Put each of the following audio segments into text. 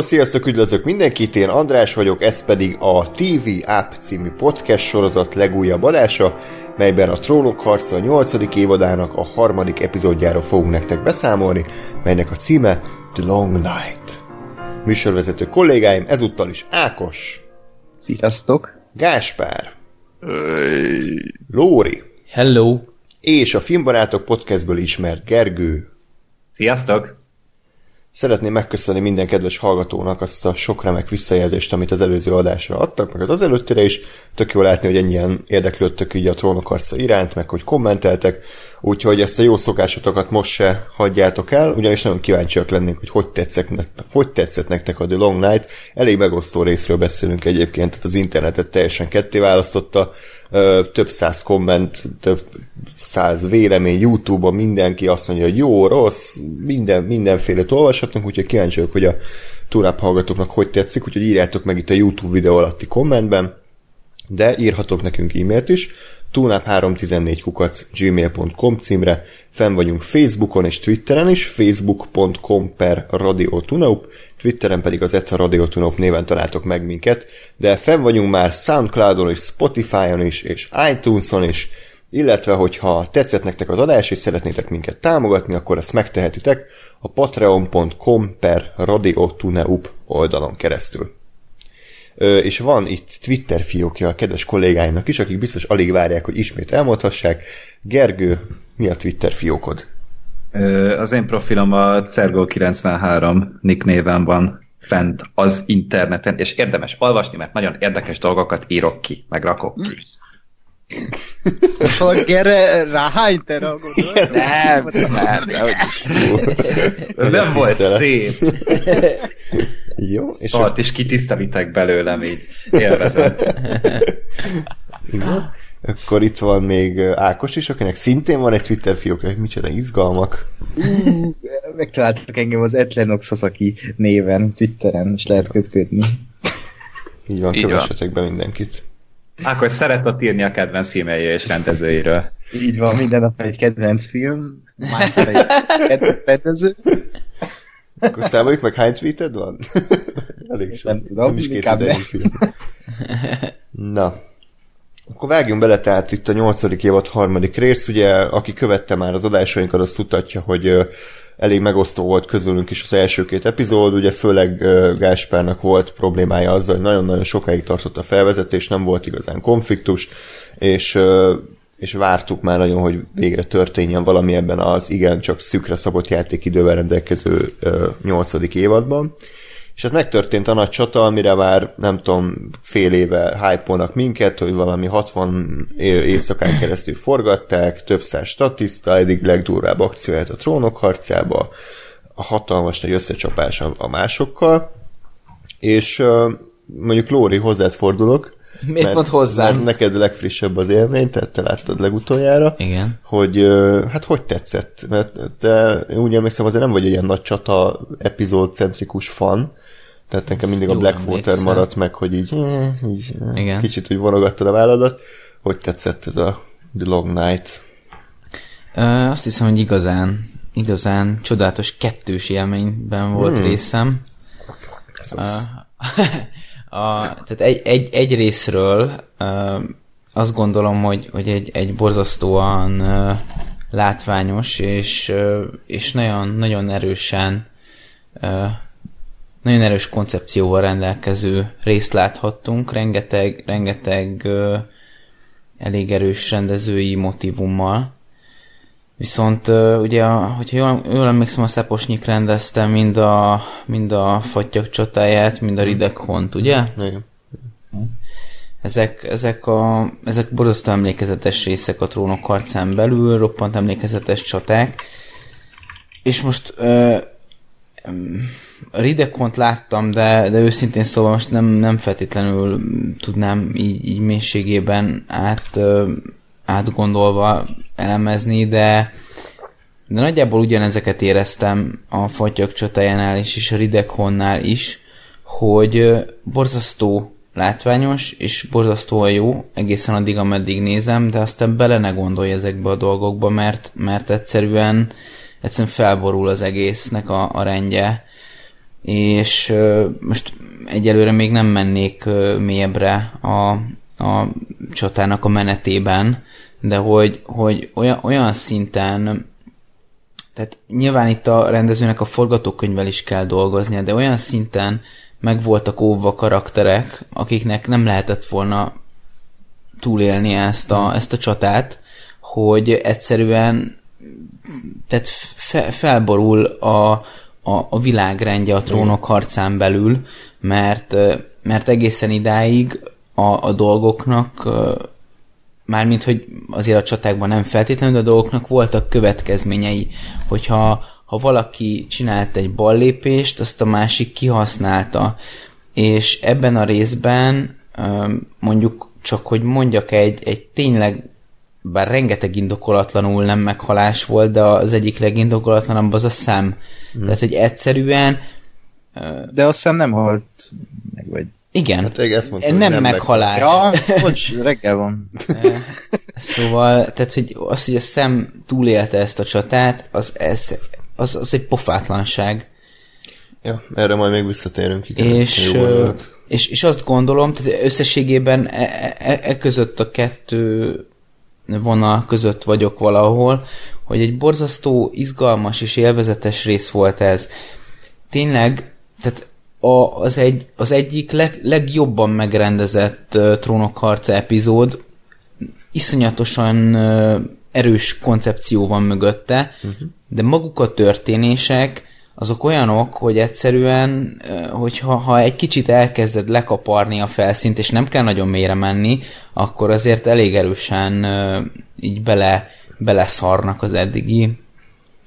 Hello, sziasztok, üdvözlök mindenkit, én András vagyok, ez pedig a TV App című podcast sorozat legújabb adása, melyben a Trónok harca 8. évadának a harmadik epizódjára fogunk nektek beszámolni, melynek a címe The Long Night. Műsorvezető kollégáim ezúttal is Ákos, Sziasztok! Gáspár, Lóri, Hello! és a Filmbarátok podcastből ismert Gergő. Sziasztok! Szeretném megköszönni minden kedves hallgatónak azt a sok remek visszajelzést, amit az előző adásra adtak, meg az az előttire is. Tök jó látni, hogy ennyien érdeklődtök így a trónok arca iránt, meg hogy kommenteltek, úgyhogy ezt a jó szokásotokat most se hagyjátok el, ugyanis nagyon kíváncsiak lennénk, hogy hogy tetszett, nektek, hogy tetszett nektek a The Long Night. Elég megosztó részről beszélünk egyébként, tehát az internetet teljesen ketté választotta, több száz komment, több száz vélemény Youtube-on mindenki azt mondja, hogy jó, rossz, minden, mindenféle olvashatunk, úgyhogy kíváncsi vagyok, hogy a túlnap hallgatóknak hogy tetszik, úgyhogy írjátok meg itt a YouTube videó alatti kommentben, de írhatok nekünk e-mailt is, túlnap314 kukac gmail.com címre, fenn vagyunk Facebookon és Twitteren is, facebook.com per Radio Tunaup, Twitteren pedig az Etta Radio Tunaup néven találtok meg minket, de fenn vagyunk már Soundcloudon és Spotify-on is, és iTunes-on is, illetve hogyha tetszett nektek az adás, és szeretnétek minket támogatni, akkor ezt megtehetitek a patreon.com per Radio Tunaup oldalon keresztül. És van itt Twitter fiókja a kedves kollégáimnak is, akik biztos alig várják, hogy ismét elmondhassák. Gergő, mi a Twitter fiókod? Az én profilom a Cergo93 nick néven van fent az interneten, és érdemes olvasni, mert nagyon érdekes dolgokat írok ki, meg rakok ki. Most erre ráhány te ragod? Nem, nem, nem, Ez nem volt szép. Jó, és Szart is kitisztelítek belőlem, így élvezem. Igen. Akkor itt van még Ákos is, akinek szintén van egy Twitter fiók, hogy micsoda izgalmak. Megtaláltak engem az Etlenox Sasaki néven, Twitteren, és lehet köpködni. Így van, Így kövessetek be mindenkit. Akkor szeret ott írni a kedvenc filmjei és rendezőiről. Így van, minden nap egy kedvenc film, másnap egy kedvenc rendező. Akkor számoljuk meg, hány tweeted van? Elég sok. Nem tudom, nem is készült ennyi film. Na, akkor vágjunk bele, tehát itt a nyolcadik évad harmadik rész, ugye, aki követte már az adásainkat, azt tudatja, hogy elég megosztó volt közülünk is az első két epizód, ugye főleg Gáspárnak volt problémája azzal, hogy nagyon-nagyon sokáig tartott a felvezetés, nem volt igazán konfliktus, és és vártuk már nagyon, hogy végre történjen valami ebben az igen csak szükre szabott játékidővel rendelkező nyolcadik évadban. És hát megtörtént a nagy csata, amire már nem tudom, fél éve hype minket, hogy valami 60 é- éjszakán keresztül forgatták, több száz statiszta, eddig legdurvább akcióját a trónok harcába, a hatalmas nagy összecsapás a, a másokkal, és mondjuk Lóri, hozzád fordulok, Miért pont hozzám? Mert neked legfrissebb az élmény, tehát te láttad legutoljára. Igen. Hogy, hát hogy tetszett? Mert te úgy emlékszem, azért nem vagy egy ilyen nagy csata epizódcentrikus fan, tehát nekem mindig a Jól Blackwater emlékszem. maradt meg, hogy így, eh, így eh, Igen. kicsit úgy vonogattad a válladat. Hogy tetszett ez a The Long Night? Ö, azt hiszem, hogy igazán, igazán csodálatos kettős élményben volt hmm. részem. Ö, a, tehát egy, egy, egy részről azt gondolom, hogy, hogy egy, egy borzasztóan látványos és, és nagyon, nagyon erősen nagyon erős koncepcióval rendelkező részt láthattunk, rengeteg, rengeteg elég erős rendezői motivummal. Viszont ugye, hogyha jól, jól emlékszem, a Szeposnyik rendezte mind a, mind a Fattyak csatáját, mind a Ridekhont, ugye? Igen. Ezek, ezek, a, ezek borzasztó emlékezetes részek a trónok harcán belül, roppant emlékezetes csaták. És most ö, a Ridekont láttam, de, de őszintén szóval most nem, nem feltétlenül tudnám így, így mélységében át, ö, átgondolva elemezni, de, de nagyjából ugyanezeket éreztem a Fatyak csatájánál is, és a Ridekhonnál is, hogy borzasztó látványos, és borzasztóan jó, egészen addig, ameddig nézem, de aztán bele ne gondolj ezekbe a dolgokba, mert, mert egyszerűen, egyszerűen felborul az egésznek a, a rendje. és most egyelőre még nem mennék mélyebbre a, a csatának a menetében, de hogy, hogy olyan, olyan szinten tehát nyilván itt a rendezőnek a forgatókönyvvel is kell dolgoznia, de olyan szinten meg voltak óvva karakterek, akiknek nem lehetett volna túlélni ezt a, ezt a csatát, hogy egyszerűen tehát fe, felborul a, a, a világrendje a trónok harcán belül, mert, mert egészen idáig a, a dolgoknak mármint, hogy azért a csatákban nem feltétlenül, de a dolgoknak voltak következményei, hogyha ha valaki csinált egy ballépést, azt a másik kihasználta. És ebben a részben mondjuk csak, hogy mondjak egy, egy tényleg bár rengeteg indokolatlanul nem meghalás volt, de az egyik legindokolatlanabb az a szem. Hmm. Tehát, hogy egyszerűen... De a szem nem halt meg, vagy... Igen. Hát ezt mondtam, nem, nem meghalás. Ja, bocs, reggel van. szóval, tehát, hogy az, hogy a szem túlélte ezt a csatát, az, ez, az, az egy pofátlanság. Ja, erre majd még visszatérünk. Igen, és, és, és azt gondolom, tehát összességében e, e, e között a kettő vonal között vagyok valahol, hogy egy borzasztó, izgalmas és élvezetes rész volt ez. Tényleg, tehát a, az, egy, az egyik leg, legjobban megrendezett uh, trónokharca epizód, iszonyatosan uh, erős koncepció van mögötte, uh-huh. de maguk a történések azok olyanok, hogy egyszerűen, hogyha ha egy kicsit elkezded lekaparni a felszínt, és nem kell nagyon mélyre menni, akkor azért elég erősen így bele, beleszarnak az eddigi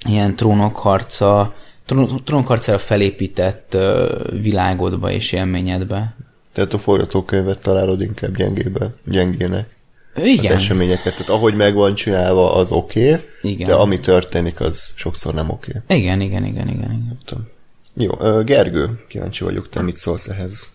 ilyen trónokharca, trónokharcára felépített világodba és élményedbe. Tehát a forgatókönyvet találod inkább gyengébe, gyengének. Igen. Az eseményeket. Tehát ahogy meg van csinálva, az oké, okay, de ami történik, az sokszor nem oké. Okay. Igen, igen, igen, igen. igen. Tudom. Jó, Gergő, kíváncsi vagyok, te mit szólsz ehhez?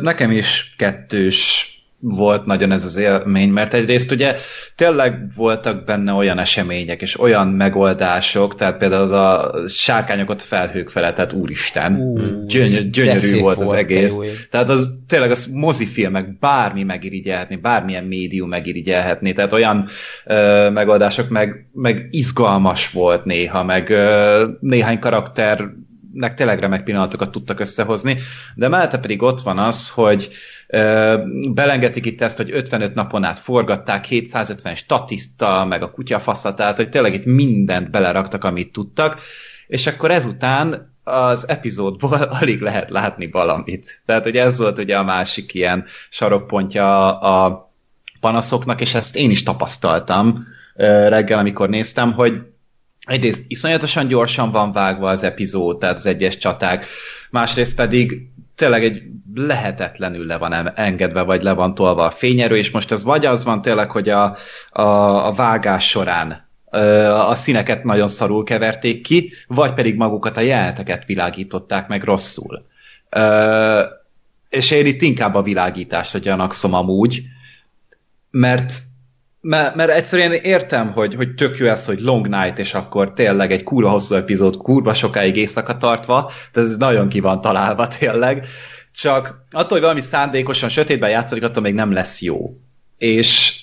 Nekem is kettős volt nagyon ez az élmény, mert egyrészt ugye tényleg voltak benne olyan események és olyan megoldások, tehát például az a sárkányokat felhők felett, tehát úristen, uh, gyöny- gyönyörű volt az egész. Tehát az tényleg az mozifilmek bármi megirigyelhetni, bármilyen médium megirigyelhetni, tehát olyan ö, megoldások, meg, meg izgalmas volt néha, meg ö, néhány karakter nek tényleg remek pillanatokat tudtak összehozni, de mellette pedig ott van az, hogy Belengetik itt ezt, hogy 55 napon át forgatták, 750 statiszta, meg a kutyafasza, tehát hogy tényleg itt mindent beleraktak, amit tudtak, és akkor ezután az epizódból alig lehet látni valamit. Tehát, hogy ez volt ugye a másik ilyen sarokpontja a panaszoknak, és ezt én is tapasztaltam reggel, amikor néztem, hogy egyrészt iszonyatosan gyorsan van vágva az epizód, tehát az egyes csaták, másrészt pedig tényleg egy lehetetlenül le van engedve, vagy le van tolva a fényerő, és most ez vagy az van tényleg, hogy a, a, a vágás során a színeket nagyon szarul keverték ki, vagy pedig magukat a jeleneteket világították meg rosszul. És én itt inkább a világításra gyanakszom amúgy, mert mert, mert egyszerűen értem, hogy, hogy tök jó ez, hogy Long Night, és akkor tényleg egy kurva hosszú epizód, kurva sokáig éjszaka tartva, de ez nagyon ki van találva tényleg. Csak attól, hogy valami szándékosan sötétben játszik, attól még nem lesz jó. És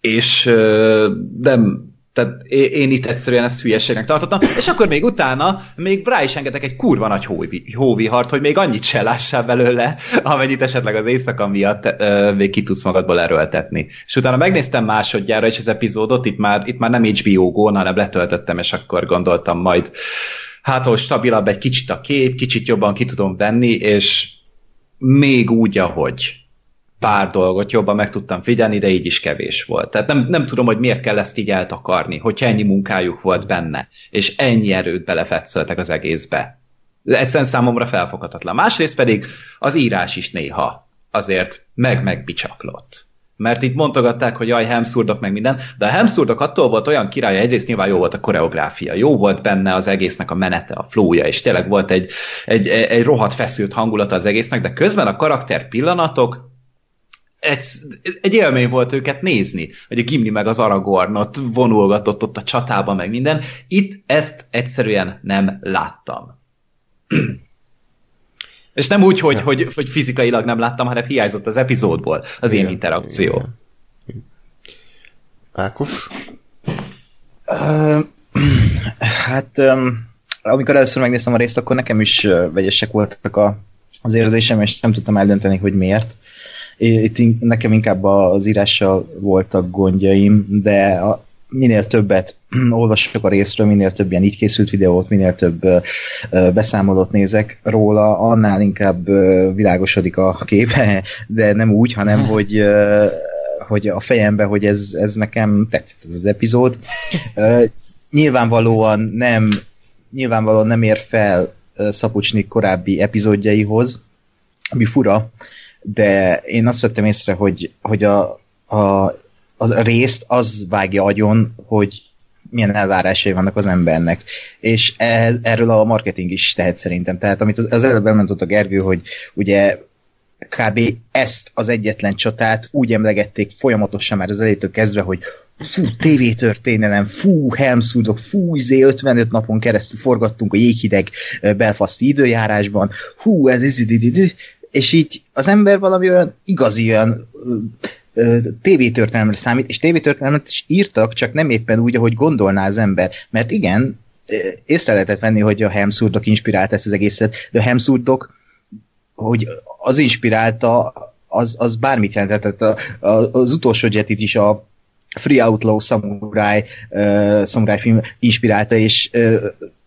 és nem, tehát én itt egyszerűen ezt hülyeségnek tartottam, és akkor még utána még rá is engedek egy kurva nagy hóvihart, hogy még annyit se lássál belőle, amennyit esetleg az éjszaka miatt uh, még ki tudsz magadból erőltetni. És utána megnéztem másodjára is az epizódot, itt már, itt már nem HBO Go, hanem letöltöttem, és akkor gondoltam majd, hát ahol stabilabb egy kicsit a kép, kicsit jobban ki tudom venni, és még úgy, ahogy pár dolgot jobban meg tudtam figyelni, de így is kevés volt. Tehát nem, nem tudom, hogy miért kell ezt így eltakarni, hogyha ennyi munkájuk volt benne, és ennyi erőt belefetszöltek az egészbe. Egyszerűen számomra felfoghatatlan. Másrészt pedig az írás is néha azért meg-megbicsaklott. Mert itt mondogatták, hogy jaj, Hemszurdok meg minden, de a Hemszurdok attól volt olyan király, egyrészt nyilván jó volt a koreográfia, jó volt benne az egésznek a menete, a flója, és tényleg volt egy, egy, egy rohadt feszült hangulata az egésznek, de közben a karakter pillanatok egy, egy élmény volt őket nézni, hogy a Gimli meg az Aragorn vonulgatott ott a csatában, meg minden. Itt ezt egyszerűen nem láttam. És nem úgy, hogy, hogy, hogy fizikailag nem láttam, hanem hiányzott az epizódból az ilyen interakció. Igen. Ákos? Uh, hát um, amikor először megnéztem a részt, akkor nekem is vegyesek voltak a, az érzésem, és nem tudtam eldönteni, hogy miért. Itt nekem inkább az írással voltak gondjaim, de a, minél többet olvasok a részről, minél több ilyen így készült videót, minél több beszámolót nézek róla, annál inkább világosodik a képe, de nem úgy, hanem hogy hogy a fejembe, hogy ez, ez nekem tetszett ez az epizód. Nyilvánvalóan nem nyilvánvalóan nem ér fel Szapucsnik korábbi epizódjaihoz, ami fura, de én azt vettem észre, hogy, hogy a, a a részt az vágja agyon, hogy milyen elvárásai vannak az embernek. És ez, erről a marketing is tehet szerintem. Tehát amit az, előbb elmondott a Gergő, hogy ugye kb. ezt az egyetlen csatát úgy emlegették folyamatosan már az elejétől kezdve, hogy fú, tévétörténelem, fú, Helmsudok, fú, izé 55 napon keresztül forgattunk a jéghideg belfaszti időjárásban, hú, ez, ez, ez, ez, és így az ember valami olyan igazi, olyan tévétörténelemre számít, és tévétörténelmet is írtak, csak nem éppen úgy, ahogy gondolná az ember. Mert igen, észre lehetett venni, hogy a Hemsurdok inspirált ezt az egészet, de a Hemsurdok, hogy az inspirálta, az, az bármit jelentett. A, a, az utolsó jetit is a Free Outlaw Samurai, uh, Samurai film inspirálta, és uh,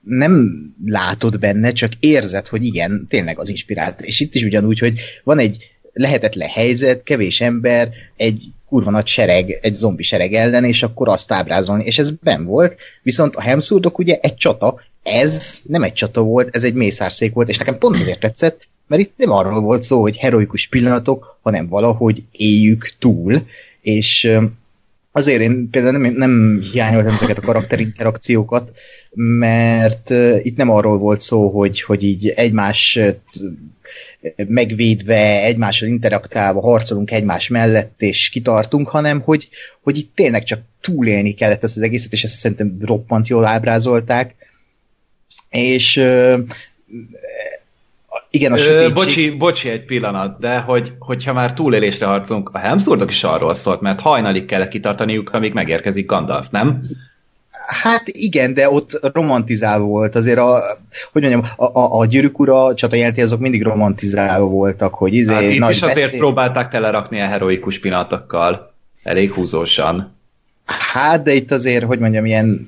nem látod benne, csak érzed, hogy igen, tényleg az inspirálta. És itt is ugyanúgy, hogy van egy lehetetlen helyzet, kevés ember, egy kurva nagy sereg, egy zombi sereg ellen, és akkor azt ábrázolni, és ez ben volt, viszont a Hemsurdok ugye egy csata, ez nem egy csata volt, ez egy mészárszék volt, és nekem pont azért tetszett, mert itt nem arról volt szó, hogy heroikus pillanatok, hanem valahogy éljük túl, és azért én például nem, nem hiányoltam ezeket a karakterinterakciókat, mert itt nem arról volt szó, hogy, hogy így egymás megvédve, egymással interaktálva harcolunk egymás mellett, és kitartunk, hanem hogy, hogy itt tényleg csak túlélni kellett ezt az egészet, és ezt szerintem roppant jól ábrázolták. És igen, a Ö, bocsi, bocsi egy pillanat, de hogy, hogyha már túlélésre harcolunk, a Helmswordok is arról szólt, mert hajnalig kellett kitartaniuk, amíg megérkezik Gandalf, nem? Hát igen, de ott romantizálva volt. Azért a, hogy mondjam, a, a, a gyűrűk ura csatajelenti azok mindig romantizálva voltak, hogy izé, hát itt nagy is azért beszél... próbálták telerakni a heroikus pillanatokkal. Elég húzósan. Hát, de itt azért, hogy mondjam, ilyen...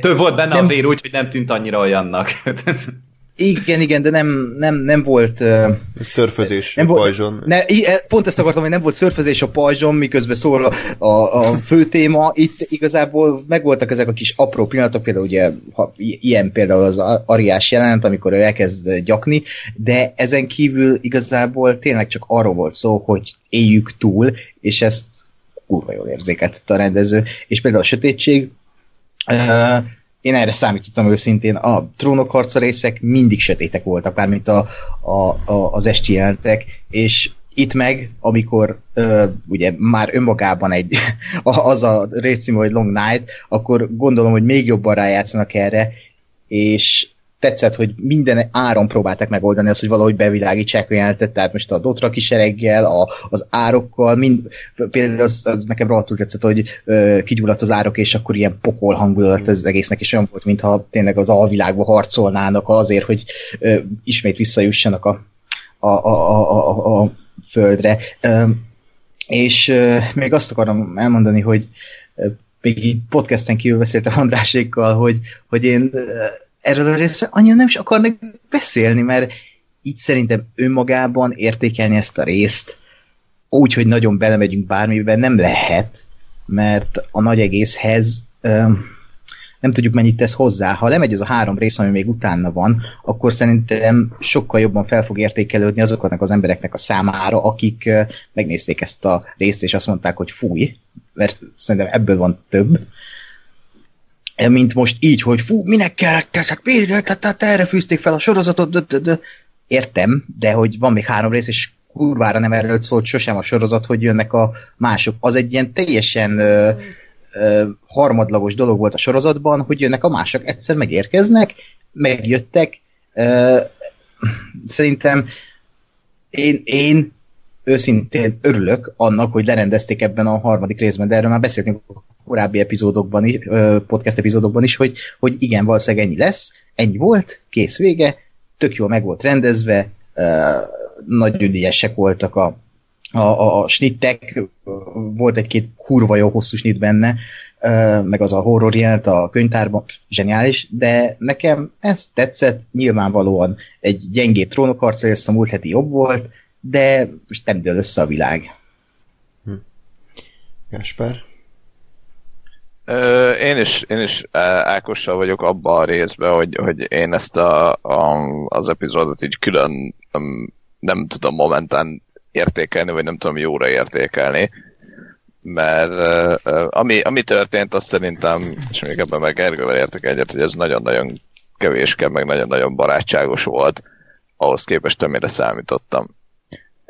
Több volt benne nem... a vér úgy, hogy nem tűnt annyira olyannak. Igen, igen, de nem, nem, nem volt... Uh, szörfözés nem a pajzson. Ne, e, pont ezt akartam, hogy nem volt szörfözés a pajzson, miközben szól a, a, a fő téma. Itt igazából megvoltak ezek a kis apró pillanatok, például ugye ha, ilyen például az Ariás jelent, amikor ő elkezd gyakni, de ezen kívül igazából tényleg csak arról volt szó, hogy éljük túl, és ezt kurva jól érzékeltette a rendező. És például a sötétség, uh, én erre számítottam őszintén, a trónok harca részek mindig sötétek voltak, bármint a, a, a, az esti jelentek, és itt meg, amikor ö, ugye már önmagában egy, az a részcím, hogy Long Night, akkor gondolom, hogy még jobban rájátszanak erre, és tetszett, hogy minden áron próbálták megoldani azt, hogy valahogy bevilágítsák a jelenetet, tehát most a Dotra kisereggel, a, az árokkal, mind, például az, az nekem rohadtul tetszett, hogy ö, kigyulladt az árok, és akkor ilyen pokol hangulat az egésznek, és olyan volt, mintha tényleg az alvilágba harcolnának azért, hogy ö, ismét visszajussanak a, a, a, a, a, a földre. Ö, és ö, még azt akarom elmondani, hogy még így podcasten kívül beszéltem Andrásékkal, hogy, hogy én erről a részre annyira nem is akarnak beszélni, mert így szerintem önmagában értékelni ezt a részt úgy, hogy nagyon belemegyünk bármiben, nem lehet, mert a nagy egészhez öm, nem tudjuk mennyit tesz hozzá. Ha lemegy ez a három rész, ami még utána van, akkor szerintem sokkal jobban fel fog értékelődni azoknak az embereknek a számára, akik megnézték ezt a részt, és azt mondták, hogy fúj, mert szerintem ebből van több mint most így, hogy fú, minek kell, tehát tehát erre fűzték fel a sorozatot, de, de, de. értem, de hogy van még három rész, és kurvára nem erről szólt sosem a sorozat, hogy jönnek a mások. Az egy ilyen teljesen ö, ö, harmadlagos dolog volt a sorozatban, hogy jönnek a mások, egyszer megérkeznek, megjöttek, ö, szerintem én, én őszintén örülök annak, hogy lerendezték ebben a harmadik részben, de erről már beszéltünk korábbi epizódokban is, podcast epizódokban is, hogy, hogy igen, valószínűleg ennyi lesz, ennyi volt, kész vége, tök jól meg volt rendezve, nagy ügyesek voltak a, a, a, snittek, volt egy-két kurva jó hosszú snit benne, meg az a horror jelent a könyvtárban, zseniális, de nekem ez tetszett, nyilvánvalóan egy gyengébb trónokharca, ezt a múlt heti jobb volt, de most nem dől össze a világ. Hm. Gáspár? Én is, én is Ákossal vagyok abban a részben, hogy, hogy én ezt a, a, az epizódot így külön nem, tudom momentán értékelni, vagy nem tudom jóra értékelni. Mert ami, ami történt, azt szerintem, és még ebben meg Ergővel értek egyet, hogy ez nagyon-nagyon kevéske, meg nagyon-nagyon barátságos volt ahhoz képest, amire számítottam.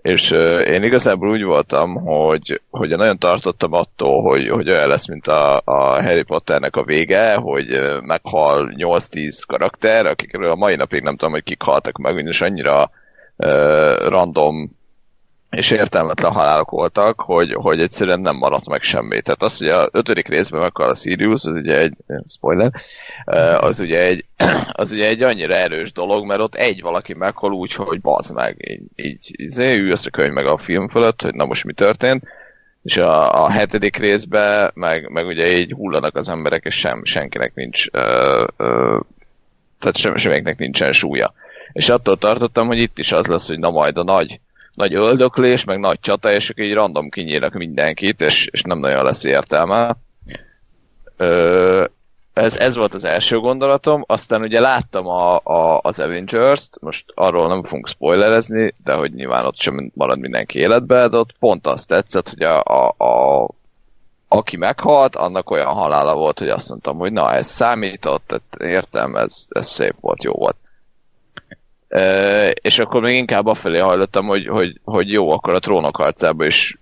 És én igazából úgy voltam, hogy, hogy nagyon tartottam attól, hogy, hogy olyan lesz, mint a, a Harry Potternek a vége, hogy meghal 8-10 karakter, akikről a mai napig nem tudom, hogy kik haltak meg, és annyira uh, random és értelmetlen halálok voltak, hogy, hogy egyszerűen nem maradt meg semmi. Tehát az, hogy a ötödik részben meghal a Sirius, az ugye egy, spoiler, az ugye egy, az ugye egy annyira erős dolog, mert ott egy valaki meghal úgy, hogy bazd meg, így, így izé, ülsz a könyv meg a film fölött, hogy na most mi történt, és a, a hetedik részben meg, meg ugye így hullanak az emberek, és sem, senkinek nincs, ö, ö, tehát sem, semmiknek nincsen súlya. És attól tartottam, hogy itt is az lesz, hogy na majd a nagy nagy öldöklés, meg nagy csata, és így random kinyílnak mindenkit, és, és nem nagyon lesz értelme. Ö, ez, ez volt az első gondolatom, aztán ugye láttam a, a, az Avengers-t, most arról nem fogunk spoilerezni, de hogy nyilván ott sem marad mindenki életbe, de ott pont azt tetszett, hogy a, a, a aki meghalt, annak olyan halála volt, hogy azt mondtam, hogy na, ez számított, tehát értem, ez, ez szép volt, jó volt és akkor még inkább afelé hajlottam, hogy, hogy, hogy jó, akkor a trónok harcában is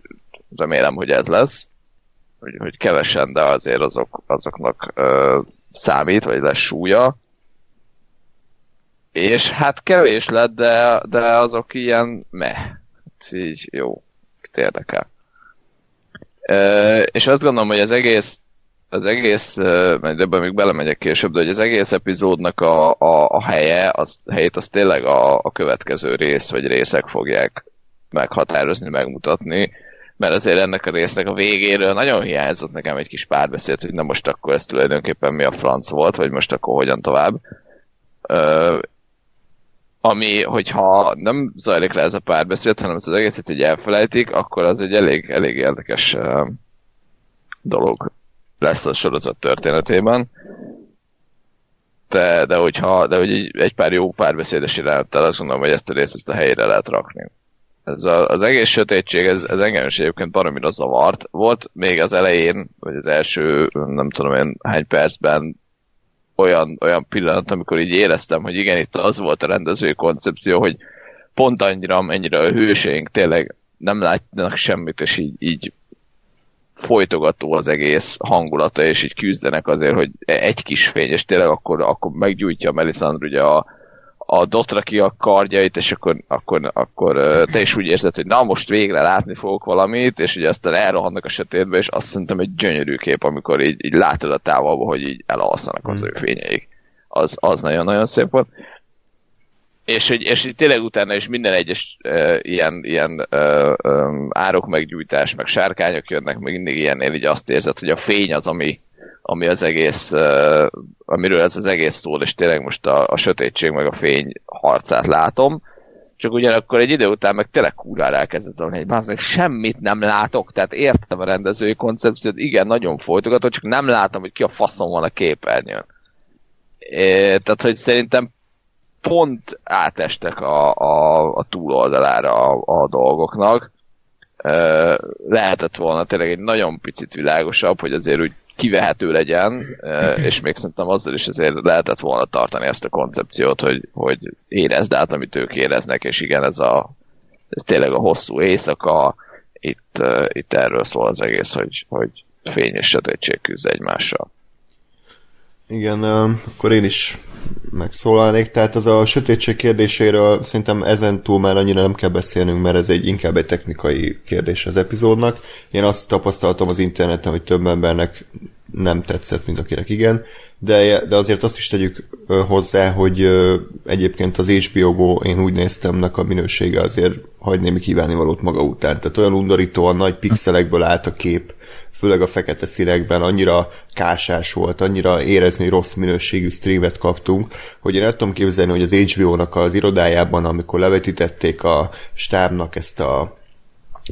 remélem, hogy ez lesz. Hogy, hogy kevesen, de azért azok, azoknak ö, számít, vagy lesz súlya. És hát kevés lett, de, de azok ilyen meh. Hát így jó, érdekel. Ö, és azt gondolom, hogy az egész az egész, majd ebben még belemegyek később, de hogy az egész epizódnak a, a, a helye, az, helyét az tényleg a, a következő rész, vagy részek fogják meghatározni, megmutatni, mert azért ennek a résznek a végéről nagyon hiányzott nekem egy kis párbeszéd, hogy na most akkor ez tulajdonképpen mi a franc volt, vagy most akkor hogyan tovább. Ö, ami, hogyha nem zajlik le ez a párbeszéd, hanem az egészet így elfelejtik, akkor az egy elég, elég érdekes dolog lesz a sorozat történetében. De, de hogyha de hogy egy, egy pár jó párbeszédes irányattal azt gondolom, hogy ezt a részt ezt a helyére lehet rakni. Ez a, az egész sötétség, ez, ez engem is egyébként baromira zavart. Volt még az elején, vagy az első, nem tudom én hány percben olyan, olyan pillanat, amikor így éreztem, hogy igen, itt az volt a rendezői koncepció, hogy pont annyira, mennyire a hőseink tényleg nem látnak semmit, és így, így folytogató az egész hangulata, és így küzdenek azért, hogy egy kis fény, és tényleg akkor, akkor meggyújtja Melisandre ugye a, a dotra ki a kardjait, és akkor, akkor, akkor te is úgy érzed, hogy na most végre látni fogok valamit, és ugye aztán elrohannak a sötétbe, és azt szerintem egy gyönyörű kép, amikor így, így látod a távolba, hogy így elalszanak az ő fényeik. Az, az nagyon-nagyon szép volt és hogy, és hogy tényleg utána is minden egyes uh, ilyen, ilyen uh, um, árok meggyújtás, meg sárkányok jönnek, meg mindig ilyennél így azt érzed, hogy a fény az, ami, ami az egész, uh, amiről ez az egész szól, és tényleg most a, a sötétség meg a fény harcát látom, csak ugyanakkor egy idő után meg tényleg kurvára elkezdett hogy hogy semmit nem látok, tehát értem a rendezői koncepciót, igen, nagyon folytogató, csak nem látom, hogy ki a faszom van a képernyőn. É, tehát, hogy szerintem pont átestek a, a, a túloldalára a, a dolgoknak. Lehetett volna tényleg egy nagyon picit világosabb, hogy azért úgy kivehető legyen, és még szerintem azzal is azért lehetett volna tartani ezt a koncepciót, hogy, hogy érezd át, amit ők éreznek, és igen, ez, a, ez tényleg a hosszú éjszaka, itt, itt erről szól az egész, hogy, hogy fény és sötétség küzd egymással. Igen, akkor én is megszólalnék. Tehát az a sötétség kérdéséről szerintem ezen túl már annyira nem kell beszélnünk, mert ez egy inkább egy technikai kérdés az epizódnak. Én azt tapasztaltam az interneten, hogy több embernek nem tetszett, mint akinek igen, de, de azért azt is tegyük hozzá, hogy egyébként az HBO Go, én úgy néztemnek a minősége azért hagy némi kívánni valót maga után. Tehát olyan undorítóan nagy pixelekből állt a kép, főleg a fekete színekben annyira kásás volt, annyira érezni, hogy rossz minőségű streamet kaptunk, hogy én el tudom képzelni, hogy az HBO-nak az irodájában, amikor levetítették a stábnak ezt a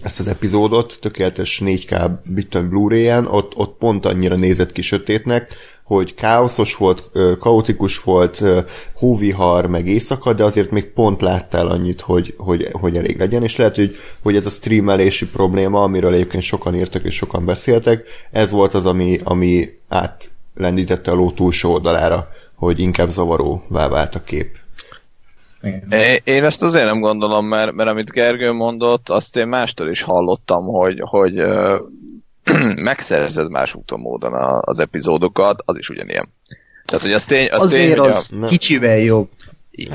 ezt az epizódot, tökéletes 4K bitten Blu-ray-en, ott, ott pont annyira nézett ki sötétnek, hogy káoszos volt, kaotikus volt, hóvihar, meg éjszaka, de azért még pont láttál annyit, hogy, hogy, hogy elég legyen, és lehet, hogy, hogy ez a streamelési probléma, amiről egyébként sokan írtak és sokan beszéltek, ez volt az, ami, ami átlendítette a ló túlsó oldalára, hogy inkább zavaróvá vált a kép. Igen. Én ezt azért nem gondolom, mert, mert amit Gergő mondott, azt én mástól is hallottam, hogy, hogy megszerzed más úton módon az epizódokat, az is ugyanilyen. Tehát, hogy az tény, az azért tény, az a... kicsivel jobb.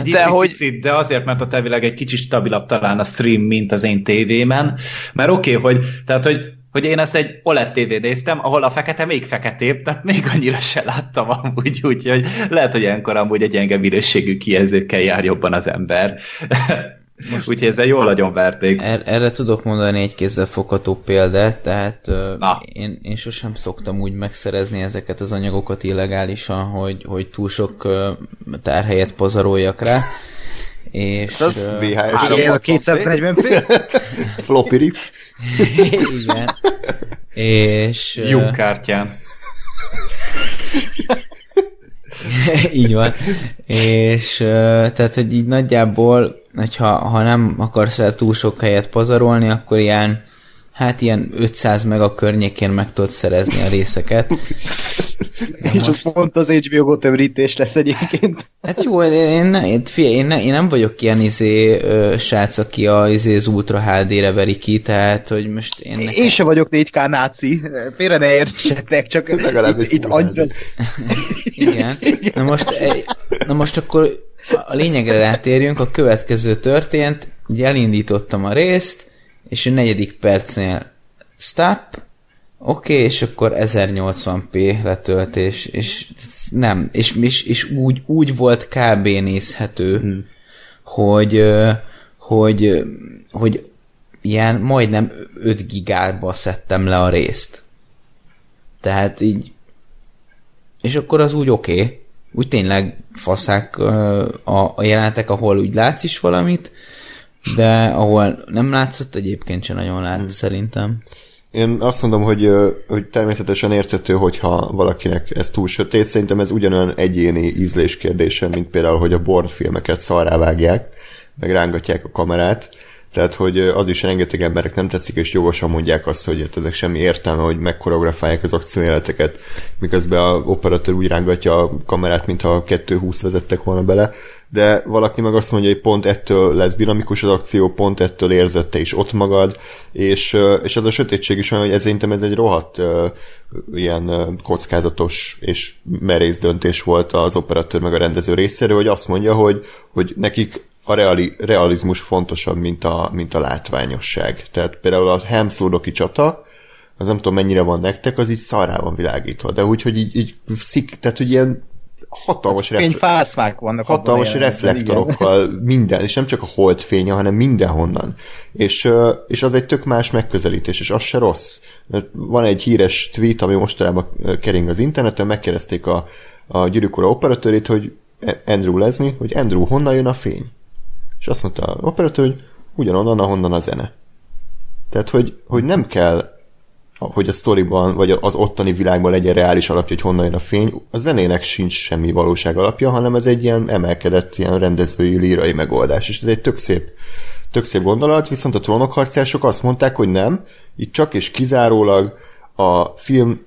De hogy... Picit, de azért, mert a tevileg egy kicsit stabilabb talán a stream, mint az én tévémen. Mert oké, okay, hogy, tehát, hogy hogy én ezt egy OLED TV néztem, ahol a fekete még feketébb, tehát még annyira se láttam amúgy, úgyhogy lehet, hogy ilyenkor amúgy egy gyenge minőségű kijelzőkkel jár jobban az ember. Most Úgyhogy ezzel jól nagyon verték. Er, erre tudok mondani egy kézzel fogható példát, tehát Na. én, én sosem szoktam úgy megszerezni ezeket az anyagokat illegálisan, hogy, hogy túl sok tárhelyet pazaroljak rá. És, hát az uh, VHS a 240 p Floppy rip. Igen. És... Jó kártyán. így van. És tehát, hogy így nagyjából, hogyha ha nem akarsz el túl sok helyet pazarolni, akkor ilyen hát ilyen 500 meg a környékén meg tudod szerezni a részeket. És most... az pont az HBO Go tömrítés lesz egyébként. Hát jó, én, én, én, én, ne, én nem vagyok ilyen izé, ö, srác, aki a, izé, az Ultra HD-re veri ki, tehát hogy most én... Nekem... Én sem vagyok 4K náci, félre ne értsetek, csak itt, itt annyira... Igen. Na most, na most akkor a lényegre rátérjünk, a következő történt, így elindítottam a részt, és a negyedik percnél stop, oké, okay, és akkor 1080p letöltés, és nem, és, és, és úgy, úgy volt kb. nézhető, hmm. hogy, hogy, hogy ilyen majdnem 5 gigába szedtem le a részt. Tehát így és akkor az úgy oké. Okay. Úgy tényleg faszák a, a jelentek, ahol úgy látsz is valamit, de ahol nem látszott, egyébként sem nagyon lát, hmm. szerintem. Én azt mondom, hogy, hogy természetesen érthető, hogyha valakinek ez túl sötét. Szerintem ez ugyanolyan egyéni ízlés kérdése, mint például, hogy a Born filmeket szarrá vágják, meg rángatják a kamerát. Tehát, hogy az is rengeteg emberek nem tetszik, és jogosan mondják azt, hogy hát ezek semmi értelme, hogy megkoreografálják az akciójeleteket, miközben a operatőr úgy rángatja a kamerát, mintha a 2.20 vezettek volna bele, de valaki meg azt mondja, hogy pont ettől lesz dinamikus az akció, pont ettől érzette is ott magad, és, és ez a sötétség is olyan, hogy ez ez egy rohadt ilyen kockázatos és merész döntés volt az operatőr meg a rendező részéről, hogy azt mondja, hogy, hogy nekik a reali, realizmus fontosabb, mint a, mint a látványosság. Tehát például a Hemszódoki csata, az nem tudom mennyire van nektek, az így szarrá van világítva, de úgy, hogy így, így szik, tehát hogy ilyen hatalmas, hát, refle- vannak hatalmas reflektorokkal, igen. minden, és nem csak a holdfénye, hanem mindenhonnan. És, és az egy tök más megközelítés, és az se rossz. Mert van egy híres tweet, ami mostanában kering az interneten, megkérdezték a, a gyűrűkora operatőrét, hogy Andrew Leslie, hogy Andrew, honnan jön a fény? És azt mondta a operatőr, hogy ugyanonnan, ahonnan a zene. Tehát, hogy, hogy nem kell hogy a sztoriban, vagy az ottani világban legyen reális alapja, hogy honnan jön a fény. A zenének sincs semmi valóság alapja, hanem ez egy ilyen emelkedett, ilyen rendezői, lírai megoldás, és ez egy tök szép, tök szép gondolat, viszont a trónokharcások azt mondták, hogy nem, itt csak és kizárólag a film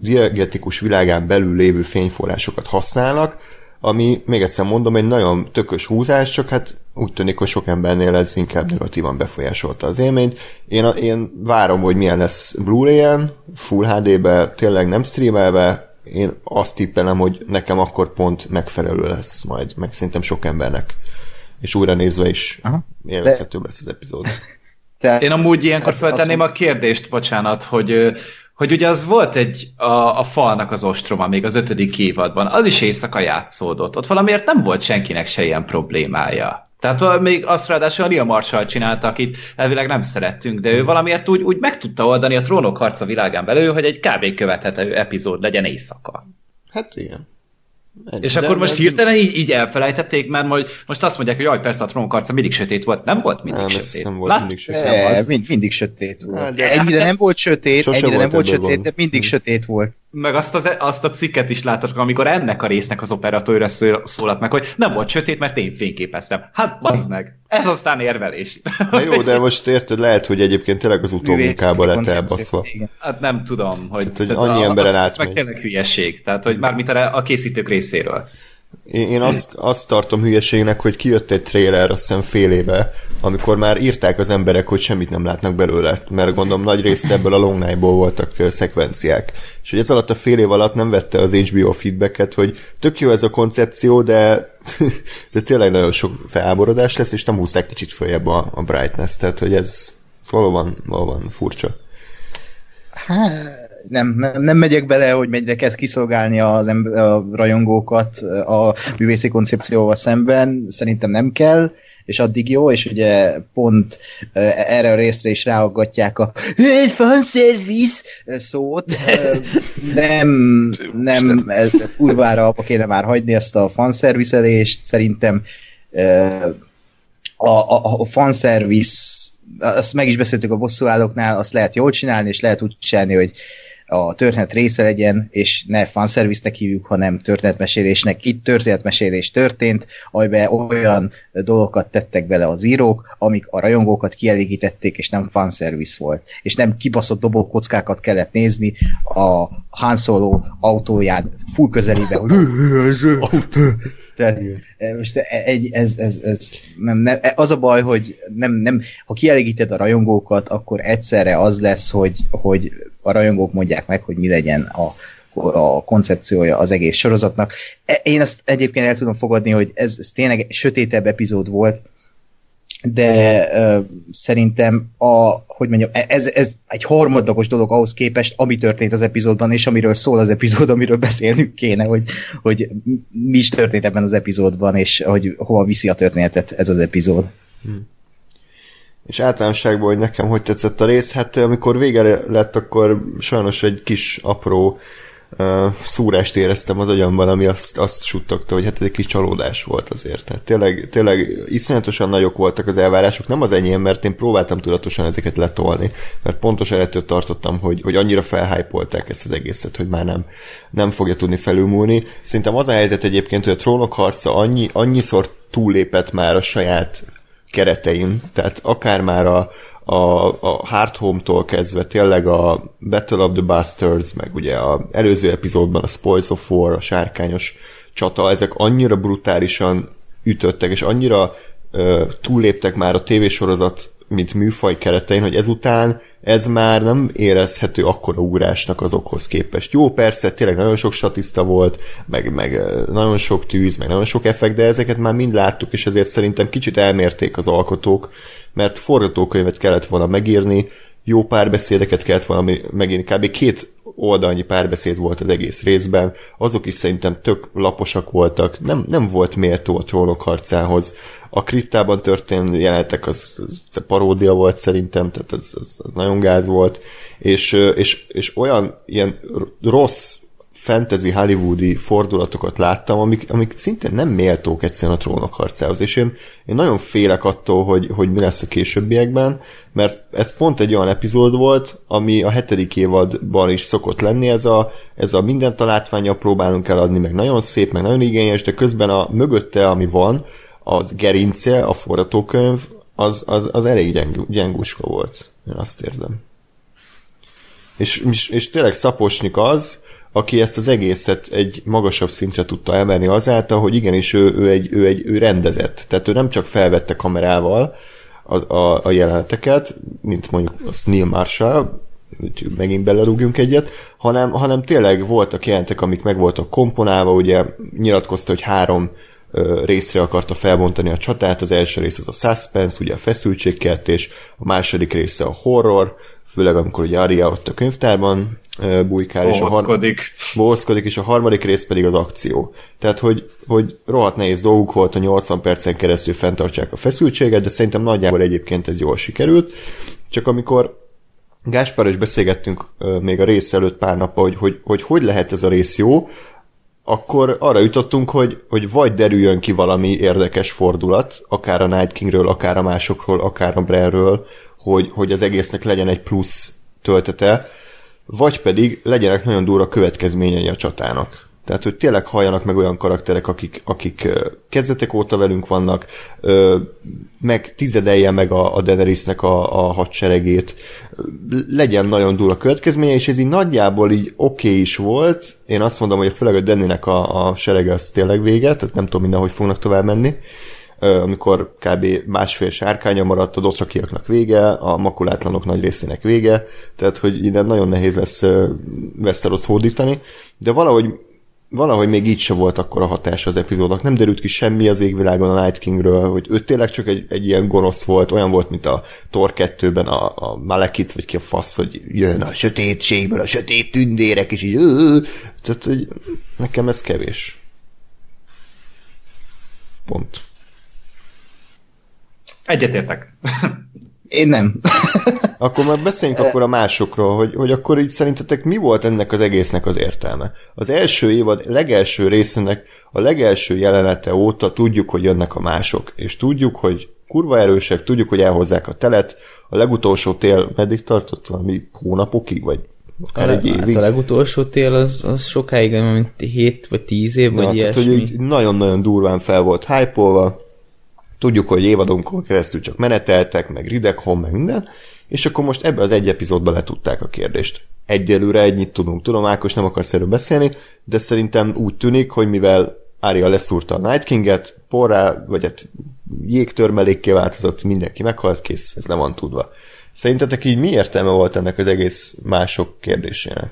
diegetikus világán belül lévő fényforrásokat használnak, ami, még egyszer mondom, egy nagyon tökös húzás, csak hát úgy tűnik, hogy sok embernél ez inkább negatívan befolyásolta az élményt. Én, én várom, hogy milyen lesz Blu-ray-en, Full HD-be, tényleg nem streamelve, én azt tippelem, hogy nekem akkor pont megfelelő lesz majd, meg szerintem sok embernek. És újra nézve is Aha. élvezhetőbb lesz az epizód. Tehát, Én amúgy ilyenkor Hát feltenném azt a kérdést, bocsánat, hogy, hogy ugye az volt egy a, a falnak az ostroma még az ötödik évadban, az is éjszaka játszódott. Ott valamiért nem volt senkinek se ilyen problémája. Tehát még azt ráadásul a Neil Marshall csinálta, akit elvileg nem szerettünk, de ő valamiért úgy, úgy meg tudta oldani a trónok harca világán belül, hogy egy kb. követhető epizód legyen éjszaka. Hát igen. És de- akkor most de- hirtelen így, így elfelejtették, mert majd, most azt mondják, hogy jaj, persze a trónok harca mindig sötét volt. Nem volt mindig Nem, sötét. nem volt Lát- mindig sötét. E, Az- mind, mindig sötét volt. Hát, de- ennyire nem volt sötét, ennyire nem volt sötét, de mindig Hm. sötét volt. Meg azt, az, azt a cikket is látod, amikor ennek a résznek az operatőre szól- szólalt meg, hogy nem volt sötét, mert én fényképeztem. Hát bazd meg! Ez aztán érvelés. Na jó, de most érted, lehet, hogy egyébként tényleg az utómunkában lett elbaszva. Hát nem tudom, hogy, Tehát, hogy annyi emberen az, az átmegy. meg tényleg hülyeség. Tehát, hogy mármint a, a készítők részéről. Én, azt, azt tartom hülyeségnek, hogy kijött egy trailer, azt hiszem fél éve, amikor már írták az emberek, hogy semmit nem látnak belőle, mert gondolom nagy részt ebből a Long Night-ból voltak szekvenciák. És hogy ez alatt a fél év alatt nem vette az HBO feedbacket, hogy tök jó ez a koncepció, de, de tényleg nagyon sok felháborodás lesz, és nem húzták kicsit följebb a, a brightness, tehát hogy ez valóban, valóban furcsa. Hát, nem, nem, nem megyek bele, hogy mennyire kezd kiszolgálni az ember, a rajongókat a művészi koncepcióval szemben. Szerintem nem kell, és addig jó, és ugye pont uh, erre a részre is ráaggatják a "Hey, fanservice szót. Nem, nem, ez, kurvára apa kéne már hagyni ezt a fanszervizelést. Szerintem a, a, a fanservice, azt meg is beszéltük a bosszúállóknál, azt lehet jól csinálni, és lehet úgy csinálni, hogy a történet része legyen, és ne fanszerviznek hívjuk, hanem történetmesélésnek. Itt történetmesélés történt, amiben olyan dolgokat tettek bele az írók, amik a rajongókat kielégítették, és nem fanszerviz volt. És nem kibaszott dobókockákat kellett nézni a Han Solo autóján full közelébe, hogy tehát, e, most e- egy, ez, ez, ez nem, nem, e- az a baj, hogy nem, nem, ha kielégíted a rajongókat, akkor egyszerre az lesz, hogy, hogy a rajongók mondják meg, hogy mi legyen a, a koncepciója az egész sorozatnak. Én ezt egyébként el tudom fogadni, hogy ez, ez tényleg sötétebb epizód volt, de uh, szerintem a, hogy mondjam, e- ez, ez egy harmadlagos dolog ahhoz képest, ami történt az epizódban, és amiről szól az epizód, amiről beszélnünk kéne, hogy, hogy mi is történt ebben az epizódban, és hogy hova viszi a történetet ez az epizód. És általánosságban, hogy nekem hogy tetszett a rész, hát amikor vége lett, akkor sajnos egy kis apró uh, szúrást éreztem az agyamban, ami azt, azt suttogta, hogy hát ez egy kis csalódás volt azért. Tehát tényleg, tényleg iszonyatosan nagyok voltak az elvárások, nem az enyém, mert én próbáltam tudatosan ezeket letolni, mert pontosan ettől tartottam, hogy, hogy annyira felhájpolták ezt az egészet, hogy már nem, nem fogja tudni felülmúlni. Szerintem az a helyzet egyébként, hogy a trónok harca annyi, annyiszor túllépett már a saját keretein, tehát akár már a, a, a Hard Home-tól kezdve tényleg a Battle of the Bastards, meg ugye a előző epizódban a Spoils of War, a sárkányos csata, ezek annyira brutálisan ütöttek, és annyira ö, túlléptek már a tévésorozat mint műfaj keretein, hogy ezután ez már nem érezhető akkora ugrásnak azokhoz képest. Jó, persze, tényleg nagyon sok statiszta volt, meg, meg nagyon sok tűz, meg nagyon sok effekt, de ezeket már mind láttuk, és ezért szerintem kicsit elmérték az alkotók, mert forgatókönyvet kellett volna megírni, jó párbeszédeket kellett volna megírni, kb. két oldalnyi párbeszéd volt az egész részben, azok is szerintem tök laposak voltak, nem, nem volt méltó a trónok harcához. A kriptában történő jelenetek az, az paródia volt szerintem, tehát az, az, az nagyon gáz volt, és, és, és olyan ilyen rossz fantasy hollywoodi fordulatokat láttam, amik, amik szintén nem méltók egyszerűen a trónok harcához, és én, én nagyon félek attól, hogy, hogy mi lesz a későbbiekben, mert ez pont egy olyan epizód volt, ami a hetedik évadban is szokott lenni, ez a, ez a minden találtványra próbálunk eladni, meg nagyon szép, meg nagyon igényes, de közben a mögötte, ami van, az gerince, a forgatókönyv, az, az, az elég gyeng, gyengúska volt. Én azt érzem. És, és, és tényleg Szaposnyik az, aki ezt az egészet egy magasabb szintre tudta emelni azáltal, hogy igenis ő, ő, egy, ő, egy, ő rendezett. Tehát ő nem csak felvette kamerával a, a, a jeleneteket, mint mondjuk a Neil Marshall, hogy megint belerúgjunk egyet, hanem, hanem tényleg voltak jelentek, amik meg voltak komponálva, ugye nyilatkozta, hogy három részre akarta felbontani a csatát, az első rész az a suspense, ugye a feszültségkeltés, a második része a horror, főleg amikor ugye Aria ott a könyvtárban bujkál, és a, har- bohockodik, és a harmadik rész pedig az akció. Tehát, hogy, hogy rohadt nehéz dolguk volt a 80 percen keresztül fenntartsák a feszültséget, de szerintem nagyjából egyébként ez jól sikerült. Csak amikor Gáspár is beszélgettünk még a rész előtt pár nap, hogy, hogy, hogy hogy lehet ez a rész jó, akkor arra jutottunk, hogy, hogy vagy derüljön ki valami érdekes fordulat, akár a Night Kingről, akár a másokról, akár a Brenről, hogy, hogy az egésznek legyen egy plusz töltete, vagy pedig legyenek nagyon durva következményei a csatának. Tehát, hogy tényleg halljanak meg olyan karakterek, akik, akik kezdetek óta velünk vannak, meg tizedelje meg a, a Daenerysnek a, a hadseregét, legyen nagyon durva következménye, és ez így nagyjából így oké okay is volt. Én azt mondom, hogy főleg a Dennynek a, a serege az tényleg vége, tehát nem tudom minden, hogy fognak tovább menni amikor kb. másfél sárkánya maradt, a dotrakiaknak vége, a makulátlanok nagy részének vége, tehát hogy innen nagyon nehéz lesz Westeroszt hódítani, de valahogy valahogy még így se volt akkor a hatás az epizódnak. Nem derült ki semmi az égvilágon a Night Kingről, hogy ő tényleg csak egy, egy ilyen gonosz volt, olyan volt, mint a Thor 2-ben a, a Malekit, vagy ki a fasz, hogy jön a sötétségből a sötét tündérek, és így tehát, hogy nekem ez kevés. Pont. Egyetértek. Én nem. akkor már beszéljünk akkor a másokról, hogy, hogy akkor így szerintetek mi volt ennek az egésznek az értelme? Az első évad legelső részének a legelső jelenete óta tudjuk, hogy jönnek a mások, és tudjuk, hogy kurva erősek, tudjuk, hogy elhozzák a telet. A legutolsó tél meddig tartott? Valami hónapokig, vagy akár a, egy évig? Hát a legutolsó tél az, az sokáig, mint 7 vagy 10 év, vagy ja, ilyesmi. Tehát, hogy nagyon-nagyon durván fel volt hype Tudjuk, hogy évadonkon keresztül csak meneteltek, meg Ridekholm, meg minden, és akkor most ebbe az egy epizódba letudták a kérdést. Egyelőre ennyit tudunk. Tudom, Ákos nem akarsz erről beszélni, de szerintem úgy tűnik, hogy mivel Ária leszúrta a Night King-et, porrá, vagy hát jégtörmelékké változott, mindenki meghalt, kész, ez le van tudva. Szerintetek így mi értelme volt ennek az egész mások kérdésének?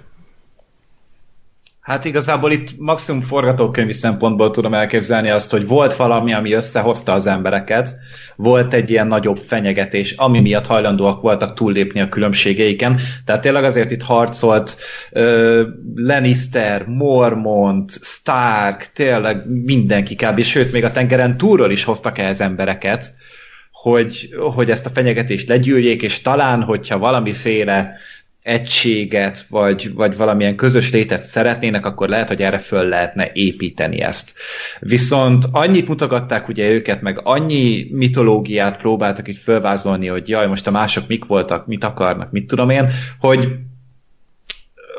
Hát igazából itt maximum forgatókönyvi szempontból tudom elképzelni azt, hogy volt valami, ami összehozta az embereket, volt egy ilyen nagyobb fenyegetés, ami miatt hajlandóak voltak túllépni a különbségeiken. Tehát tényleg azért itt harcolt uh, Lannister, Mormont, Stark, tényleg mindenki kb. Sőt, még a tengeren túlról is hoztak ehhez embereket, hogy, hogy ezt a fenyegetést legyűrjék, és talán, hogyha valamiféle egységet, vagy, vagy valamilyen közös létet szeretnének, akkor lehet, hogy erre föl lehetne építeni ezt. Viszont annyit mutogatták ugye őket, meg annyi mitológiát próbáltak így fölvázolni, hogy jaj, most a mások mik voltak, mit akarnak, mit tudom én, hogy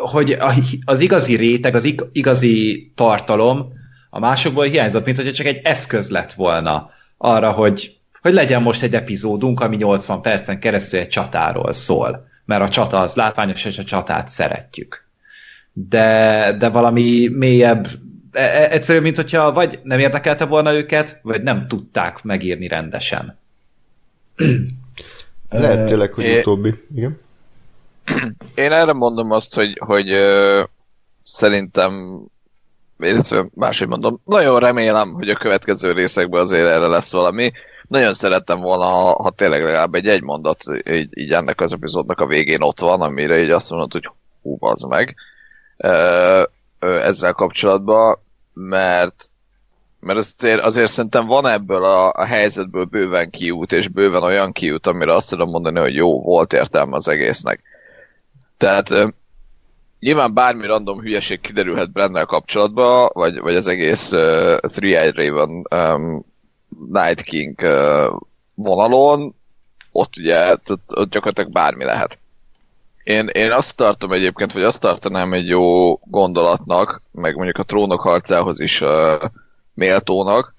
hogy az igazi réteg, az igazi tartalom a másokból hiányzott, mint hogyha csak egy eszköz lett volna arra, hogy, hogy legyen most egy epizódunk, ami 80 percen keresztül egy csatáról szól mert a csata az látványos, és a csatát szeretjük. De, de valami mélyebb, e, e, egyszerűen, mint hogyha vagy nem érdekelte volna őket, vagy nem tudták megírni rendesen. Lehet tényleg, hogy é... utóbbi. Igen. Én erre mondom azt, hogy, hogy szerintem illetve máshogy mondom, nagyon remélem, hogy a következő részekben azért erre lesz valami nagyon szerettem volna, ha, ha tényleg legalább egy egy mondat így, így ennek az epizódnak a végén ott van, amire így azt mondod, hogy hú, az meg ezzel kapcsolatban, mert mert azért, azért szerintem van ebből a, a helyzetből bőven kiút, és bőven olyan kiút, amire azt tudom mondani, hogy jó, volt értelme az egésznek. Tehát nyilván bármi random hülyeség kiderülhet benne kapcsolatban, vagy, vagy az egész uh, Three-Eyed Raven um, Night King vonalon, ott ugye ott gyakorlatilag bármi lehet. Én, én azt tartom egyébként, vagy azt tartanám egy jó gondolatnak, meg mondjuk a trónok harcához is uh, méltónak,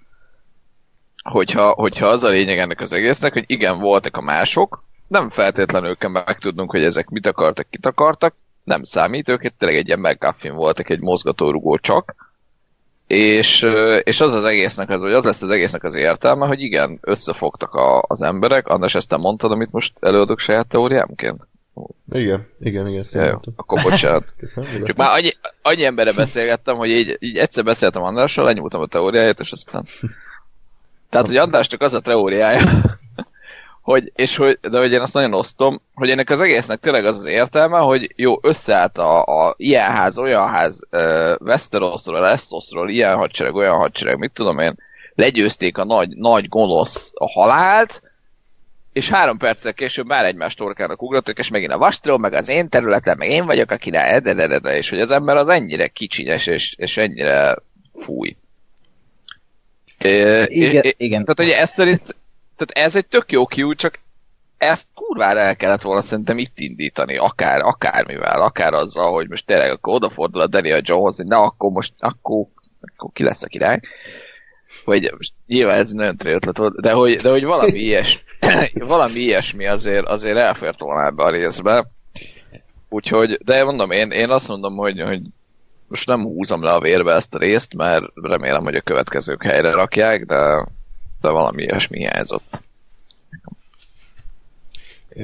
hogyha, hogyha az a lényeg ennek az egésznek, hogy igen, voltak a mások, nem feltétlenül kell megtudnunk, hogy ezek mit akartak, kit akartak, nem számít, ők tényleg egy ilyen McGuffin voltak, egy mozgatórugó csak, és, és az az egésznek, az, vagy az lesz az egésznek az értelme, hogy igen, összefogtak a, az emberek, András ezt te mondtad, amit most előadok saját teóriámként? Igen, igen, igen, jó, akkor bocsánat. Köszönöm, Csak már annyi, annyi emberre beszélgettem, hogy így, így egyszer beszéltem Andrással, lenyúltam a teóriáját, és aztán... Tehát, hogy Andrásnak az a teóriája, hogy, és hogy, de hogy én azt nagyon osztom, hogy ennek az egésznek tényleg az az értelme, hogy jó, összeállt a, a ilyen ház, olyan ház, uh, Westerosról, Lestosról, ilyen hadsereg, olyan hadsereg, mit tudom én, legyőzték a nagy, nagy gonosz a halált, és három perccel később már egymás torkának ugrottak, és megint a Vastról, meg az én területem, meg én vagyok a király, de, de, de, de, és hogy az ember az ennyire kicsinyes, és, és ennyire fúj. É, Igen, é, igen. Tehát ugye ez szerint, tehát ez egy tök jó kiú, csak ezt kurvára el kellett volna szerintem itt indítani, akár, akármivel, akár azzal, hogy most tényleg akkor odafordul a Daniel Jones, hogy na akkor most, akkor, akkor ki lesz a király. Vagy most nyilván ez nagyon ötlet volt, de hogy, de hogy valami, ilyes, valami ilyesmi azért, azért elfért volna ebbe a részbe. Úgyhogy, de mondom, én, én azt mondom, hogy, hogy most nem húzom le a vérbe ezt a részt, mert remélem, hogy a következők helyre rakják, de, de valami ilyesmi hiányzott.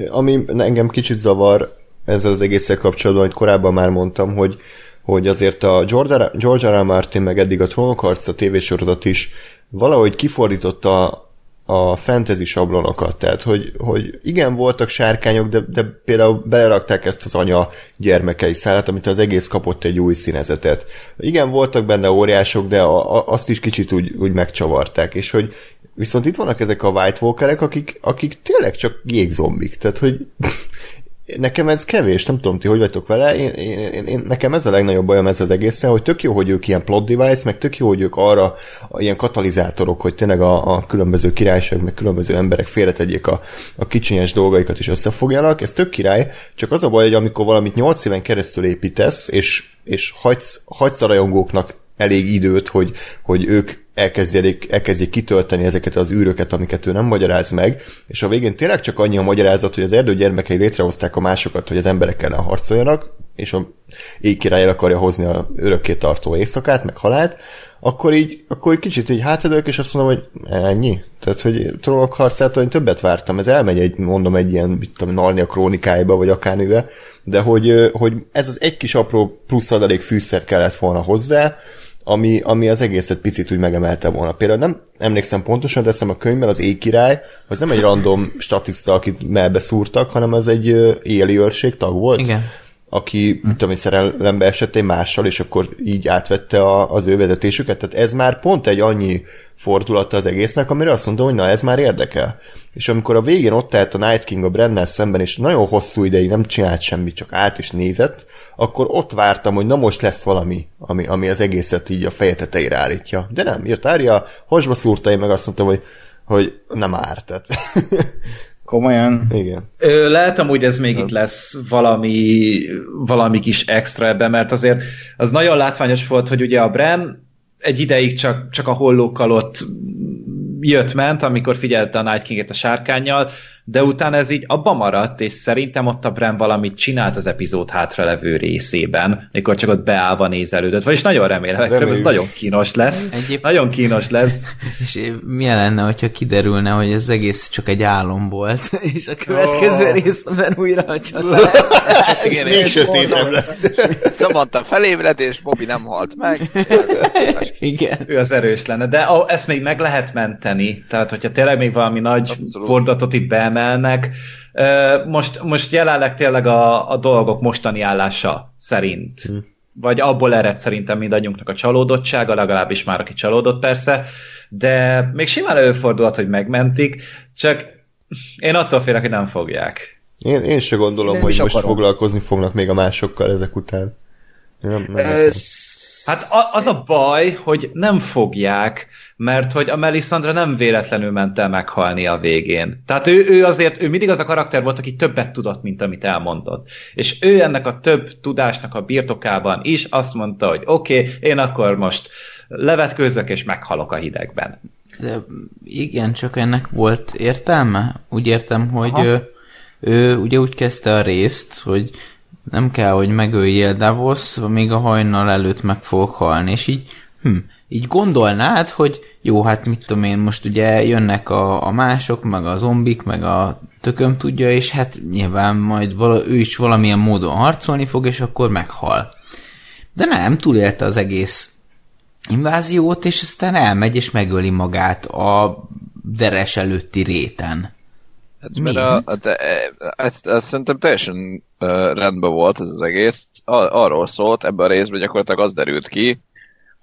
Ami engem kicsit zavar ezzel az egésszel kapcsolatban, hogy korábban már mondtam, hogy, hogy azért a George, R. R. Martin, meg eddig a Trónok harca tévésorozat is valahogy kifordította a fantasy sablonokat, tehát hogy, hogy igen, voltak sárkányok, de, de például belerakták ezt az anya gyermekei szállat, amit az egész kapott egy új színezetet. Igen, voltak benne óriások, de a, a, azt is kicsit úgy, úgy megcsavarták, és hogy viszont itt vannak ezek a White Walkerek, akik, akik tényleg csak jégzombik, tehát hogy nekem ez kevés, nem tudom ti, hogy vagytok vele, én, én, én, én, nekem ez a legnagyobb bajom ez az egészen, hogy tök jó, hogy ők ilyen plot device, meg tök jó, hogy ők arra ilyen katalizátorok, hogy tényleg a, a különböző királyság, meg különböző emberek félretegyék a, a kicsinyes dolgaikat is összefogjanak, ez tök király, csak az a baj, hogy amikor valamit 8 éven keresztül építesz, és, és hagysz, hagysz a rajongóknak elég időt, hogy, hogy ők elkezdjék, elkezdjék kitölteni ezeket az űröket, amiket ő nem magyaráz meg, és a végén tényleg csak annyi a magyarázat, hogy az erdő gyermekei létrehozták a másokat, hogy az emberek ellen harcoljanak, és a égkirály el akarja hozni a örökké tartó éjszakát, meg halált, akkor így, akkor így kicsit így hátadők, és azt mondom, hogy ennyi. Tehát, hogy trónok harcától én többet vártam. Ez elmegy egy, mondom, egy ilyen, mit tudom, Narnia krónikájába, vagy akármibe, de hogy, hogy ez az egy kis apró plusz adalék fűszer kellett volna hozzá, ami, ami az egészet picit úgy megemelte volna. Például nem emlékszem pontosan, de eszem a könyvben az éjkirály, az nem egy random statiszta, akit melbe szúrtak, hanem az egy éli őrség tag volt. Igen. Aki, hm. tudom, szerelembe esett egy mással, és akkor így átvette a, az ő vezetésüket. Tehát ez már pont egy annyi fordulata az egésznek, amire azt mondom, hogy na ez már érdekel. És amikor a végén ott állt a Night King a Brennel szemben, és nagyon hosszú ideig nem csinált semmit, csak állt és nézett, akkor ott vártam, hogy na most lesz valami, ami, ami az egészet így a feje tetejére állítja. De nem, jött Ária, hosba szúrta, én meg azt mondtam, hogy, hogy nem árt. Komolyan? Igen. Ö, lehet amúgy ez még itt lesz valami, valami kis extra ebben, mert azért az nagyon látványos volt, hogy ugye a Bren egy ideig csak, csak a hollókkal ott jött-ment, amikor figyelte a Night King-et a sárkányjal, de utána ez így abba maradt, és szerintem ott a Bren valamit csinált az epizód hátralevő részében, mikor csak ott beállva nézelődött, vagyis nagyon remélem, hogy ez nagyon kínos lesz. Egyéb... Nagyon kínos lesz. És milyen lenne, hogyha kiderülne, hogy ez egész csak egy álom volt, és a következő oh. részben újra a csata lesz. Igen, még sötétebb lesz. Samantha felébred, és Bobby nem halt meg. Igen. Ő az erős lenne, de ezt még meg lehet menteni, tehát hogyha tényleg még valami nagy Abszolút. fordatot itt beemel, emelnek. Most, most jelenleg tényleg a, a dolgok mostani állása szerint, hmm. vagy abból ered szerintem mindannyiunknak a csalódottsága, legalábbis már aki csalódott persze, de még simán előfordulhat, hogy megmentik, csak én attól félek, hogy nem fogják. Én, én se gondolom, én hogy most akarom. foglalkozni fognak még a másokkal ezek után. Nem, nem hát az a baj, hogy nem fogják, mert hogy a Melisandre nem véletlenül ment el meghalni a végén. Tehát ő, ő azért, ő mindig az a karakter volt, aki többet tudott, mint amit elmondott. És ő ennek a több tudásnak a birtokában is azt mondta, hogy oké, okay, én akkor most levetkőzök és meghalok a hidegben. De igen, csak ennek volt értelme? Úgy értem, hogy ő, ő ugye úgy kezdte a részt, hogy nem kell, hogy megöljél Davos, még a hajnal előtt meg fogok halni, és így, hm, így gondolnád, hogy jó, hát mit tudom én, most ugye jönnek a, a mások, meg a zombik, meg a tököm tudja, és hát nyilván majd vala, ő is valamilyen módon harcolni fog, és akkor meghal. De nem, túlélte az egész inváziót, és aztán elmegy és megöli magát a deres előtti réten. Hát, mert a, a, de, ezt, ezt szerintem teljesen uh, rendben volt ez az egész. Ar- arról szólt ebben a részben gyakorlatilag az derült ki,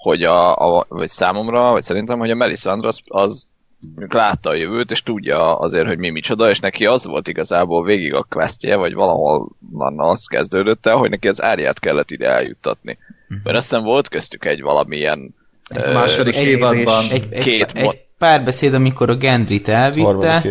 hogy a, a vagy számomra, vagy szerintem, hogy a Melisandre az, az látta a jövőt, és tudja azért, hogy mi micsoda, és neki az volt igazából végig a questje, vagy valahol van az kezdődött el, hogy neki az árját kellett ide eljuttatni. Uh-huh. Mert aztán volt köztük egy valamilyen egy második évadban egy, egy, két egy, egy párbeszéd, amikor a Gendrit elvitte,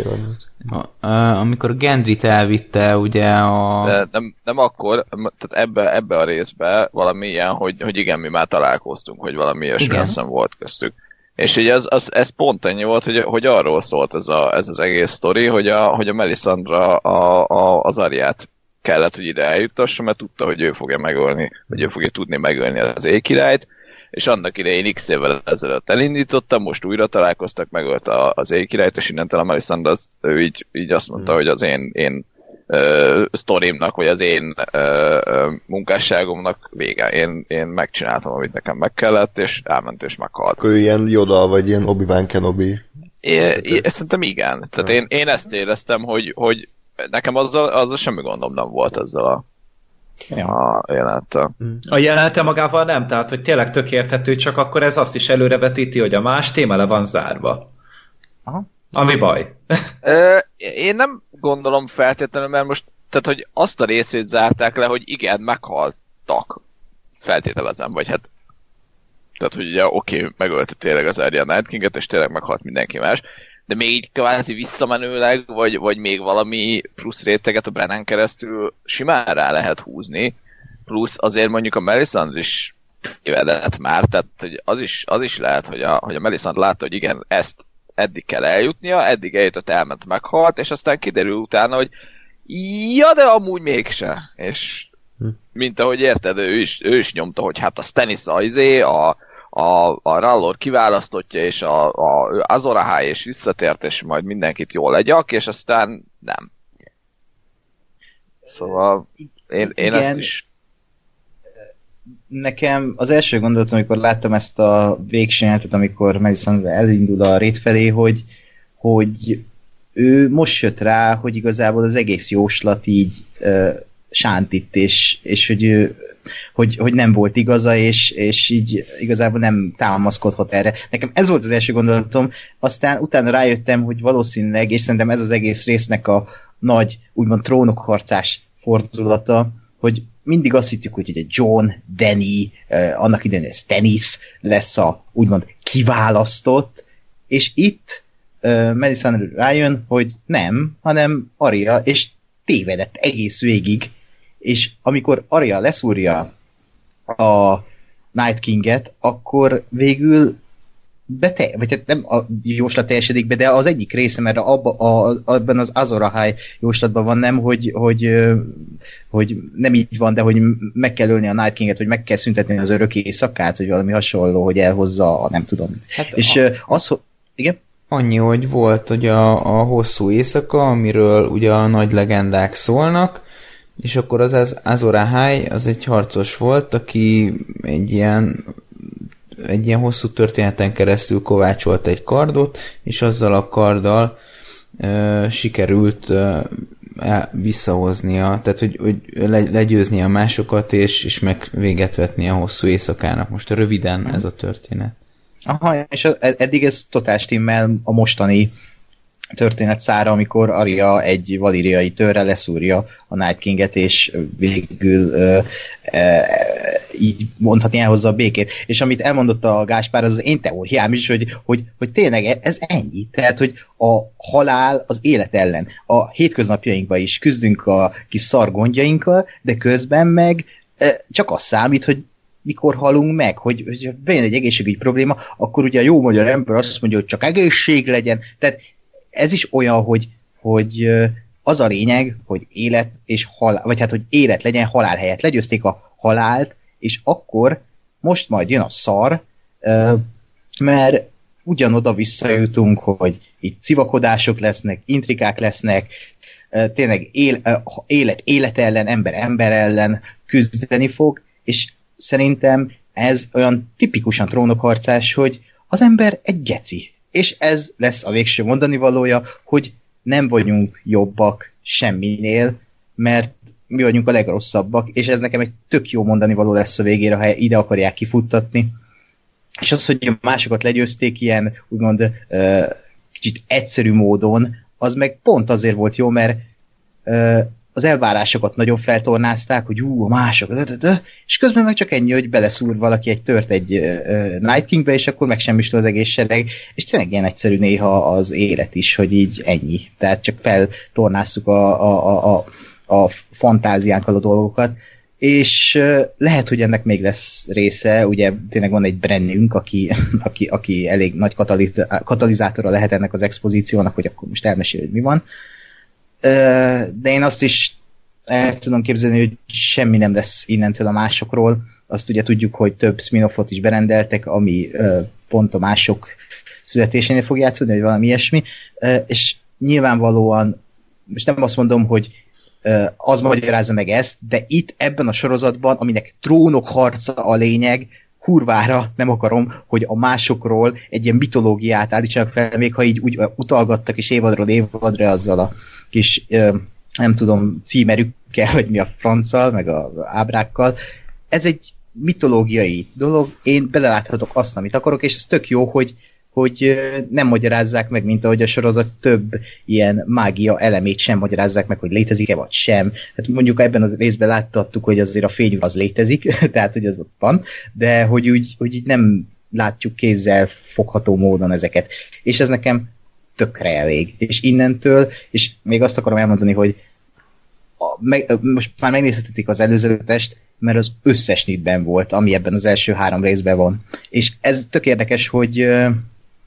a, amikor a Gendrit elvitte ugye a... De nem, nem akkor, tehát ebbe, ebbe a részbe valami ilyen, hogy, hogy igen, mi már találkoztunk, hogy valami ilyesmi volt köztük. És így ez, az, ez pont ennyi volt, hogy, hogy arról szólt ez, a, ez az egész sztori, hogy a, hogy a Melisandra a, a, az Ariát kellett, hogy ide eljutassa, mert tudta, hogy ő fogja megölni, hogy ő fogja tudni megölni az ékirályt, és annak idején x évvel ezelőtt elindítottam, most újra találkoztak, megölt az ékirályt, és innentől a Melisandre az, ő így, így azt mondta, hmm. hogy az én, én uh, sztorimnak, vagy az én uh, munkásságomnak vége. Én, én megcsináltam, amit nekem meg kellett, és elment és meghalt. Akkor ilyen Yoda, vagy ilyen Obi-Wan Kenobi. É, é, szerintem igen. Tehát én, én ezt éreztem, hogy, hogy nekem azzal, azzal semmi gondom nem volt ezzel a, ja. a jelenettel. A jelenete magával nem, tehát hogy tényleg tök érthető, csak akkor ez azt is előrevetíti, hogy a más téma le van zárva. Aha. Ami baj. Én nem gondolom feltétlenül, mert most, tehát hogy azt a részét zárták le, hogy igen, meghaltak. Feltételezem, vagy hát tehát, hogy ugye oké, okay, megölte tényleg az Arya Night King-et, és tényleg meghalt mindenki más, de még így kvázi visszamenőleg, vagy, vagy még valami plusz réteget a Brennan keresztül simán rá lehet húzni, plusz azért mondjuk a Melisandre is évedett már, tehát hogy az is, az is lehet, hogy a, hogy a Melisandre látta, hogy igen, ezt eddig kell eljutnia, eddig eljutott, elment, meghalt, és aztán kiderül utána, hogy ja, de amúgy mégse. És hm. mint ahogy érted, ő is, ő is nyomta, hogy hát a Stannis a, izé, a, a, a Rallor kiválasztottja, és a, a Azor Ahai és visszatért, és majd mindenkit jól legyak, és aztán nem. Szóval én, én Igen. ezt is nekem az első gondolatom, amikor láttam ezt a végső jelentet, amikor Madison elindul a rét felé, hogy, hogy ő most jött rá, hogy igazából az egész jóslat így sántit, és, és hogy, ő, hogy, hogy nem volt igaza, és, és így igazából nem támaszkodhat erre. Nekem ez volt az első gondolatom, aztán utána rájöttem, hogy valószínűleg, és szerintem ez az egész résznek a nagy, úgymond trónokharcás fordulata, hogy mindig azt hittük, hogy egy John, Danny, annak idején ez Dennis lesz a úgymond kiválasztott, és itt eh, Madison rájön, hogy nem, hanem Aria, és tévedett egész végig, és amikor Aria leszúrja a Night King-et, akkor végül bete, vagy hát nem a jóslat teljesedik be, de az egyik része, mert abba, a, abban az Azorahai jóslatban van nem, hogy, hogy, hogy nem így van, de hogy meg kell ölni a Night King-et, vagy meg kell szüntetni az örök éjszakát, vagy valami hasonló, hogy elhozza a nem tudom. Hát És a... az, hogy... Igen? Annyi, hogy volt hogy a, a hosszú éjszaka, amiről ugye a nagy legendák szólnak, és akkor az, az Azor Ahai, az egy harcos volt, aki egy ilyen egy ilyen hosszú történeten keresztül kovácsolt egy kardot, és azzal a karddal e, sikerült e, visszahoznia, tehát hogy, hogy le, legyőzni a másokat, és, és meg véget vetni a hosszú éjszakának. Most röviden ez a történet. Aha, és eddig ez totál stimmel a mostani történet szára, amikor Aria egy valíriai törre leszúrja a Night King-et, és végül ö, ö, így mondhatni elhozza a békét. És amit elmondott a Gáspár, az az én teóriám is, hogy, hogy, hogy tényleg ez ennyi. Tehát, hogy a halál az élet ellen. A hétköznapjainkban is küzdünk a kis szargondjainkkal, de közben meg csak az számít, hogy mikor halunk meg, hogy, hogy bejön egy egészségügyi probléma, akkor ugye a jó magyar ember azt mondja, hogy csak egészség legyen. Tehát ez is olyan, hogy, hogy az a lényeg, hogy élet és halál, vagy hát, hogy élet legyen halál helyett. Legyőzték a halált, és akkor most majd jön a szar, mert ugyanoda visszajutunk, hogy itt civakodások lesznek, intrikák lesznek, tényleg él, élet, élet ellen, ember ember ellen küzdeni fog, és szerintem ez olyan tipikusan trónokharcás, hogy az ember egy geci. És ez lesz a végső mondani valója, hogy nem vagyunk jobbak semminél, mert mi vagyunk a legrosszabbak, és ez nekem egy tök jó mondani való lesz a végére, ha ide akarják kifuttatni. És az, hogy másokat legyőzték ilyen, úgymond kicsit egyszerű módon, az meg pont azért volt jó, mert az elvárásokat nagyon feltornázták, hogy ú, a mások, de, de, de, és közben meg csak ennyi, hogy beleszúr valaki egy tört egy uh, Night Kingbe, és akkor megsemmisül az egész sereg, és tényleg ilyen egyszerű néha az élet is, hogy így ennyi. Tehát csak feltornázzuk a, a, a, a, a fantáziánkkal a dolgokat, és uh, lehet, hogy ennek még lesz része, ugye tényleg van egy brennünk, aki, aki, aki elég nagy kataliz- katalizátora lehet ennek az expozíciónak, hogy akkor most elmesél, hogy mi van, de én azt is el tudom képzelni, hogy semmi nem lesz innentől a másokról. Azt ugye tudjuk, hogy több spin is berendeltek, ami pont a mások születésénél fog játszódni, vagy valami ilyesmi, és nyilvánvalóan, most nem azt mondom, hogy az magyarázza meg ezt, de itt ebben a sorozatban, aminek trónok harca a lényeg, kurvára nem akarom, hogy a másokról egy ilyen mitológiát állítsanak fel, még ha így úgy utalgattak és évadról évadra azzal a kis, nem tudom, címerükkel, vagy mi a franccal, meg a ábrákkal. Ez egy mitológiai dolog, én beleláthatok azt, amit akarok, és ez tök jó, hogy, hogy nem magyarázzák meg, mint ahogy a sorozat több ilyen mágia elemét sem magyarázzák meg, hogy létezik-e vagy sem. Hát mondjuk ebben az részben láttattuk, hogy azért a fény az létezik, tehát hogy az ott van, de hogy úgy, hogy így nem látjuk kézzel fogható módon ezeket. És ez nekem tökre elég. És innentől, és még azt akarom elmondani, hogy a, meg, most már megnézhetik az előzetest, mert az összes nitben volt, ami ebben az első három részben van. És ez tök érdekes, hogy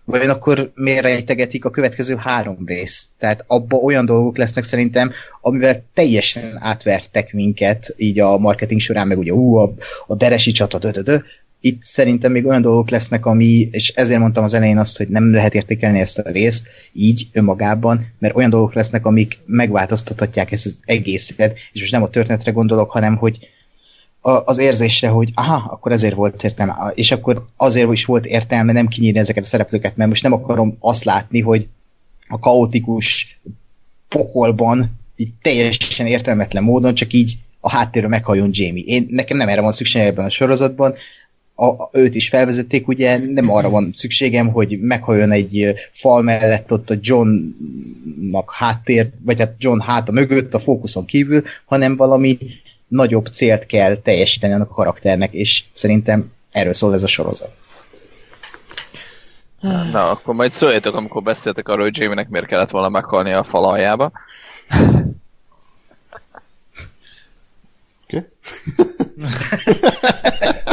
vajon akkor miért rejtegetik a következő három rész? Tehát abba olyan dolgok lesznek szerintem, amivel teljesen átvertek minket, így a marketing során, meg ugye ú, a, a deresi csata, dö, dö, dö, itt szerintem még olyan dolgok lesznek, ami, és ezért mondtam az elején azt, hogy nem lehet értékelni ezt a részt így önmagában, mert olyan dolgok lesznek, amik megváltoztathatják ezt az egészet, és most nem a történetre gondolok, hanem hogy az érzésre, hogy aha, akkor ezért volt értelme, és akkor azért is volt értelme nem kinyírni ezeket a szereplőket, mert most nem akarom azt látni, hogy a kaotikus pokolban így teljesen értelmetlen módon csak így a háttérről meghalljon Jamie. Én, nekem nem erre van szükség ebben a sorozatban, a, őt is felvezették, ugye nem arra van szükségem, hogy meghajjon egy fal mellett ott a Johnnak háttér, vagy hát John háta mögött a fókuszon kívül, hanem valami nagyobb célt kell teljesíteni annak a karakternek, és szerintem erről szól ez a sorozat. Na, akkor majd szóljatok, amikor beszéltek arról, hogy Jamie-nek miért kellett volna meghalni a fal aljába. Okay.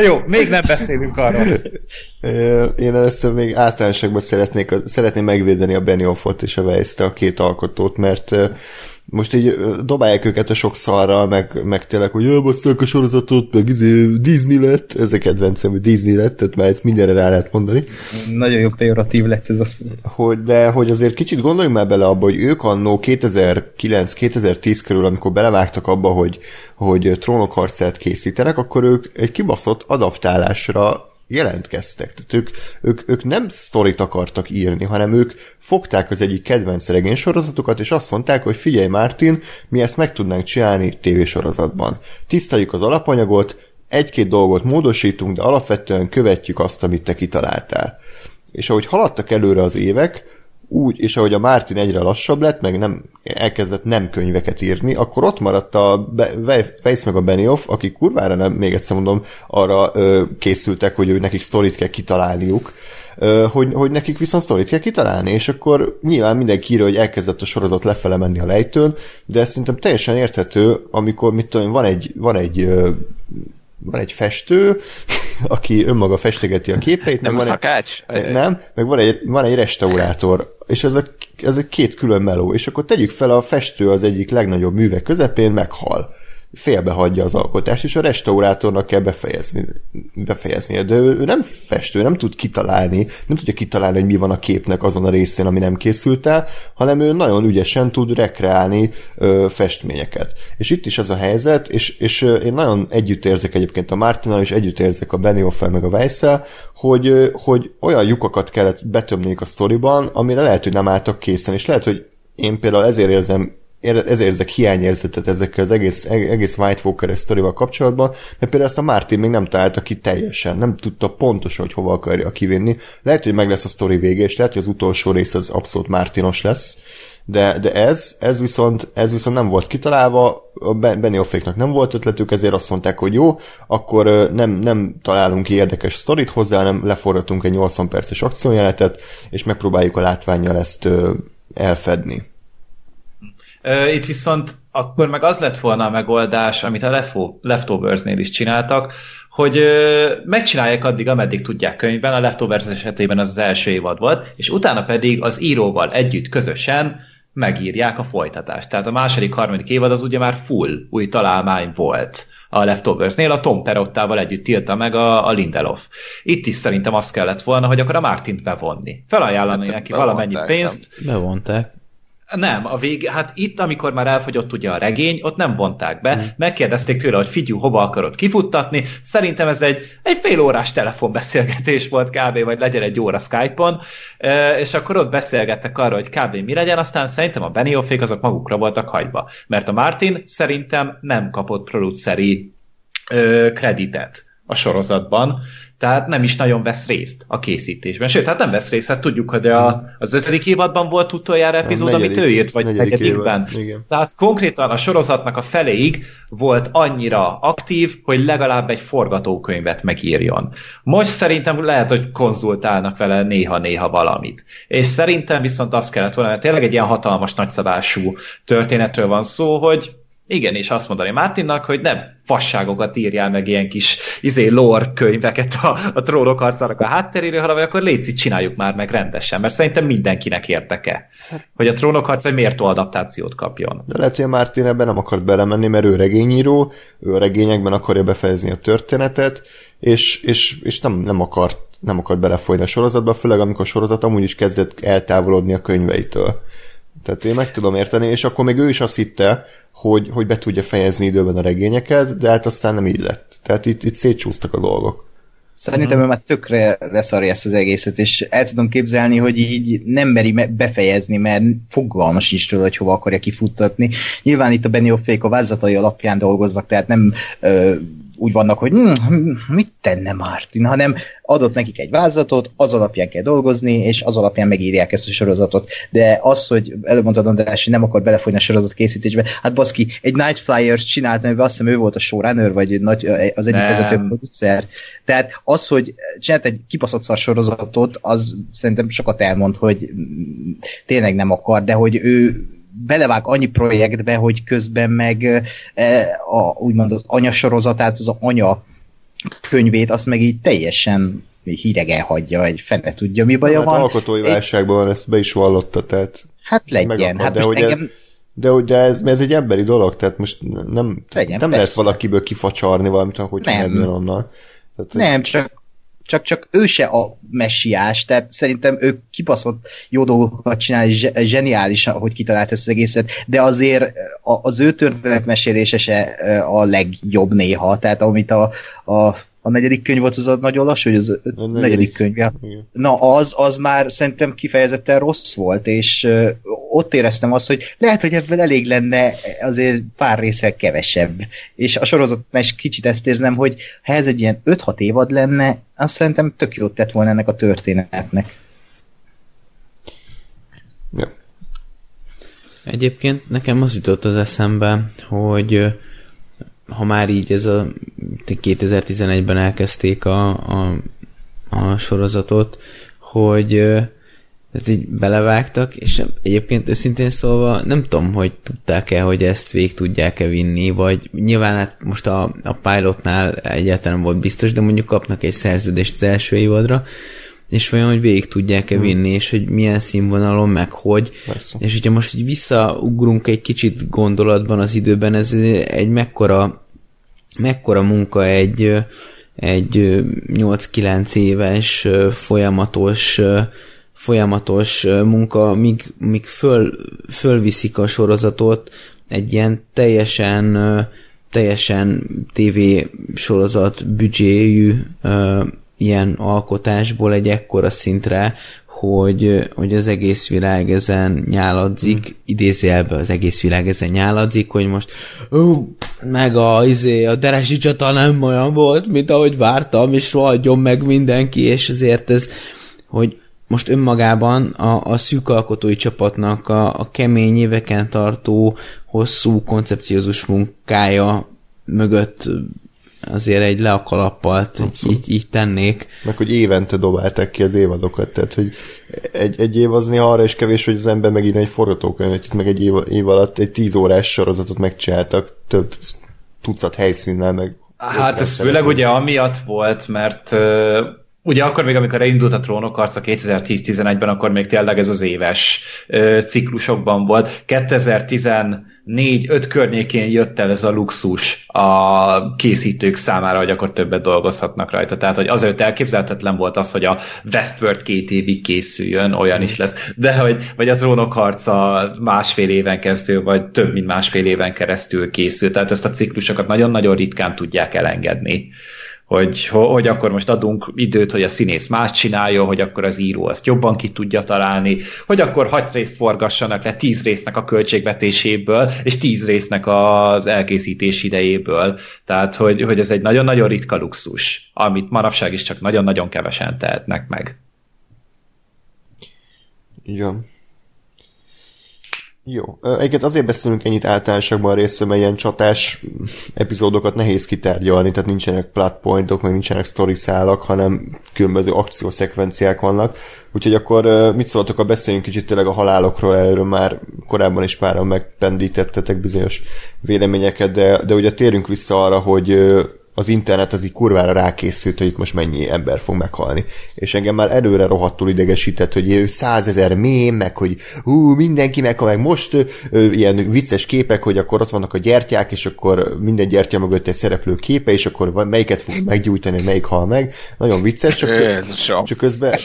Jó, még nem beszélünk arról. Én először még általánosságban szeretnék, szeretném megvédeni a Benioffot és a weiss a két alkotót, mert most így dobálják őket a sok szarral, meg, meg tényleg, hogy elbasszák a sorozatot, meg izé Disney lett, ez a kedvencem, hogy Disney lett, tehát már ezt mindenre rá lehet mondani. Nagyon jó pejoratív lett ez a szó. Hogy, de hogy azért kicsit gondoljunk már bele abba, hogy ők annó 2009-2010 körül, amikor belevágtak abba, hogy, hogy trónok harcát készítenek, akkor ők egy kibaszott adaptálásra jelentkeztek. Tehát ők, ők, ők nem sztorit akartak írni, hanem ők fogták az egyik kedvenc regénysorozatukat, és azt mondták, hogy figyelj Martin, mi ezt meg tudnánk csinálni tévésorozatban. Tiszteljük az alapanyagot, egy-két dolgot módosítunk, de alapvetően követjük azt, amit te kitaláltál. És ahogy haladtak előre az évek, úgy, és ahogy a Martin egyre lassabb lett, meg nem, elkezdett nem könyveket írni, akkor ott maradt a Weiss meg a Benioff, akik kurvára nem, még egyszer mondom, arra ö, készültek, hogy ő nekik sztorit kell kitalálniuk, ö, hogy, hogy nekik viszont sztorit kell kitalálni, és akkor nyilván mindenki írja, hogy elkezdett a sorozat lefele menni a lejtőn, de ez szerintem teljesen érthető, amikor mit tudom, van egy, van egy ö, van egy festő, aki önmaga festegeti a képeit. Nem van szakács? Egy, nem, meg van egy, van egy restaurátor, és ez a, ez a két külön meló, és akkor tegyük fel a festő az egyik legnagyobb műve közepén meghal. Félbehagyja az alkotást, és a restaurátornak kell befejezni, befejeznie. De ő, nem festő, nem tud kitalálni, nem tudja kitalálni, hogy mi van a képnek azon a részén, ami nem készült el, hanem ő nagyon ügyesen tud rekreálni ö, festményeket. És itt is ez a helyzet, és, és én nagyon együtt érzek egyébként a Martinnal, és együtt érzek a Benioffel meg a weiss hogy, hogy olyan lyukakat kellett betömniük a sztoriban, amire lehet, hogy nem álltak készen, és lehet, hogy én például ezért érzem ezért érzek hiányérzetet ezekkel az egész, egész White Walker sztorival kapcsolatban, mert például ezt a Martin még nem találta ki teljesen, nem tudta pontosan, hogy hova akarja kivinni. Lehet, hogy meg lesz a sztori vége, és lehet, hogy az utolsó rész az abszolút Martinos lesz, de, de ez, ez, viszont, ez viszont nem volt kitalálva, a Beniofféknak nem volt ötletük, ezért azt mondták, hogy jó, akkor nem, nem találunk ki érdekes sztorit hozzá, hanem leforgatunk egy 80 perces akciójeletet, és megpróbáljuk a látványjal ezt elfedni. Itt viszont akkor meg az lett volna a megoldás, amit a Leftovers-nél is csináltak, hogy megcsinálják addig, ameddig tudják könyvben, a Leftovers esetében az az első évad volt, és utána pedig az íróval együtt közösen megírják a folytatást. Tehát a második, harmadik évad az ugye már full új találmány volt a Leftovers-nél, a Tom Perottával együtt tilta meg a, a Lindelof. Itt is szerintem az kellett volna, hogy akkor a Martint bevonni. Felajánlani hát, neki valamennyi pénzt. Bevonták. Nem, a vége, hát itt, amikor már elfogyott ugye a regény, ott nem vonták be, mm. megkérdezték tőle, hogy figyú, hova akarod kifuttatni, szerintem ez egy, egy fél órás telefonbeszélgetés volt kb, vagy legyen egy óra Skype-on, és akkor ott beszélgettek arról, hogy kb. mi legyen, aztán szerintem a Benioffék azok magukra voltak hagyva, mert a Martin szerintem nem kapott produceri kreditet a sorozatban, tehát nem is nagyon vesz részt a készítésben. Sőt, hát nem vesz részt, hát tudjuk, hogy a, az ötödik évadban volt utoljára epizód, negyedik, amit ő írt, vagy negyedik negyedikben. Tehát konkrétan a sorozatnak a feléig volt annyira aktív, hogy legalább egy forgatókönyvet megírjon. Most szerintem lehet, hogy konzultálnak vele néha-néha valamit. És szerintem viszont azt kellett volna, mert tényleg egy ilyen hatalmas, nagyszabású történetről van szó, hogy igen, és azt mondani Mártinnak, hogy nem fasságokat írjál meg ilyen kis izé lore könyveket a, a trónok arcának a hátteréről, hanem akkor léci csináljuk már meg rendesen, mert szerintem mindenkinek érdeke, hogy a trónok harca egy mértó adaptációt kapjon. De lehet, hogy a Mártin ebben nem akart belemenni, mert ő regényíró, ő a regényekben akarja befejezni a történetet, és, és, és nem, nem akart nem akart belefolyni a sorozatba, főleg amikor a sorozat amúgy is kezdett eltávolodni a könyveitől. Tehát én meg tudom érteni, és akkor még ő is azt hitte, hogy, hogy be tudja fejezni időben a regényeket, de hát aztán nem így lett. Tehát itt, itt szétcsúsztak a dolgok. Szerintem ő már tökre leszarja ezt az egészet, és el tudom képzelni, hogy így nem meri befejezni, mert fogalmas is tőle, hogy hova akarja kifuttatni. Nyilván itt a Benioffék a vázatai alapján dolgoznak, tehát nem ö, úgy vannak, hogy hm, mit tenne Martin, hanem adott nekik egy vázlatot, az alapján kell dolgozni, és az alapján megírják ezt a sorozatot. De az, hogy előbb mondtad András, hogy nem akar belefolyni a sorozat készítésbe, hát baszki, egy Night Flyers csinált, amiben azt hiszem ő volt a showrunner, vagy nagy, az egyik vezető producer. Tehát az, hogy csinált egy kipaszott szar sorozatot, az szerintem sokat elmond, hogy tényleg nem akar, de hogy ő belevág annyi projektbe, hogy közben meg e, a, úgymond az anyasorozatát, az anya könyvét, azt meg így teljesen hidegen hagyja, egy fene tudja, mi baja hát van. alkotói válságban van, ezt be is vallotta, tehát Hát legyen. Hát de, hogy engem... ez, de, de ez, ez egy emberi dolog, tehát most nem, legyen, nem lehet valakiből kifacsarni valamit, hogy nem, nem onnan. Tehát, nem, csak csak, csak ő se a messiás, tehát szerintem ő kibaszott jó dolgokat csinál, zseniális, hogy kitalált ezt az egészet, de azért az ő történetmesélése se a legjobb néha, tehát amit a, a a negyedik könyv volt az a nagyon lassú, hogy az a negyedik, negyedik könyv. Ja. Na az, az már szerintem kifejezetten rossz volt, és uh, ott éreztem azt, hogy lehet, hogy ebből elég lenne azért pár részsel kevesebb. És a sorozatnál is kicsit ezt érzem, hogy ha ez egy ilyen 5-6 évad lenne, azt szerintem tök jót tett volna ennek a történetnek. Ja. Egyébként nekem az jutott az eszembe, hogy ha már így ez a 2011-ben elkezdték a, a, a sorozatot, hogy ez így belevágtak, és egyébként őszintén szólva nem tudom, hogy tudták-e, hogy ezt végig tudják-e vinni, vagy nyilván hát most a, a pilotnál egyáltalán volt biztos, de mondjuk kapnak egy szerződést az első évadra, és vajon, hogy végig tudják-e vinni, és hogy milyen színvonalon, meg hogy. Persze. És hogyha most így visszaugrunk egy kicsit gondolatban az időben, ez egy mekkora, mekkora munka egy, egy 8-9 éves folyamatos folyamatos munka, míg, míg föl, fölviszik a sorozatot egy ilyen teljesen teljesen TV sorozat büdzséjű ilyen alkotásból egy ekkora szintre, hogy, hogy az egész világ ezen nyáladzik, hmm. idézőjelben az egész világ ezen nyáladzik, hogy most ó, meg a, izé, a deresi csata nem olyan volt, mint ahogy vártam, és rohadjon meg mindenki, és ezért ez, hogy most önmagában a, a szűk alkotói csapatnak a, a kemény éveken tartó, hosszú, koncepciózus munkája mögött azért egy le a kalappalt így, így, így tennék. Meg hogy évente dobálták ki az évadokat, tehát hogy egy, egy év az néha arra is kevés, hogy az ember megírja egy forgatókönyvet, itt meg egy év, év alatt egy tíz órás sorozatot megcsináltak több tucat helyszínnel, meg Hát ez főleg ugye amiatt volt, mert uh, ugye akkor még, amikor elindult a trónok arca 2010-11-ben, akkor még tényleg ez az éves uh, ciklusokban volt. 2010 négy-öt környékén jött el ez a luxus a készítők számára, hogy akkor többet dolgozhatnak rajta. Tehát, hogy azért elképzelhetetlen volt az, hogy a Westworld két évig készüljön, olyan is lesz. De, hogy, vagy az Rónok harca másfél éven keresztül, vagy több mint másfél éven keresztül készül. Tehát ezt a ciklusokat nagyon-nagyon ritkán tudják elengedni hogy, hogy akkor most adunk időt, hogy a színész más csinálja, hogy akkor az író azt jobban ki tudja találni, hogy akkor hat részt forgassanak le tíz résznek a költségvetéséből, és tíz résznek az elkészítés idejéből. Tehát, hogy, hogy ez egy nagyon-nagyon ritka luxus, amit manapság is csak nagyon-nagyon kevesen tehetnek meg. Igen. Jó. Egyébként azért beszélünk ennyit általánosakban a részről, mert ilyen csatás epizódokat nehéz kitárgyalni, tehát nincsenek plot pointok, meg nincsenek story szálak, hanem különböző akciószekvenciák vannak. Úgyhogy akkor mit szóltok, a beszéljünk kicsit tényleg a halálokról, erről már korábban is páran megpendítettetek bizonyos véleményeket, de, de ugye térünk vissza arra, hogy az internet az így kurvára rákészült, hogy itt most mennyi ember fog meghalni. És engem már előre rohadtul idegesített, hogy százezer mém, meg hogy hú, mindenki meghal, meg most ö, ilyen vicces képek, hogy akkor ott vannak a gyertyák, és akkor minden gyertya mögött egy szereplő képe, és akkor melyiket fog meggyújtani, melyik hal meg. Nagyon vicces, csak, csak közben,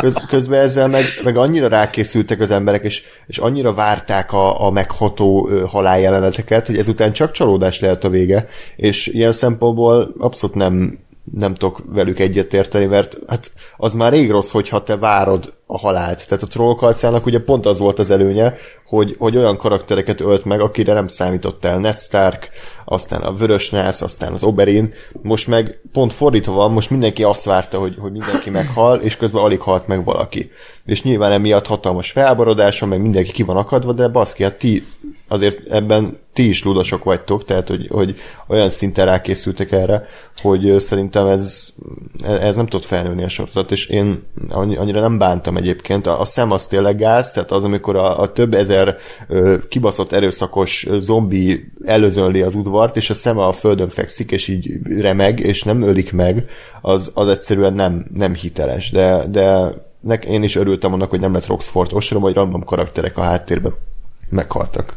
köz, közben ezzel meg, meg annyira rákészültek az emberek, és, és annyira várták a, a megható haláljeleneteket, hogy ezután csak csalódás lehet a vége, és ilyen szempontból szempontból abszolút nem, nem tudok velük egyetérteni, mert hát az már rég rossz, hogyha te várod a halált. Tehát a trollkalcának ugye pont az volt az előnye, hogy, hogy olyan karaktereket ölt meg, akire nem számított el Ned Stark, aztán a Vörös Nász, aztán az Oberyn. Most meg pont fordítva van, most mindenki azt várta, hogy, hogy mindenki meghal, és közben alig halt meg valaki. És nyilván emiatt hatalmas felborodása, meg mindenki ki van akadva, de baszki, hát ti azért ebben ti is ludosok vagytok, tehát hogy, hogy olyan szinten rákészültek erre, hogy szerintem ez, ez nem tud felnőni a sorozat, és én annyira nem bántam egyébként. A, a szem az tényleg gáz, tehát az, amikor a, a több ezer ö, kibaszott erőszakos zombi előzönli az udvart, és a szeme a földön fekszik, és így remeg, és nem ölik meg, az, az egyszerűen nem, nem hiteles. De, de nek, én is örültem annak, hogy nem lett Roxford ostrom, hogy random karakterek a háttérben meghaltak.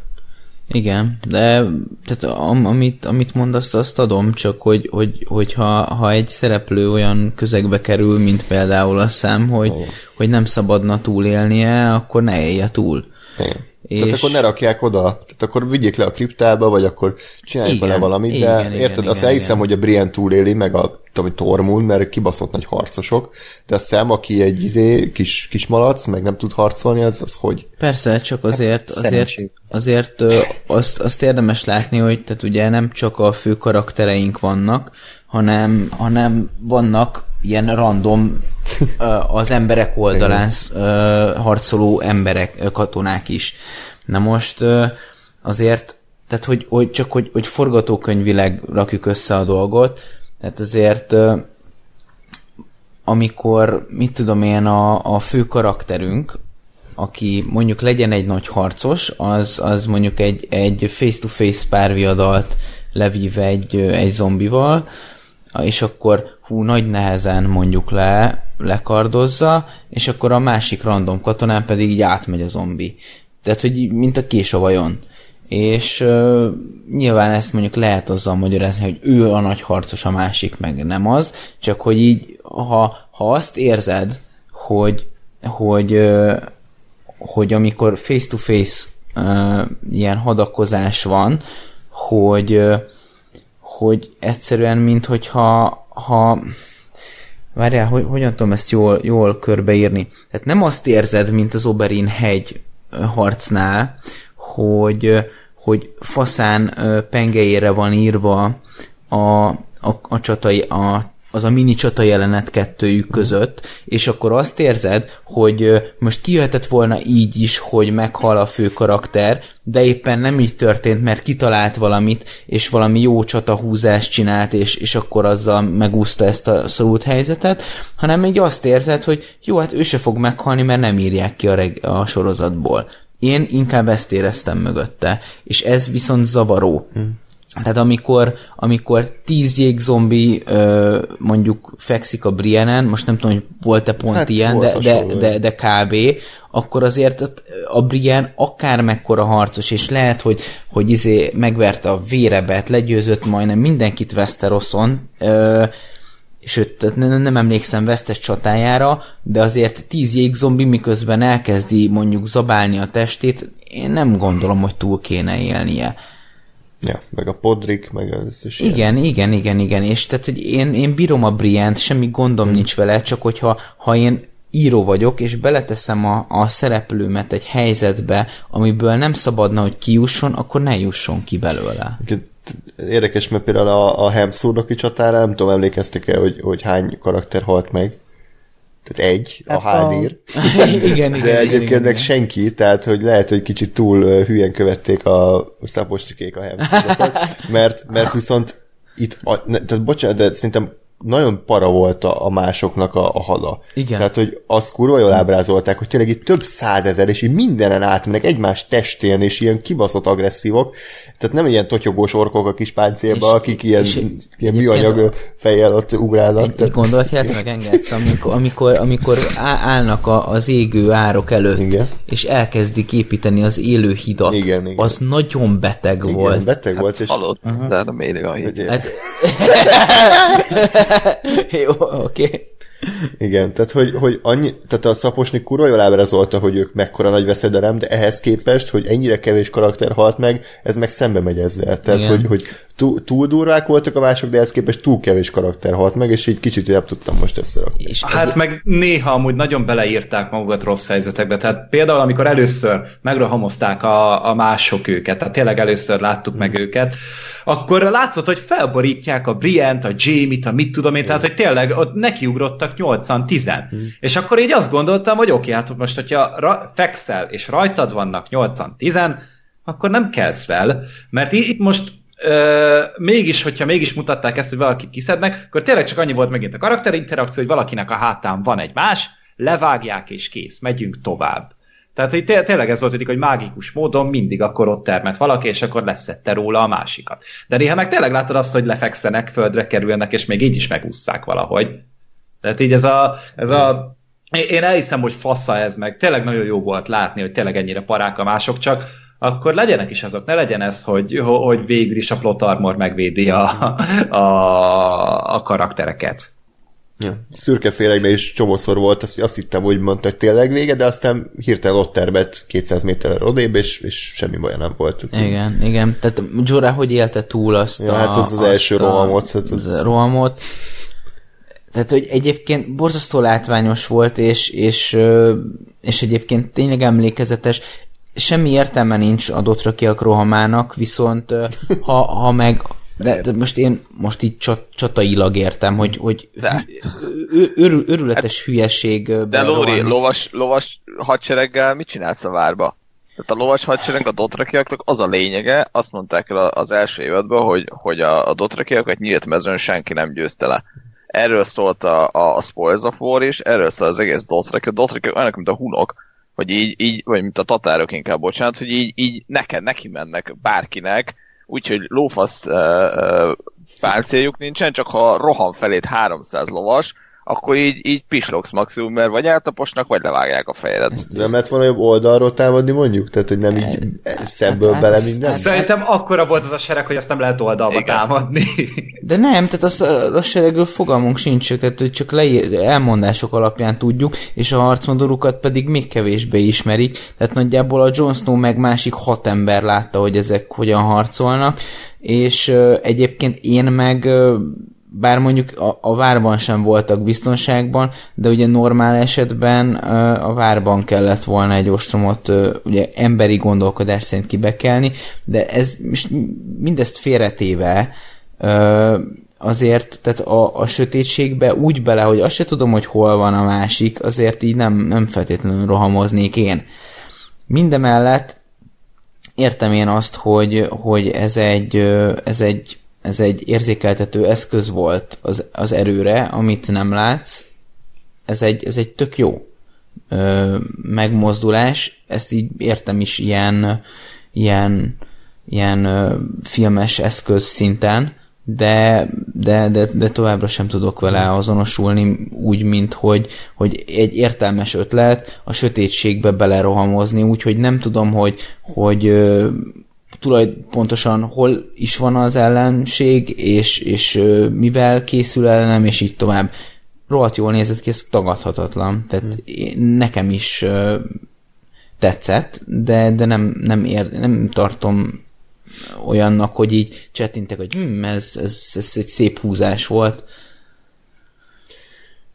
Igen, de tehát am, amit, amit mondasz, azt adom, csak hogy, hogy, hogy ha, ha egy szereplő olyan közegbe kerül, mint például a szem, hogy, oh. hogy nem szabadna túlélnie, akkor ne élje túl. Igen. És... Tehát akkor ne rakják oda, tehát akkor vigyék le a kriptába, vagy akkor csinálják bele valamit, igen, de igen, érted, igen, azt igen, elhiszem, igen. hogy a Brian túléli, meg a tudom, Tormund, mert kibaszott nagy harcosok, de a szem, aki egy izé, kis, kis malac, meg nem tud harcolni, az, az hogy? Persze, csak azért, hát, azért, azért ö, azt, azt érdemes látni, hogy tehát ugye nem csak a fő karaktereink vannak, hanem, hanem vannak ilyen random az emberek oldalán harcoló emberek, katonák is. Na most azért, tehát hogy, hogy csak hogy, hogy forgatókönyvileg rakjuk össze a dolgot, tehát azért amikor, mit tudom én, a, a fő karakterünk, aki mondjuk legyen egy nagy harcos, az, az mondjuk egy, egy face-to-face párviadalt levív egy, egy zombival, és akkor hú, nagy nehezen mondjuk le, lekardozza, és akkor a másik random katonán pedig így átmegy a zombi. Tehát, hogy mint a kés a vajon. És uh, nyilván ezt mondjuk lehet azzal magyarázni, hogy ő a nagy harcos, a másik meg nem az, csak hogy így, ha, ha azt érzed, hogy, hogy, uh, hogy amikor face-to-face uh, ilyen hadakozás van, hogy, uh, hogy egyszerűen, mint hogyha ha, várjál, hogy, hogyan tudom ezt jól, jól körbeírni. Tehát nem azt érzed, mint az Oberin hegy harcnál, hogy, hogy faszán pengeére van írva a, a, a csatai, a az a mini csata jelenet kettőjük között, és akkor azt érzed, hogy most kijöhetett volna így is, hogy meghal a fő karakter, de éppen nem így történt, mert kitalált valamit, és valami jó csatahúzást csinált, és, és akkor azzal megúszta ezt a szorult helyzetet, hanem így azt érzed, hogy jó, hát ő se fog meghalni, mert nem írják ki a, reg- a sorozatból. Én inkább ezt éreztem mögötte, és ez viszont zavaró. Hmm. Tehát amikor, amikor tíz jégzombi ö, mondjuk fekszik a Brianen, most nem tudom, hogy volt-e pont hát ilyen, de, de, de, de kb., akkor azért a Brian akár mekkora harcos, és lehet, hogy, hogy izé megverte a vérebet, legyőzött majdnem mindenkit Westeroson, ö, sőt, nem, nem emlékszem vesztes csatájára, de azért tíz jégzombi miközben elkezdi mondjuk zabálni a testét, én nem gondolom, hogy túl kéne élnie. Ja, meg a Podrick, meg az összes Igen, ilyen. igen, igen, igen, és tehát, hogy én, én bírom a Briant, semmi gondom hmm. nincs vele, csak hogyha ha én író vagyok, és beleteszem a, a szereplőmet egy helyzetbe, amiből nem szabadna, hogy kijusson, akkor ne jusson ki belőle. Érdekes, mert például a, a Hemszurdoki csatára nem tudom, emlékeztek-e, hogy, hogy hány karakter halt meg? Tehát egy, a hádír. A... igen, igen, De egyébként igen, meg igen. senki, tehát hogy lehet, hogy kicsit túl hülyen követték a szapostikék a hemszúrokat, mert, mert viszont itt, a, tehát bocsánat, de szerintem nagyon para volt a, a másoknak a, a hada. Igen. Tehát, hogy azt kurva jól ábrázolták, hogy tényleg itt több százezer, és így mindenen átmennek egymás testén, és ilyen kibaszott agresszívok. Tehát nem ilyen totyogós orkok a kis páncélba, akik ilyen, és ilyen műanyag fejjel ott ugrálnak. Egy, egy gondolatját meg engedsz, amikor, amikor, amikor állnak a, az égő árok előtt, igen. és elkezdik építeni az élő hidat. Igen, igen. Az nagyon beteg igen, volt. beteg hát volt. És... Halott, uh-huh. de nem élik a híd. Hát... Jó, oké. Okay. Igen, tehát hogy, hogy annyi, tehát a Szaposnik kurva jól ábrázolta, hogy ők mekkora nagy veszedelem, de ehhez képest, hogy ennyire kevés karakter halt meg, ez meg szembe megy ezzel. Tehát, Igen. hogy, hogy túl, túl durvák voltak a mások, de ehhez képest túl kevés karakter halt meg, és így kicsit nem tudtam most összerakni. És hát egy... meg néha amúgy nagyon beleírták magukat rossz helyzetekbe. Tehát például, amikor először megrohamozták a, a mások őket, tehát tényleg először láttuk hmm. meg őket, akkor látszott, hogy felborítják a Briant, a Jamie-t, a mit tudom én, tehát hogy tényleg ott nekiugrottak 80-10. Hmm. És akkor így azt gondoltam, hogy oké, hát most, hogyha ra- fekszel, és rajtad vannak 80-10, akkor nem kelsz fel, mert itt most Ö, mégis, hogyha mégis mutatták ezt, hogy valakit kiszednek, akkor tényleg csak annyi volt megint a karakterinterakció, hogy valakinek a hátán van egy más, levágják és kész, megyünk tovább. Tehát hogy té- tényleg ez volt, hogy mágikus módon mindig akkor ott termet valaki, és akkor leszette róla a másikat. De néha meg tényleg látod azt, hogy lefekszenek, földre kerülnek, és még így is megúszszák valahogy. Tehát így ez a, ez a én elhiszem, hogy fassa ez meg. Tényleg nagyon jó volt látni, hogy tényleg ennyire parák a mások, csak akkor legyenek is azok, ne legyen ez, hogy, hogy végül is a plot armor megvédi a, a, a karaktereket. Ja. Szürke félegben is csomószor volt, azt, azt hittem, hogy mondta, hogy tényleg vége, de aztán hirtelen ott termet 200 méterre odébb, és, és semmi baj nem volt. Igen, igen. Tehát Jorah hogy élte túl azt ja, a... hát az az első rohamot. Hát az... rohamot. Tehát, hogy egyébként borzasztó látványos volt, és, és, és egyébként tényleg emlékezetes. Semmi értelme nincs a Dothrakiak rohamának, viszont ha, ha meg de, de most én most így csat, csatailag értem, hogy, hogy ör, örületes hát, hülyeség. De Lóri, lovas, lovas hadsereggel mit csinálsz a várba? Tehát a lovas hadsereg a dotrakiaknak az a lényege, azt mondták el az első évadban, hogy, hogy a, a dotrakiakat nyílt mezőn senki nem győzte le. Erről szólt a, a, a Spoils of War is, erről szól az egész dotraki. A dotrakiak olyanok, mint a hunok, hogy így, így, vagy mint a tatárok inkább, bocsánat, hogy így, így neked neki mennek bárkinek, úgyhogy lófasz uh, páncéljuk nincsen, csak ha rohan felét 300 lovas, akkor így, így pislogsz maximum, mert vagy eltaposnak, vagy levágják a fejedet. Nem lehet volna jobb oldalról támadni mondjuk? Tehát, hogy nem így szemből hát- bele minden? Szerintem akkora volt az a sereg, hogy azt nem lehet oldalba Igen. támadni. De nem, tehát azt a, a seregről fogalmunk sincs, tehát hogy csak leír, elmondások alapján tudjuk, és a harcmodorukat pedig még kevésbé ismerik, tehát nagyjából a Jon Snow meg másik hat ember látta, hogy ezek hogyan harcolnak, és ö, egyébként én meg ö, bár mondjuk a, a várban sem voltak biztonságban, de ugye normál esetben a várban kellett volna egy ostromot ugye emberi gondolkodás szerint kibekelni, de ez mindezt félretéve azért, tehát a, a sötétségbe úgy bele, hogy azt se tudom, hogy hol van a másik, azért így nem, nem feltétlenül rohamoznék én. Mindemellett értem én azt, hogy, hogy ez egy, ez egy ez egy érzékeltető eszköz volt az, az erőre, amit nem látsz. Ez egy, ez egy tök jó ö, megmozdulás. Ezt így értem is ilyen, ilyen, ilyen ö, filmes eszköz szinten, de, de, de, de továbbra sem tudok vele azonosulni úgy, mint hogy, hogy egy értelmes ötlet a sötétségbe belerohamozni, úgyhogy nem tudom, hogy, hogy tulaj pontosan hol is van az ellenség, és, és mivel készül ellenem, és így tovább. Rohadt jól nézett ki, ez tagadhatatlan. Tehát én, nekem is ö, tetszett, de, de nem, nem, ér, nem tartom olyannak, hogy így csettintek, hogy hm, ez, ez, ez egy szép húzás volt.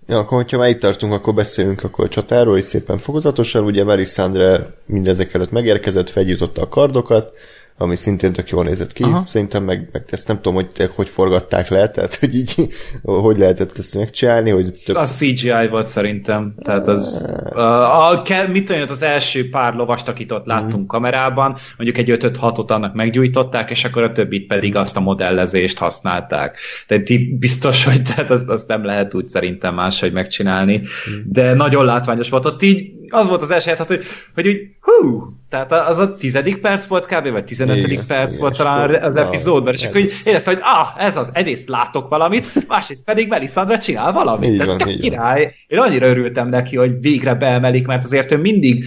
Ja, akkor hogyha már itt tartunk, akkor beszéljünk akkor a csatáról, és szépen fokozatosan. Ugye Melisandre mindezek előtt megérkezett, felgyújtotta a kardokat, ami szintén tök jól nézett ki. Aha. Szerintem meg, meg ezt nem tudom, hogy hogy forgatták le, tehát hogy így hogy lehetett ezt megcsinálni, hogy több... Az CGI volt szerintem. Tehát az... A, a, kell, mit tudom, az első pár lovast, akit ott láttunk kamerában, mondjuk egy 5-6-ot annak meggyújtották, és akkor a többit pedig azt a modellezést használták. Tehát itt biztos, hogy tehát azt, azt nem lehet úgy szerintem máshogy megcsinálni. De nagyon látványos volt. Ott így az volt az első hát, hogy, hogy úgy, hú, tehát az a tizedik perc volt kb. vagy tizenötödik Igen, perc igen, volt talán az na, epizódban, és akkor így ez- éreztem, hogy ah, ez az, egyrészt látok valamit, másrészt pedig Melisandre csinál valamit. Így Tehát van, így van. király. Én annyira örültem neki, hogy végre beemelik, mert azért ő mindig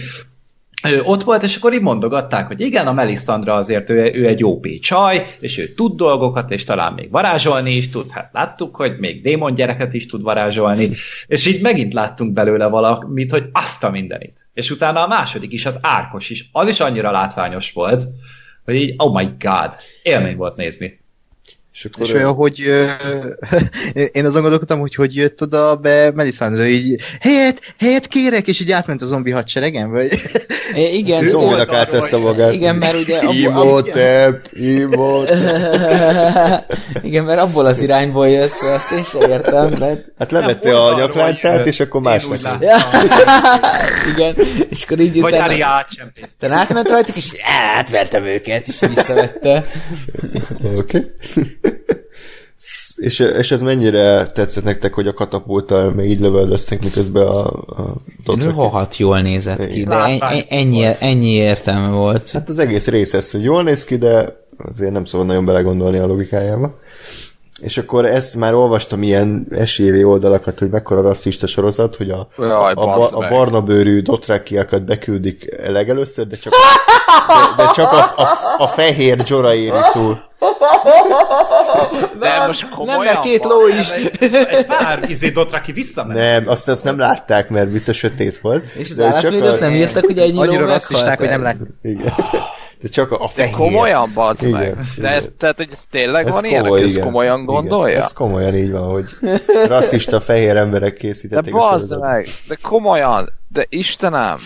ő ott volt, és akkor így mondogatták, hogy igen, a Melisandra azért ő, ő egy OP csaj, és ő tud dolgokat, és talán még varázsolni is tud. Hát láttuk, hogy még démon gyereket is tud varázsolni, és így megint láttunk belőle valamit, hogy azt a mindenit. És utána a második is, az árkos is, az is annyira látványos volt, hogy így, oh my god, élmény volt nézni. És akkor És olyan, hogy ö, én azon gondolkodtam, hogy hogy jött oda be Melisandre, így helyet, helyet kérek, és így átment a zombi hadseregen, vagy É, igen, Zombinak igen, áteszte magát. igen, mert ugye... abból- Imhotep, Imhotep. igen, mert abból az irányból jött, szóval azt én sem értem, de... Hát levette a nyakláncát, és akkor másnak. Ja. igen, és akkor így Vagy utána... Ari átcsempészte. Te átment rajtuk, és átvertem őket, és visszavette. Oké. Okay. és, és ez mennyire tetszett nektek, hogy a katapulttal még így lövöldöztek, miközben a, a Dothraki- Rohadt jól nézett ki, de en- ennyi, ennyi értelme volt. Hát az egész rész ez, hogy jól néz ki, de azért nem szabad nagyon belegondolni a logikájába. És akkor ezt már olvastam ilyen esélyvé oldalakat, hogy mekkora rasszista sorozat, hogy a, Jaj, a, a, a barna bőrű dothrakiakat beküldik legelőször, de csak, de, de csak a, a, a fehér Jora éri túl. De most Nem, komolyan mert két van? ló is. Egy, egy pár izé Dotraki visszament. Nem, azt, azt nem látták, mert vissza sötét volt. És az állatvédők a- nem írtak, hogy ennyi ló annyira rasszisták, hogy nem el? látják. Igen. De csak a, a De fehér. komolyan, bazd Igen, meg. De igen. ez, tehát, hogy ez tényleg Ez van komoly, ezt igen. komolyan Igen, gondolja? Ez komolyan így van, hogy rasszista fehér emberek De készítették a bazd meg, de komolyan, de Istenem!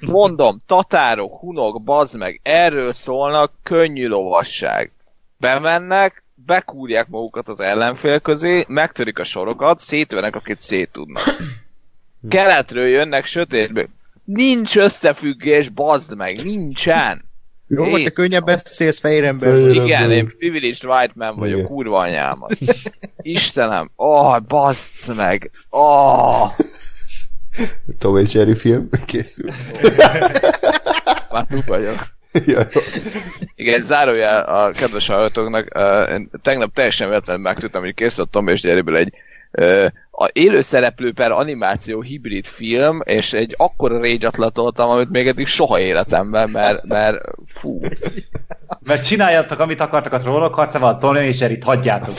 Mondom, tatárok, hunok, bazd meg, erről szólnak, könnyű lovasság. Bemennek, bekúrják magukat az ellenfél közé, megtörik a sorokat, szétvenek, akit szét tudnak. Keletről jönnek sötétből. Nincs összefüggés, bazd meg, nincsen! Jó, hogy te könnyebb beszélsz fehér ember. Igen, én privileged white man vagyok, Igen. kurva anyámat. Istenem, oh, bazd meg, oh, Tom és Jerry film készül. már túl vagyok. Ja. Igen, zárójel a kedves hallgatóknak. Uh, tegnap teljesen véletlenül megtudtam, hogy készült a Tom és Jerryből egy a élőszereplő per animáció hibrid film, és egy akkora rage latoltam, amit még eddig soha életemben, mert, mert fú. Mert csináljátok, amit akartak a trollok harcával, Tony és Erit hagyjátok.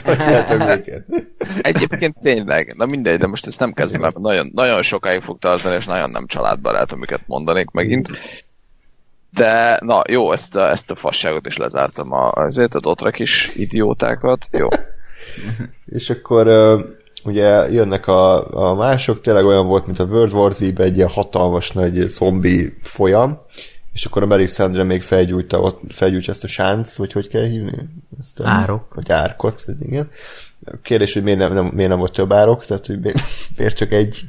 Egyébként tényleg, na mindegy, de most ezt nem kezdem mert nagyon, nagyon sokáig fog tartani, és nagyon nem családbarát, amiket mondanék megint. De, na jó, ezt a, ezt a fasságot is lezártam a, azért, a dotra kis idiótákat. Jó. És akkor ugye jönnek a, a mások, tényleg olyan volt, mint a World War z egy ilyen hatalmas nagy zombi folyam, és akkor a Melisandre még felgyújta, ott, felgyújtja ezt a sánc, vagy hogy kell hívni? Ezt a, Árok. Vagy árkot, vagy igen. Kérdés, hogy miért nem, nem, miért nem volt több árok, tehát hogy miért, csak egy,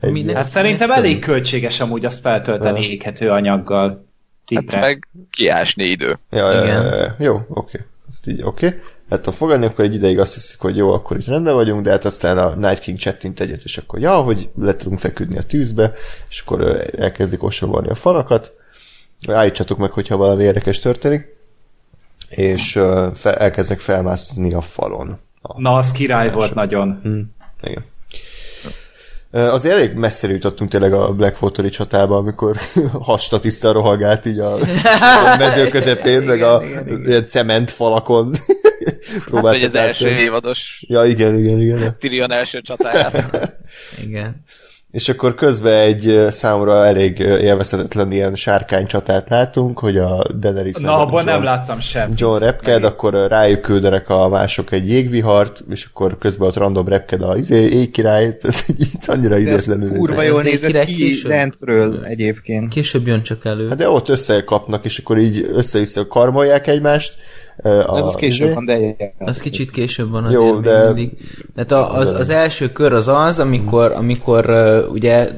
egy Minden- Hát szerintem elég költséges amúgy azt feltölteni Ja. éghető anyaggal. Hát Tipre. meg kiásni idő. Ja, Igen. ja, ja, jó, oké. Ezt így oké. Hát ha fogadni, akkor egy ideig azt hiszik, hogy jó, akkor itt rendben vagyunk, de hát aztán a Night King csettint egyet, és akkor ja, hogy le tudunk feküdni a tűzbe, és akkor elkezdik osabolni a falakat. Állítsatok meg, hogyha valami érdekes történik. És ö, fe, elkezdnek felmászni a falon. A, Na, az király volt nagyon. Hm, igen. Azért elég messzire jutottunk tényleg a Black Water csatába, amikor hastatiszta rohagált így a, a mező közepén, meg a ilyen cementfalakon Hát, hogy az első évados Ja, igen, igen, igen. Tyrion első csatáját. Igen. És akkor közben egy ö, számomra elég élvezhetetlen ilyen sárkány csatát látunk, hogy a Daenerys Na, abban John- nem láttam semmit. John repked, akkor ö, rájuk küldenek a mások egy jégvihart, és akkor közben ott random repked a izé, tehát így itt annyira De ez idétlenül. kurva Ez jól egy nézett ki később. lentről egyébként. Később jön csak elő. Hát de ott összekapnak, és akkor így össze-vissza karmolják egymást. A, Ez az később izé. van, de Az kicsit később van azért Jó, de- mindig. Tehát a, az, az első kör az az, amikor, amikor uh, ugye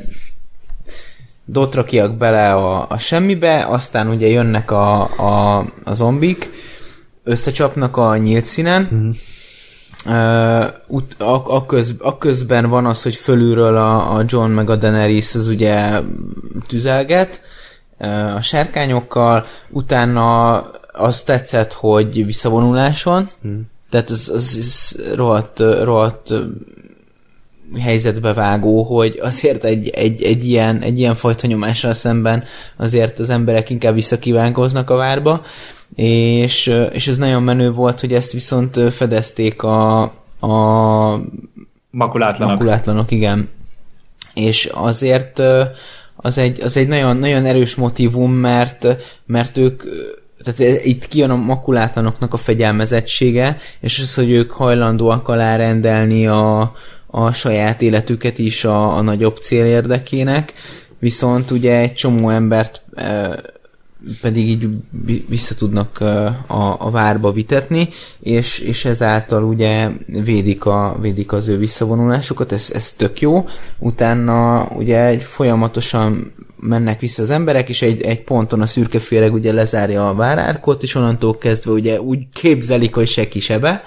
dotrakiak bele a, a semmibe, aztán ugye jönnek a, a, a zombik, összecsapnak a nyílt színen, Uh, ut, a, a, köz, a közben van az, hogy fölülről a, a John meg a Daenerys az ugye tüzelget uh, a sárkányokkal, utána az tetszett, hogy visszavonulás van, hmm. tehát az, az, az rohadt, rohadt helyzetbe vágó, hogy azért egy, egy, egy, ilyen, egy ilyen fajta nyomással szemben azért az emberek inkább visszakívánkoznak a várba, és, és ez nagyon menő volt, hogy ezt viszont fedezték a, a Makulátlanok. makulátlanok, igen. És azért az egy, az egy nagyon, nagyon erős motivum, mert, mert ők tehát itt kijön a makulátlanoknak a fegyelmezettsége, és az, hogy ők hajlandóak alárendelni a, a saját életüket is a, a nagyobb cél érdekének, viszont ugye egy csomó embert e, pedig így vi- vissza tudnak ö, a, a várba vitetni, és, és ezáltal ugye védik, a, védik az ő visszavonulásukat, ez, ez tök jó. Utána ugye folyamatosan mennek vissza az emberek, és egy, egy ponton a szürke féreg ugye lezárja a várárkot, és onnantól kezdve ugye úgy képzelik, hogy se kisebe.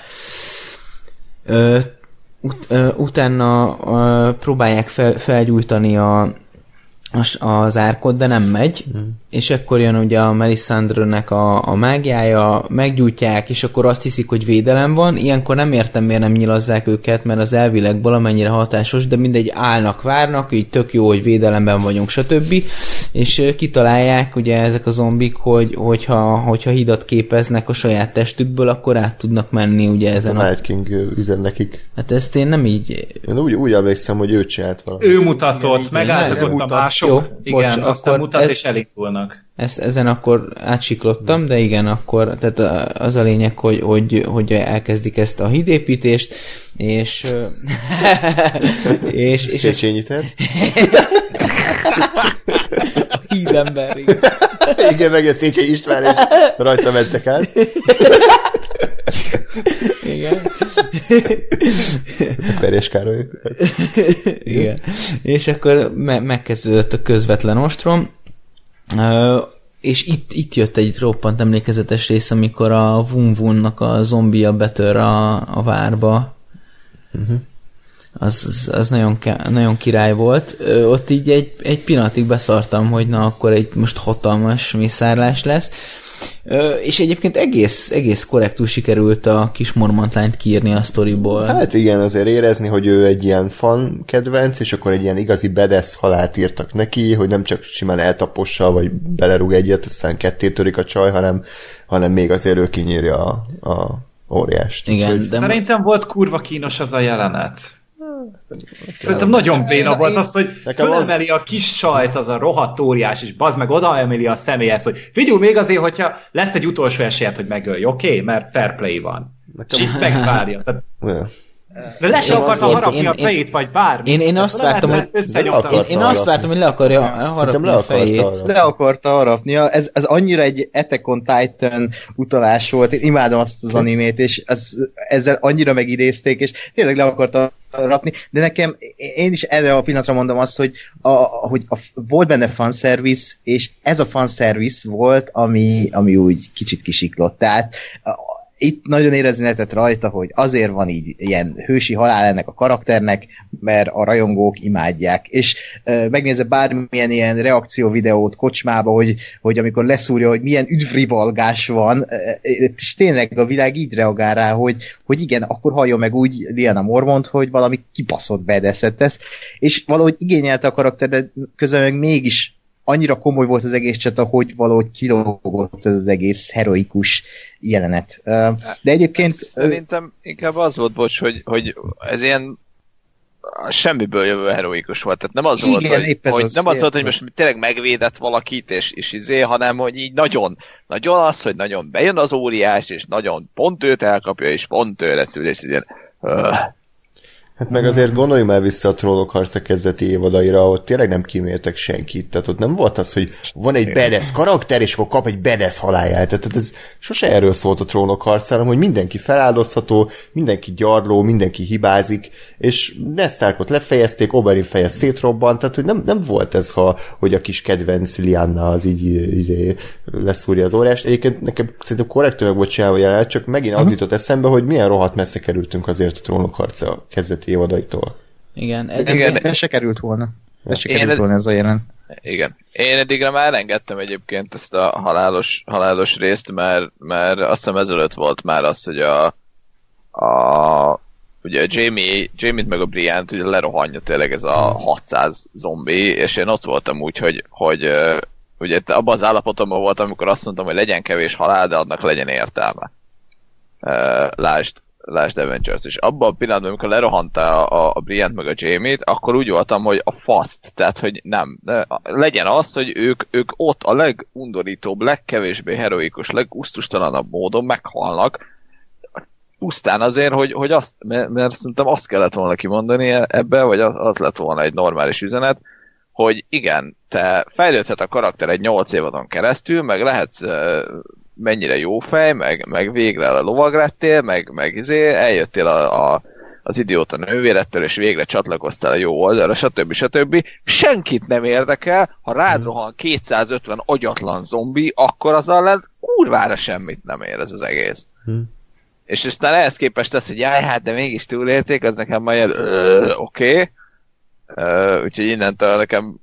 Ut, utána ö, próbálják fel, felgyújtani a, az, árkot, de nem megy, mm. és akkor jön ugye a Melisandre-nek a, a mágiája, meggyújtják, és akkor azt hiszik, hogy védelem van, ilyenkor nem értem, miért nem nyilazzák őket, mert az elvileg valamennyire hatásos, de mindegy állnak, várnak, így tök jó, hogy védelemben vagyunk, stb. És kitalálják ugye ezek a zombik, hogy, hogyha, hogyha hidat képeznek a saját testükből, akkor át tudnak menni ugye A ezen a... Night King üzen nekik. Hát ezt én nem így... Én úgy, úgy emlékszem, hogy ő csinált valamit. Ő mutatott, megálltak ott a mutat. Mások, Jó, igen, bocs, aztán akkor mutat ez- és elindulnak. Ezt, ezen akkor átsiklottam, de igen, akkor tehát az a lényeg, hogy, hogy, hogy elkezdik ezt a hídépítést, és és, és ezt Széchenyi terv. a hídember, igen. Igen, meg egy Széchenyi István, és rajta mentek át. igen. Perés Károly. Igen. És akkor me- megkezdődött a közvetlen ostrom, és itt, itt jött egy roppant emlékezetes rész, amikor a Vun Vunnak a zombia betör a, a várba. Az, az, az nagyon, nagyon király volt. Ö, ott így egy, egy pillanatig beszartam, hogy na akkor egy most hatalmas mészárlás lesz. És egyébként egész, egész korrektül sikerült a kis mormontlányt kiírni a sztoriból. Hát igen, azért érezni, hogy ő egy ilyen fan kedvenc, és akkor egy ilyen igazi bedesz halált írtak neki, hogy nem csak simán eltapossa, vagy belerúg egyet, aztán ketté törik a csaj, hanem, hanem még azért ő kinyírja a, a óriást. Igen, de Szerintem volt kurva kínos az a jelenet. Szerintem nagyon béna volt az, hogy Nekem az- fölemeli a kis sajt, az a rohadt óriás, és bazd meg odaemeli a személyhez, hogy figyelj még azért, hogyha lesz egy utolsó esélyed, hogy megölj, oké? Okay? Mert fair play van. És így megvárja. Tehát, de le se Én akarta harapni én- a én- fejét, vagy bármi. Én- én azt vártam, hogy- Én, én azt harapni. vártam, hogy le akarja harapni le a fejét. arra. Le akarta harapnia, ez, ez annyira egy Attack on Titan utalás volt, én imádom azt az animét, és ez, ezzel annyira megidézték, és tényleg le akarta harapni, de nekem, én is erre a pillanatra mondom azt, hogy, a, hogy a, volt benne fanservice, és ez a fanservice volt, ami, ami úgy kicsit kisiklott. Tehát a, itt nagyon érezni lehetett rajta, hogy azért van így ilyen hősi halál ennek a karakternek, mert a rajongók imádják. És uh, megnézze bármilyen ilyen reakció videót kocsmába, hogy, hogy amikor leszúrja, hogy milyen üdvrivalgás van, uh, és tényleg a világ így reagál rá, hogy, hogy igen, akkor halljon meg úgy Liana Mormont, hogy valami kibaszott bedeszet tesz, és valahogy igényelte a karakter, de közben meg mégis annyira komoly volt az egész csata, hogy valahogy kilógott ez az egész heroikus jelenet. De egyébként... Szerintem inkább az volt, bocs, hogy, hogy ez ilyen semmiből jövő heroikus volt. Tehát nem az Igen, volt, hogy, ez hogy az, nem az épp volt, hogy ez most az. tényleg megvédett valakit, és, és izé, hanem hogy így nagyon, nagyon az, hogy nagyon bejön az óriás, és nagyon pont őt elkapja, és pont ő lesz, és ilyen, öh, Hát meg azért gondolj már vissza a trollok harca kezdeti évadaira, ahol tényleg nem kíméltek senkit. Tehát ott nem volt az, hogy van egy bedesz karakter, és akkor kap egy bedesz halálját. Tehát ez sose erről szólt a trónok harca, hanem hogy mindenki feláldozható, mindenki gyarló, mindenki hibázik, és Nestarkot lefejezték, Oberyn feje szétrobbant, tehát hogy nem, nem volt ez, ha, hogy a kis kedvenc Lianna az így, így leszúrja az órást. Egyébként nekem szerintem korrektül meg volt csinálva jelenet, csak megint az jutott eszembe, hogy milyen rohadt messze kerültünk azért a trónok harca kezdeti évadaitól. Igen, Igen. igen. Ez se került volna. Ez se került volna ez a jelen. Igen. Én eddigre már elengedtem egyébként ezt a halálos, halálos részt, mert, mert azt hiszem ezelőtt volt már az, hogy a, a ugye a Jamie, Jamie-t meg a Briant ugye lerohanja tényleg ez a 600 zombi, és én ott voltam úgy, hogy, hogy ugye abban az állapotomban voltam, amikor azt mondtam, hogy legyen kevés halál, de annak legyen értelme. Lásd, lásd Avengers, és abban a pillanatban, amikor lerohanta a, a Briant meg a Jamie-t, akkor úgy voltam, hogy a faszt, tehát hogy nem, legyen az, hogy ők, ők ott a legundorítóbb, legkevésbé heroikus, legusztustalanabb módon meghalnak, pusztán azért, hogy, hogy azt, mert, mert szerintem azt kellett volna kimondani ebbe, vagy az, az lett volna egy normális üzenet, hogy igen, te fejlődhet a karakter egy 8 évadon keresztül, meg lehetsz mennyire jó fej, meg, meg végre a lovag lettél, meg, meg izé, eljöttél a, a, az idióta nővérettől, és végre csatlakoztál a jó oldalra, stb. stb. Senkit nem érdekel, ha rád rohan 250 agyatlan zombi, akkor az ellen kurvára semmit nem ér ez az egész. És aztán ehhez képest az, hogy jaj, hát de mégis túlélték, az nekem majd oké. Okay. Úgyhogy innentől nekem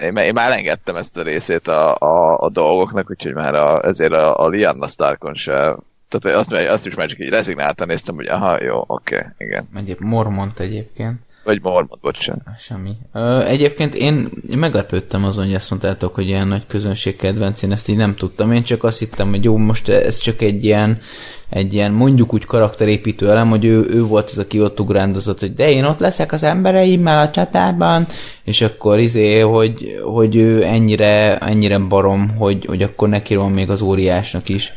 én, én már elengedtem ezt a részét a, a, a dolgoknak, úgyhogy már a, ezért a, a Lianna Starkon se tehát azt, azt is már csak így rezignáltan néztem, hogy aha, jó, oké, okay, igen. Egyéb Mormont egyébként. Vagy Mormont, bocsánat. Semmi. Ö, egyébként én, meglepődtem azon, hogy ezt mondtátok, hogy ilyen nagy közönség kedvenc, én ezt így nem tudtam. Én csak azt hittem, hogy jó, most ez csak egy ilyen, egy ilyen mondjuk úgy karakterépítő elem, hogy ő, ő volt az, aki ott ugrándozott, hogy de én ott leszek az embereimmel a csatában, és akkor izé, hogy, hogy ő ennyire, ennyire barom, hogy, hogy akkor neki van még az óriásnak is.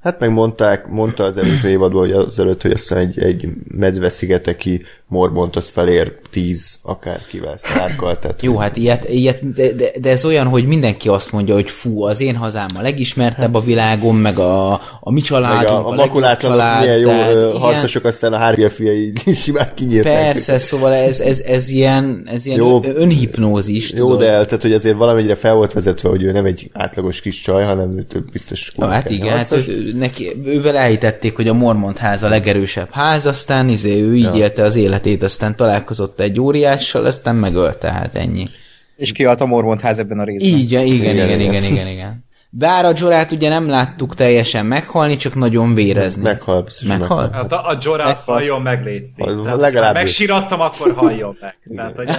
Hát megmondták, mondta az előző évadban, hogy az előtt, hogy azt egy, egy medveszigeteki morbont az felér tíz akárkivel szárkal. Tehát Jó, hát ilyet, ilyet de, de, de, ez olyan, hogy mindenki azt mondja, hogy fú, az én hazám a legismertebb a világon, meg a, a mi meg családunk, a, a legjobb makulátlanok család, milyen jó tehát harcosok, aztán a hárja fiai simán kinyírták. Persze, szóval ez, ez, ez ilyen, ez ilyen Jó. Önhipnózis, Jó, tudod? de tehát, hogy azért valamennyire fel volt vezetve, hogy ő nem egy átlagos kis csaj, hanem ő biztos Ja, hát igen, hát ő, neki, ővel elhitették, hogy a Mormont ház a legerősebb ház, aztán izé, ő így Ja. élte az életét, aztán találkozott egy óriással, aztán megölte, hát ennyi. És kihalt a Mormont ház ebben a részben. Így, igen, igen, Igen, igen, igen. igen. Bár a Jorát ugye nem láttuk teljesen meghalni, csak nagyon vérezni. Meghal, biztos, Meghal? meghal. Hát a, a Jorász Meghal. halljon meg, Tehát, legalább. Megsirattam, akkor halljon meg. Tehát, hogy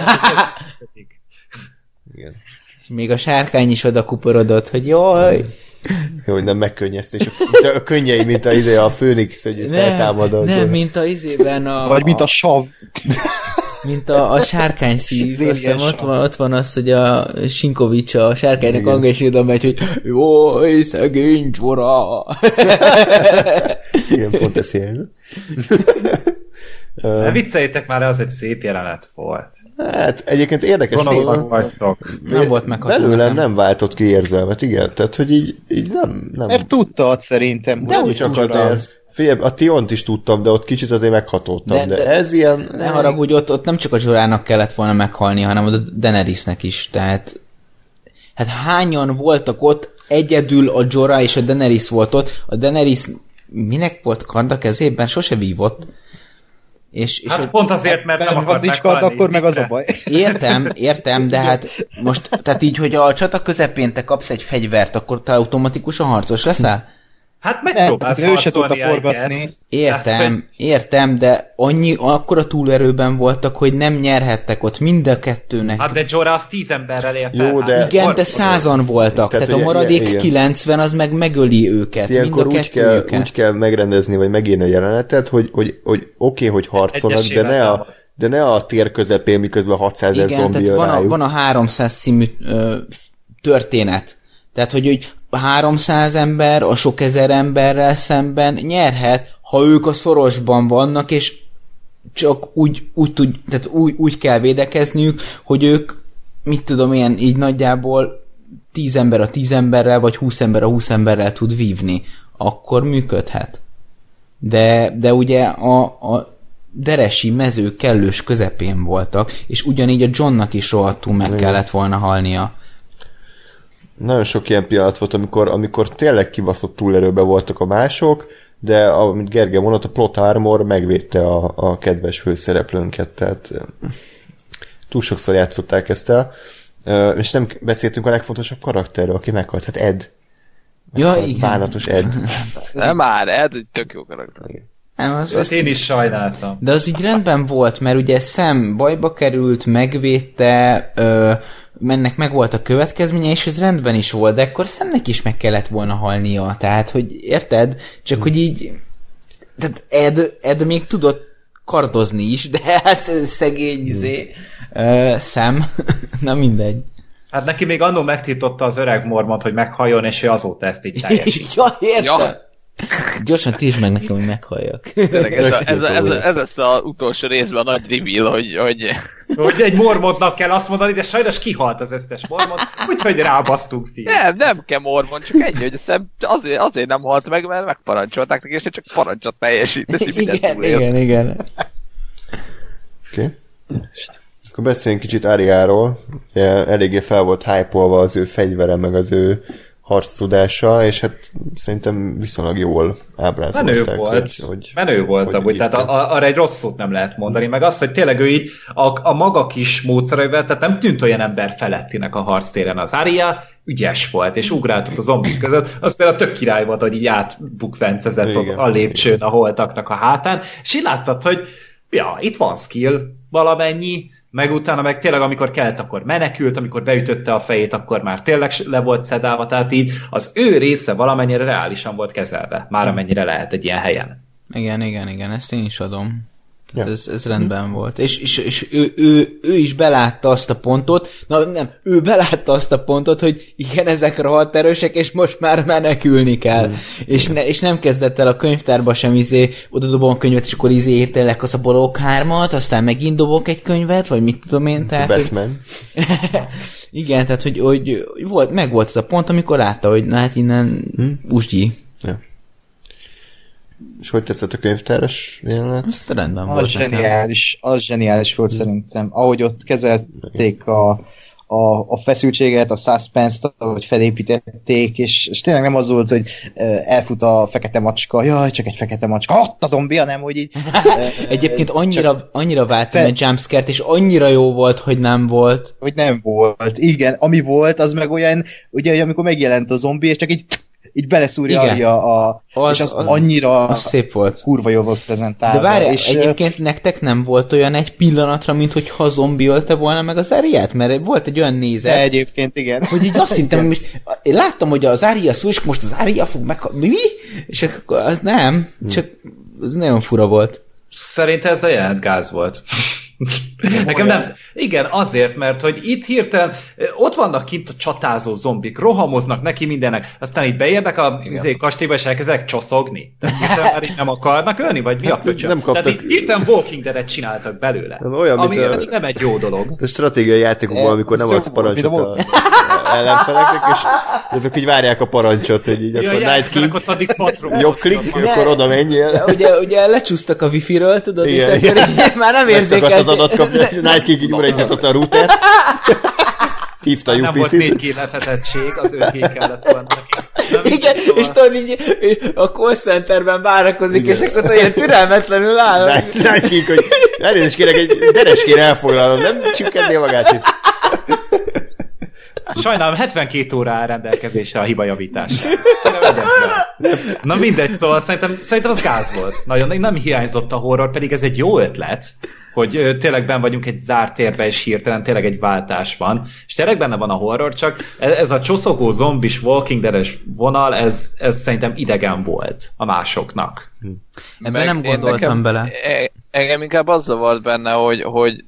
Igen. Még a sárkány is oda kuporodott, hogy jaj, Jó, hogy nem megkönnyeztés. De a könnyei, mint a, ide a Főnix, hogy nem, nem, mint a izében a... Vagy mint a sav. Mint a, a sárkány szív, azt hiszem ott van, ott van az, hogy a Sinkovics a sárkánynak és oda megy, hogy jaj, szegény csora. Igen, pont ez. Ne vicceljétek már, az egy szép jelenet volt. Hát egyébként érdekes. Gonoszak vagytok. Nem volt megható Belőlem nekem. nem váltott ki érzelmet, igen. Tehát, hogy így, így nem... nem Mert tudtad szerintem. de úgy csak azért... Figyelj, a Tiont is tudtam, de ott kicsit azért meghatódtam. De, De- de, de- ez ilyen... Ne haragudj, ott, ott nem csak a Zsorának kellett volna meghalni, hanem a Daenerysnek is, tehát hát hányan voltak ott, egyedül a Jorah és a Daenerys volt ott, a Daenerys minek volt kard a kezében? Sose vívott. És, és Hát pont azért, mert nem Nem, akart ha nincs kard, akkor meg az a baj. Értem, értem, de hát most, tehát így, hogy a csata közepén te kapsz egy fegyvert, akkor te automatikusan harcos leszel? Hát megpróbálsz Nem, ő se tudta forgatni. Értem, értem, de annyi, akkora túlerőben voltak, hogy nem nyerhettek ott mind a kettőnek. Hát de Jorah az tíz emberrel ér Jó, de- hát Igen, de százan voltak, tehát, Tehát a maradék ilyen- igen. 90 az meg megöli őket, mind a Ilyenkor úgy kell, kettőjüket. úgy kell megrendezni, vagy megírni a jelenetet, hogy, hogy, hogy oké, okay, hogy harcolnak, de ne, a, de ne a tér közepén, miközben 600 ezer zombi tehát van a, van a 300 című ö, történet. Tehát, hogy, hogy 300 ember a sok ezer emberrel szemben nyerhet, ha ők a szorosban vannak, és csak úgy, úgy, tud, tehát úgy, úgy kell védekezniük, hogy ők, mit tudom én, így nagyjából 10 ember a 10 emberrel, vagy 20 ember a 20 emberrel tud vívni. Akkor működhet. De, de ugye a, a deresi mező kellős közepén voltak, és ugyanígy a Johnnak is rohadtul meg kellett volna halnia. Nagyon sok ilyen pillanat volt, amikor, amikor tényleg kibaszott túlerőben voltak a mások, de amit Gergely mondott, a plot armor megvédte a, a kedves főszereplőnket, tehát eh, túl sokszor játszották ezt el. És nem beszéltünk a legfontosabb karakterről, aki meghalt, hát Ed. Ja, A igen. Bánatos Ed. Nem már, ez egy tök jó karakter. Nem, az, Ezt az, én is sajnáltam. de az így rendben volt, mert ugye Sam bajba került, megvédte, ö, mennek meg volt a következménye, és ez rendben is volt, de akkor Samnek is meg kellett volna halnia, tehát, hogy érted? Csak, hogy így tehát Ed, Ed még tudott kardozni is, de hát szegény izé, ö, Sam, na mindegy. Hát neki még annó megtiltotta az öreg mormont, hogy meghalljon, és ő azóta ezt így teljesít. ja, érted? Ja. Gyorsan tírs meg nekem, hogy meghalljak. Tényleg ez, a, ez, a, ez, a, ez lesz az utolsó részben a nagy reveal, hogy, hogy Hogy egy mormontnak kell azt mondani, de sajnos kihalt az összes mormont, úgyhogy rábasztunk fi. nem, nem kell mormon, csak ennyi, hogy szem azért, azért nem halt meg, mert megparancsolták neki, és csak parancsot teljesít, igen, túlél. igen, igen. Oké. Okay. Akkor beszéljünk kicsit Ariáról. Eléggé fel volt hype az ő fegyvere, meg az ő harc tudása, és hát szerintem viszonylag jól ábrázolták. Menő volt. Hogy, hogy, Menő volt hogy amúgy, tehát a, arra egy rossz szót nem lehet mondani, meg azt, hogy tényleg ő így a, a maga kis módszereivel, tehát nem tűnt olyan ember felettinek a harctéren az Ária, ügyes volt, és ugráltott a zombik között, az például tök király volt, hogy így átbukvencezett ott Igen. a lépcsőn a holtaknak a hátán, és így láttad, hogy ja, itt van skill valamennyi, meg utána meg tényleg amikor kellett, akkor menekült, amikor beütötte a fejét, akkor már tényleg le volt szedálva, tehát így az ő része valamennyire reálisan volt kezelve, már amennyire lehet egy ilyen helyen. Igen, igen, igen, ezt én is adom. Ja. Ez, ez rendben volt. És, és, és ő, ő, ő, is belátta azt a pontot, na nem, ő belátta azt a pontot, hogy igen, ezek rohadt erősek, és most már menekülni kell. Mm. És, ne, és nem kezdett el a könyvtárba sem izé, oda dobom a könyvet, és akkor izé értelek az a bolók hármat, aztán megint dobok egy könyvet, vagy mit tudom én. Tehát, hogy, Batman. igen, tehát hogy, hogy, hogy volt, meg volt az a pont, amikor látta, hogy na hát innen hmm. usgyi. Ja. És hogy tetszett a könyvtáros jelenet? Azt rendben Az volt nekem. zseniális, az zseniális volt szerintem. Ahogy ott kezelték a, a, a feszültséget, a suspense-t, ahogy felépítették, és, és tényleg nem az volt, hogy elfut a fekete macska, jaj, csak egy fekete macska, ott a zombi, hanem hogy így... Egyébként annyira, annyira vártam fel... egy jumpscare és annyira jó volt, hogy nem volt. Hogy nem volt, igen. Ami volt, az meg olyan, ugye, hogy amikor megjelent a zombi, és csak így így beleszúrja Igen. a, a az, és az, az annyira az szép volt. kurva jó volt prezentálva. De várj, és egyébként nektek nem volt olyan egy pillanatra, mint hogy ha zombi ölte volna meg az Ariát? Mert volt egy olyan nézet. De egyébként igen. Hogy így azt hittem, hogy én láttam, hogy az Aria szó, és most az Aria fog meg... Mi? És akkor az nem, csak az nagyon fura volt. Szerintem ez a jelent gáz volt. Nekem nem. Igen, azért, mert hogy itt hirtelen ott vannak kint a csatázó zombik, rohamoznak neki mindenek, aztán így beérnek a izé, kastélyba, és elkezdenek csoszogni. Tehát már így nem akarnak ölni, vagy mi a hát, Nem kaptak... Tehát itt hirtelen Walking Dead-et csináltak belőle. Nem, olyan, ami a... nem egy jó dolog. A stratégiai játékokban, amikor nem adsz parancsot a ellenfeleknek, és azok így várják a parancsot, hogy így ja, akkor Night King jobb klik, akkor oda menjél. Ugye, ugye lecsúsztak a wifi-ről, tudod, igen, és akkor így már nem érzékel adat kapni, Night King így újra nyitotta a routert. Hívta a UPC-t. Nem volt 4G lehetettség, az 5G kellett volna. Igen, szóval... és tudod, így a call centerben várakozik, Igen. és akkor olyan türelmetlenül áll. King, hogy elnézést kérek, egy dereskére elfoglalom, nem csükkednél magát itt. Sajnálom, 72 óra áll rendelkezésre a hibajavítás. Na mindegy, szóval szerintem, szerintem az gáz volt. Nagyon nem hiányzott a horror, pedig ez egy jó ötlet, hogy tényleg ben vagyunk egy zárt térbe, és hirtelen tényleg egy váltás van. És tényleg benne van a horror, csak e- ez a csoszogó zombis Walking Dead-es vonal, ez, ez szerintem idegen volt a másoknak. Ebben nem gondoltam nekem, bele. E- engem inkább az zavart benne, hogy, hogy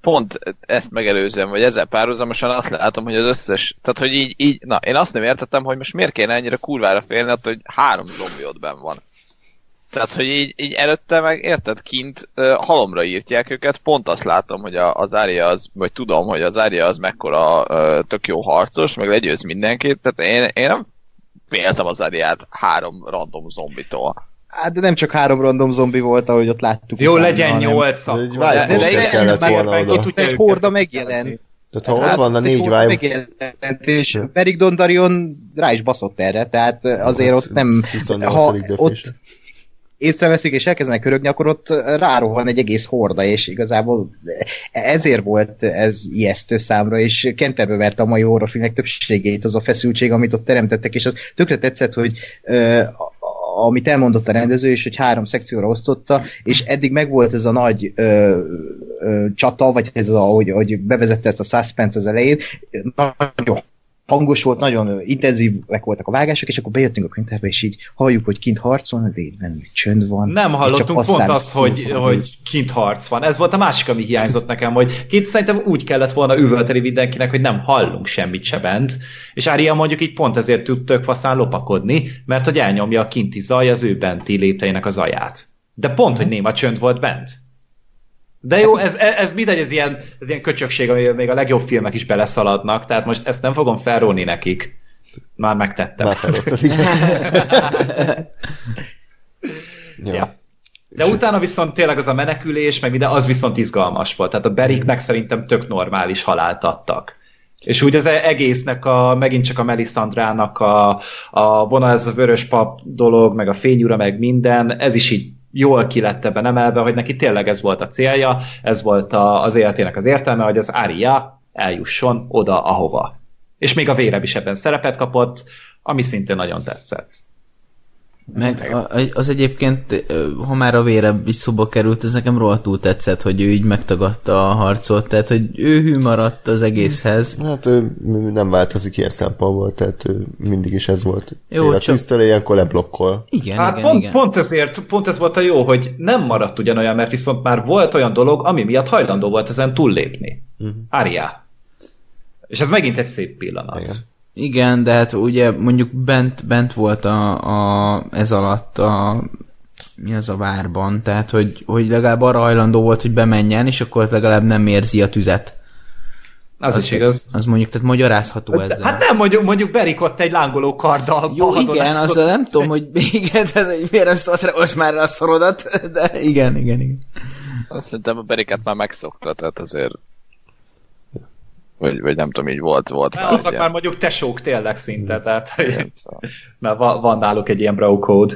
pont ezt megelőzően, vagy ezzel párhuzamosan azt látom, hogy az összes, tehát hogy így, így, na, én azt nem értettem, hogy most miért kéne ennyire kurvára félni, attól, hogy három zombi ott benn van. Tehát, hogy így, így előtte meg, érted, kint uh, halomra írtják őket, pont azt látom, hogy a, az Ária az, vagy tudom, hogy az Ária az mekkora uh, tök jó harcos, meg legyőz mindenkit, tehát én, én nem féltem az Áriát három random zombitól. Hát de nem csak három random zombi volt, ahogy ott láttuk. Jó, utána, legyen nyolc akkor. De, de, de, meg, oda. Ott egy horda megjelent. Tehát ha hát, ott van a négy vibe... Megjelent, és Perik Dondarion rá is baszott erre, tehát azért ott nem... Ha ott, észreveszik és elkezdenek körögni, akkor ott rárohan egy egész horda, és igazából ezért volt ez ijesztő számra, és kenterbe verte a mai horrorfilmek többségét az a feszültség, amit ott teremtettek, és az tökre tetszett, hogy uh, amit elmondott a rendező is, hogy három szekcióra osztotta, és eddig megvolt ez a nagy ö, ö, csata, vagy ez a, hogy, hogy bevezette ezt a suspense az elején, nagyon hangos volt, nagyon intenzívek voltak a vágások, és akkor bejöttünk a könyvtárba, és így halljuk, hogy kint harc van, nem, csönd van. Nem hallottunk pont azt, az, hogy, hogy kint harc van. Ez volt a másik, ami hiányzott nekem, hogy kint szerintem úgy kellett volna üvölteni mindenkinek, hogy nem hallunk semmit se bent, és Ária mondjuk így pont ezért tud tök faszán lopakodni, mert hogy elnyomja a kinti zaj az ő benti lépteinek az aját. De pont, hogy néma csönd volt bent. De jó, ez, ez mindegy, ez ilyen, ez ilyen köcsökség, amivel még a legjobb filmek is beleszaladnak, tehát most ezt nem fogom felróni nekik. Már megtettem. Már ja. De utána viszont tényleg az a menekülés, meg minden, az viszont izgalmas volt. Tehát a beriknek szerintem tök normális halált adtak. És úgy az egésznek, a, megint csak a Melisandrának a, a vonal, ez a vörös pap dolog, meg a fényúra, meg minden, ez is így jól ki lett ebben emelve, hogy neki tényleg ez volt a célja, ez volt a, az életének az értelme, hogy az Ária eljusson oda, ahova. És még a véreb is ebben szerepet kapott, ami szintén nagyon tetszett. Meg az egyébként, ha már a vére is szóba került, ez nekem rohadtul tetszett, hogy ő így megtagadta a harcot, tehát hogy ő hű maradt az egészhez. Hát ő nem változik ilyen szempontból, tehát ő mindig is ez volt. Jó, Fél csak... tűztől, ilyenkor leblokkol. Igen, hát igen, pont, igen. pont ezért, pont ez volt a jó, hogy nem maradt ugyanolyan, mert viszont már volt olyan dolog, ami miatt hajlandó volt ezen túllépni. Uh-huh. Áriá. És ez megint egy szép pillanat. Igen. Igen, de hát ugye mondjuk bent, bent volt a, a, ez alatt a mi az a várban, tehát hogy, hogy legalább arra hajlandó volt, hogy bemenjen, és akkor legalább nem érzi a tüzet. Az, az is igaz. Az mondjuk, tehát magyarázható hát, ezzel. Hát nem, mondjuk, mondjuk berikott egy lángoló karddal. Jó, igen, az nem tudom, hogy igen, ez egy miért nem szólt most már a szorodat, de igen, igen, igen. Azt szerintem a beriket már megszokta, tehát azért Vagy, vagy nem tudom, így volt, volt Mert azok ilyen- már mondjuk tesók tényleg szinte, tehát hogy, szóval. mert va- van náluk egy ilyen bro code.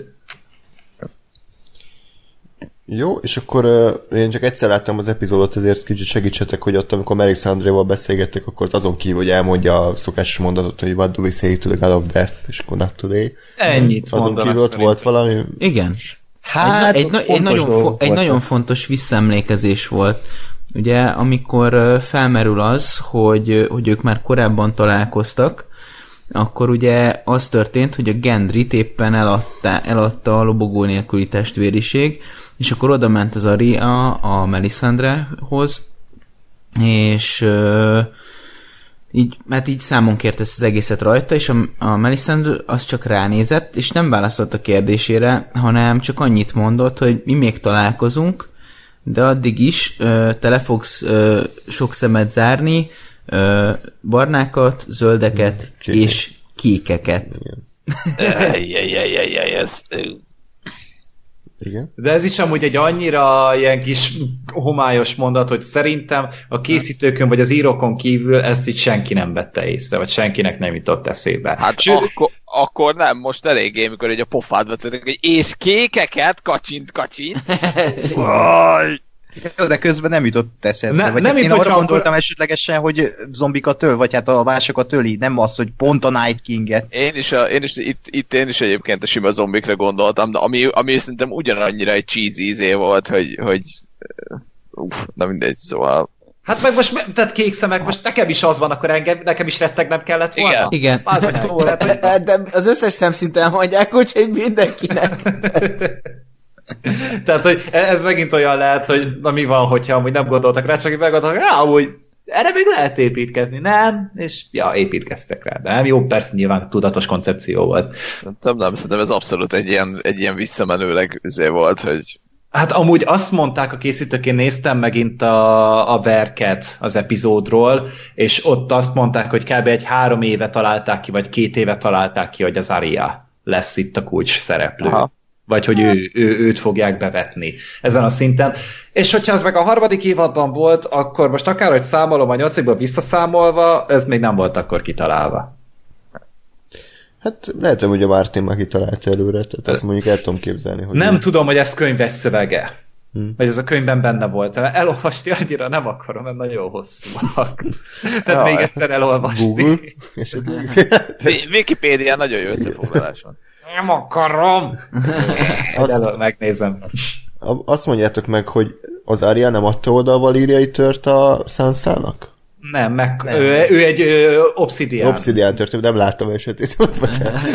Jó, és akkor uh, én csak egyszer láttam az epizódot, ezért kicsit segítsetek, hogy ott, amikor Melisandréval beszélgettek, akkor azon kívül, hogy elmondja a szokásos mondatot, hogy what do we say to the god of death, és akkor not today. Ennyit Azon kívül ott szerintem. volt valami... Igen. Hát, egy, na- egy, fontos nagyon, fo- egy nagyon fontos visszaemlékezés volt. Ugye, amikor felmerül az, hogy, hogy ők már korábban találkoztak, akkor ugye az történt, hogy a Gendrit éppen eladta, eladta a lobogó nélküli testvériség, és akkor oda ment az Aria a Melisandrehoz, és így, hát így számon kért ezt az egészet rajta, és a, a Melisandre az csak ránézett, és nem válaszolt a kérdésére, hanem csak annyit mondott, hogy mi még találkozunk, de addig is ö, te le fogsz ö, sok szemet zárni, ö, barnákat, zöldeket Kékek. és kékeket. Ejjjjjjjjjj, ez... Igen. De ez is amúgy egy annyira ilyen kis homályos mondat, hogy szerintem a készítőkön vagy az írókon kívül ezt így senki nem vette észre, vagy senkinek nem jutott eszébe. Hát Sőt, akkor, akkor nem, most eléggé, mikor egy a pofádba hogy és kékeket, kacsint, kacsint. Vaj! Jó, de közben nem jutott eszedbe. Ne- vagy nem hát én arra gondoltam akkor- esetlegesen, hogy zombikat öl, vagy hát a másokat öli, nem az, hogy pont a Night King-et. Én is, a, én is itt, itt, én is egyébként a sima zombikra gondoltam, de ami, ami szerintem ugyanannyira egy cheesy izé volt, hogy, hogy uff, na mindegy, szóval Hát meg most, tehát kék szemek, most nekem is az van, akkor engem, nekem is rettegnem kellett volna. Igen. Igen. Az hogy- De az összes szemszinten mondják, úgyhogy mindenkinek. Tehát, hogy e- ez megint olyan lehet, hogy na mi van, hogyha amúgy nem gondoltak rá, csak meggondoltak, rá, amúgy erre még lehet építkezni, nem? És ja, építkeztek rá, de nem? Jó, persze nyilván tudatos koncepció volt. nem, nem, szerintem ez abszolút egy ilyen, egy ilyen visszamenőleg volt, hogy Hát amúgy azt mondták a készítők, én néztem megint a, a verket az epizódról, és ott azt mondták, hogy kb. egy három éve találták ki, vagy két éve találták ki, hogy az Aria lesz itt a kulcs szereplő. Aha. Vagy hogy ő, ő, őt fogják bevetni ezen a szinten. És hogyha ez meg a harmadik évadban volt, akkor most akár, hogy számolom a nyolcikból visszaszámolva, ez még nem volt akkor kitalálva. Hát lehet, hogy a Martin már kitalálta előre, tehát azt mondjuk el tudom képzelni, hogy... Nem tudom, hogy ez könyves szövege. Hmm. Vagy ez a könyvben benne volt. Elolvasni annyira nem akarom, mert nagyon hosszúak. Tehát még Jaj. egyszer elolvasni. Google, esetleg. Wi- Wikipedia nagyon jó összefoglalás van. Nem akarom! Azt- Azt... megnézem. Azt mondjátok meg, hogy az Arya nem adta oda a valíriai tört a Sansának? Nem, meg, Nem. Ő, ő egy ö, obszidián. Obsidian tört, nem láttam ott bocsánat.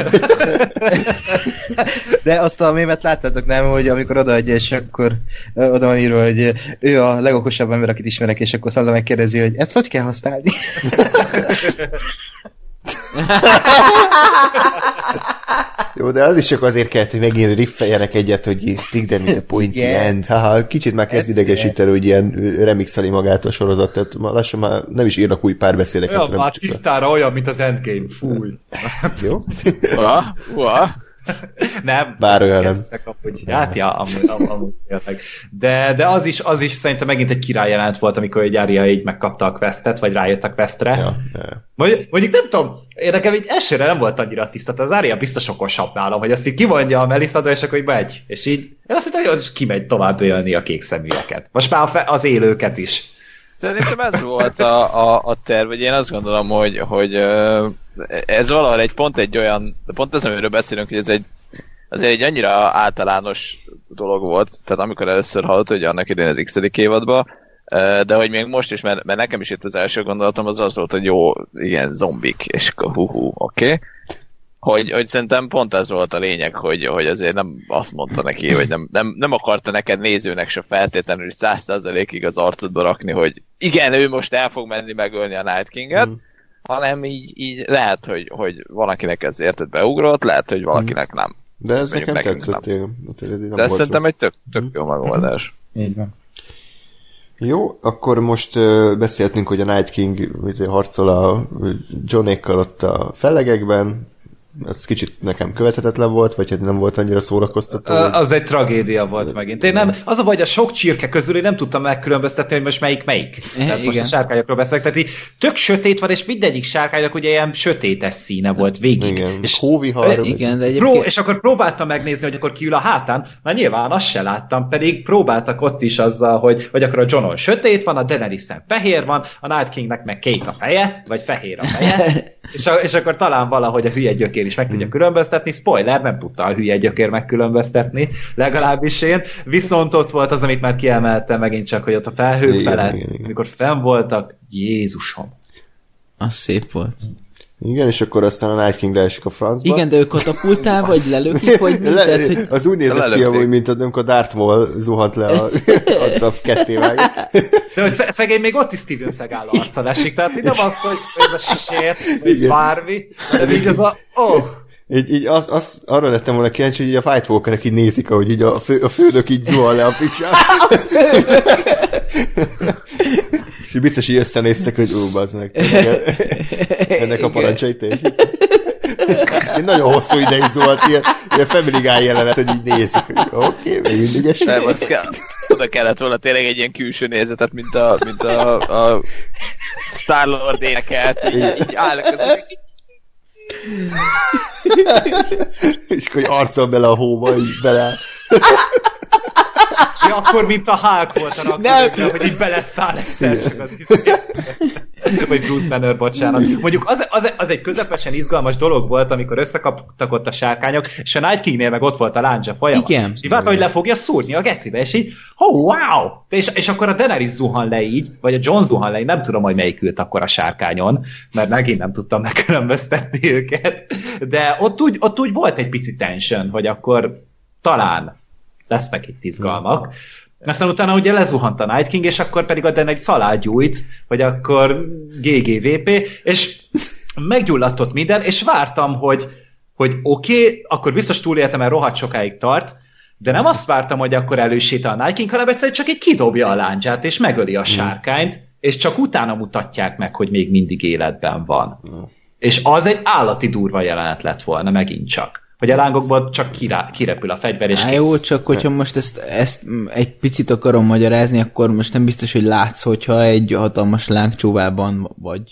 De azt a mémet láttátok, nem, hogy amikor odaadja, és akkor ö, oda van írva, hogy ő a legokosabb ember, akit ismerek, és akkor Sansa megkérdezi, hogy ezt hogy kell használni? Jó, de az is csak azért kellett, hogy megint riffeljenek egyet, hogy stick them in the pointy Igen. end. Haha, kicsit már kezd Ez idegesíteni, hogy ilyen remixeli magát a sorozat, tehát ma lassan már nem is írnak új párbeszédeket. Olyan már tisztára olyan, mint az Endgame. Fúj. a- Jó? Ua, ua. Nem. Bár olyan nem. Amúgy, hát ja, amúgy, amúgy, amúgy tényleg. De, de az is, az is szerintem megint egy király jelent volt, amikor egy Arya így megkapta a questet, vagy rájött a questre. Ja, ja. Mondjuk, mondjuk nem tudom, én nekem így elsőre nem volt annyira tiszta, tehát az Arya biztos okosabb nálam, hogy azt így kimondja a Melisandre, és akkor így megy. És így, én azt hittem, hogy az kimegy tovább ölni a kék szeműeket. Most már az élőket is. Szerintem ez volt a, a, a terv, hogy én azt gondolom, hogy, hogy ez valahol egy pont egy olyan, pont ez, amiről beszélünk, hogy ez egy azért egy annyira általános dolog volt, tehát amikor először hallott, hogy annak idején az x évadban, de hogy még most is, mert, mert nekem is itt az első gondolatom az az volt, hogy jó, igen, zombik, és akkor hú oké. Okay. Hogy, hogy szerintem pont ez volt a lényeg, hogy, hogy azért nem azt mondta neki, hogy nem, nem, nem akarta neked nézőnek se feltétlenül száz százalékig az arcodba rakni, hogy igen, ő most el fog menni megölni a Night King-et, Mm. Hanem így, így lehet, hogy, hogy valakinek ez érted beugrott, lehet, hogy valakinek nem. De ez Mondjuk nekem tetszett, igen. Hát ez nem De ez volt szerintem rossz. egy tök, tök jó megoldás. Így van. Jó, akkor most uh, beszéltünk, hogy a Night King ugye, harcol a Johnékkal ott a fellegekben, ez kicsit nekem követhetetlen volt, vagy hát nem volt annyira szórakoztató. Az egy tragédia volt megint. Én nem, az a baj, hogy a sok csirke közül én nem tudtam megkülönböztetni, hogy most melyik melyik. Tehát most igen. a sárkányokról beszélek. Tehát így tök sötét van, és mindegyik sárkánynak ugye ilyen sötétes színe volt végig. Igen, És hóvihar. vagy- Igen, de Pró, és akkor próbáltam megnézni, hogy akkor kiül a hátán, már nyilván azt se láttam, pedig próbáltak ott is azzal, hogy, hogy akkor a Johnon sötét van, a Daenerys-en fehér van, a Night Kingnek meg kék a feje, vagy fehér a feje, és, a, és akkor talán valahogy a hülye gyökér is meg tudja különböztetni. Spoiler, nem tudta a hülye gyökér megkülönböztetni, legalábbis én. Viszont ott volt az, amit már kiemeltem megint csak, hogy ott a felhők Igen, felett, igen, igen. amikor fenn voltak, Jézusom. Az szép volt. Igen, és akkor aztán a Night King leesik a francba. Igen, de ő katapultál, vagy lelökik, vagy mi? Le, Tehát, hogy... Az úgy nézett ki, amúgy, mint amikor Darth Maul zuhant le a, a ketté vág. De hogy sze- szegény még ott is Steven Seagal arccal esik, tehát így nem az, hogy ez a sért, vagy Igen. bármi, de így az a, oh, Így, így az, az, arra lettem volna kíváncsi, hogy így a Fight Walkerek így nézik, ahogy így a, fő, a fődök így zuhan le a picsán. És biztos így összenéztek, hogy ú, bazd meg. Ennek a parancsait teljesít. Én nagyon hosszú ideig zuhant, ilyen, ilyen Family Guy jelenet, hogy így nézik, hogy oké, okay, még mindig. Nem, az kell, oda kellett volna tényleg egy ilyen külső nézetet, mint a, mint a, a Star-Lord énekelt, így, így állnak közben, és így És akkor így arcol bele a hóba, így bele. Ja, akkor mint a Hulk volt a Nem. rakkodókra, hogy így beleszáll egyszer csak az. Vagy Bruce Banner, bocsánat. Mondjuk az, az, az, egy közepesen izgalmas dolog volt, amikor összekaptak ott a sárkányok, és a Night Kingnél meg ott volt a láncsa folyamat. Igen. És így várta, hogy le fogja szúrni a gecibe, és így, oh, wow! És, és akkor a Daenerys zuhan le így, vagy a John zuhan le, így, nem tudom, hogy melyik ült akkor a sárkányon, mert megint nem tudtam megkülönböztetni őket. De ott úgy, ott úgy volt egy pici tension, hogy akkor talán lesznek itt izgalmak. Aztán utána ugye lezuhant a Night King, és akkor pedig a egy szalágyújt, hogy akkor GGVP, és meggyulladt minden, és vártam, hogy, hogy oké, okay, akkor biztos túléltem, mert rohadt sokáig tart, de nem azt vártam, hogy akkor elősétál a Night King, hanem egyszerűen csak egy kidobja a láncsát, és megöli a sárkányt, és csak utána mutatják meg, hogy még mindig életben van. És az egy állati durva jelenet lett volna, megint csak. Hogy a lángokból csak kirá, kirepül a fegyver, és Á, kész. jó, csak hogyha most ezt, ezt egy picit akarom magyarázni, akkor most nem biztos, hogy látsz, hogyha egy hatalmas lángcsóvában vagy.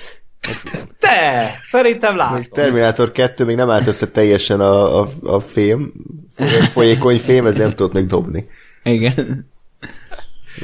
Te! Szerintem látom. Terminátor 2 még nem állt össze teljesen a, a, a fém, folyékony fém, ezért nem tudott még dobni. Igen.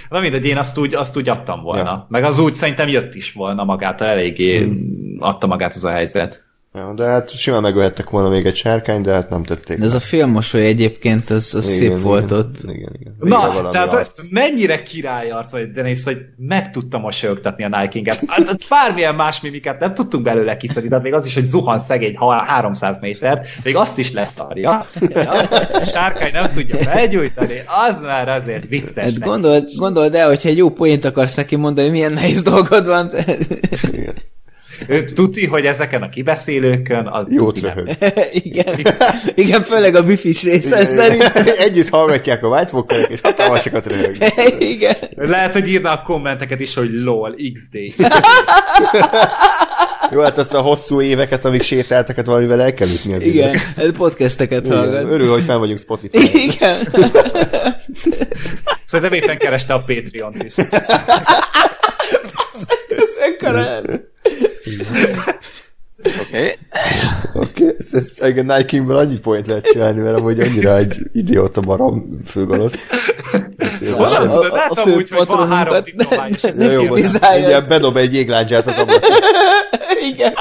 Na mindegy, én azt úgy, azt úgy adtam volna. Ja. Meg az úgy szerintem jött is volna magától, eléggé hmm. adta magát ez a helyzet. Ja, de hát simán megölhettek volna még egy sárkány, de hát nem tették. De ez a félmosoly egyébként, az, az Igen, szép volt igen, ott. Igen, igen. Végre Na, tehát arc. mennyire király arc vagy Dennis, hogy meg tudta mosolyogtatni a Nike King-et. Hát, hát bármilyen más mimikát nem tudtunk belőle kiszedni, tehát még az is, hogy zuhan szegény ha- 300 méter, még azt is leszarja. Azt, a sárkány nem tudja felgyújtani, az már azért vicces. Hát gondold, gondold el, hogyha egy jó poént akarsz neki mondani, milyen nehéz dolgod van. Igen. Ő Tuti, hogy ezeken a kibeszélőkön az Jót röhög. igen. igen, főleg a bifis része szerint. Együtt hallgatják a Walkerek, és hatalmasokat röhög. igen. Lehet, hogy írna a kommenteket is, hogy lol, XD. Jó, hát azt a hosszú éveket, amíg sétáltak, hát valamivel el kell ütni az Igen, hát podcasteket Igen. hallgat. Örül, hogy fel vagyunk Spotify. Igen. Szerintem éppen kereste a Patreon-t is. Ez ekkora erő. Oké. Okay. Oké, ez, ez igen, Nike Kingből annyi point lehet csinálni, mert amúgy annyira egy idióta barom főgonosz. Honnan tudod? a Látom fő úgy, hogy van három ne- Ja, jó, mindjárt bedob egy jégláncsát az ablakon. Igen.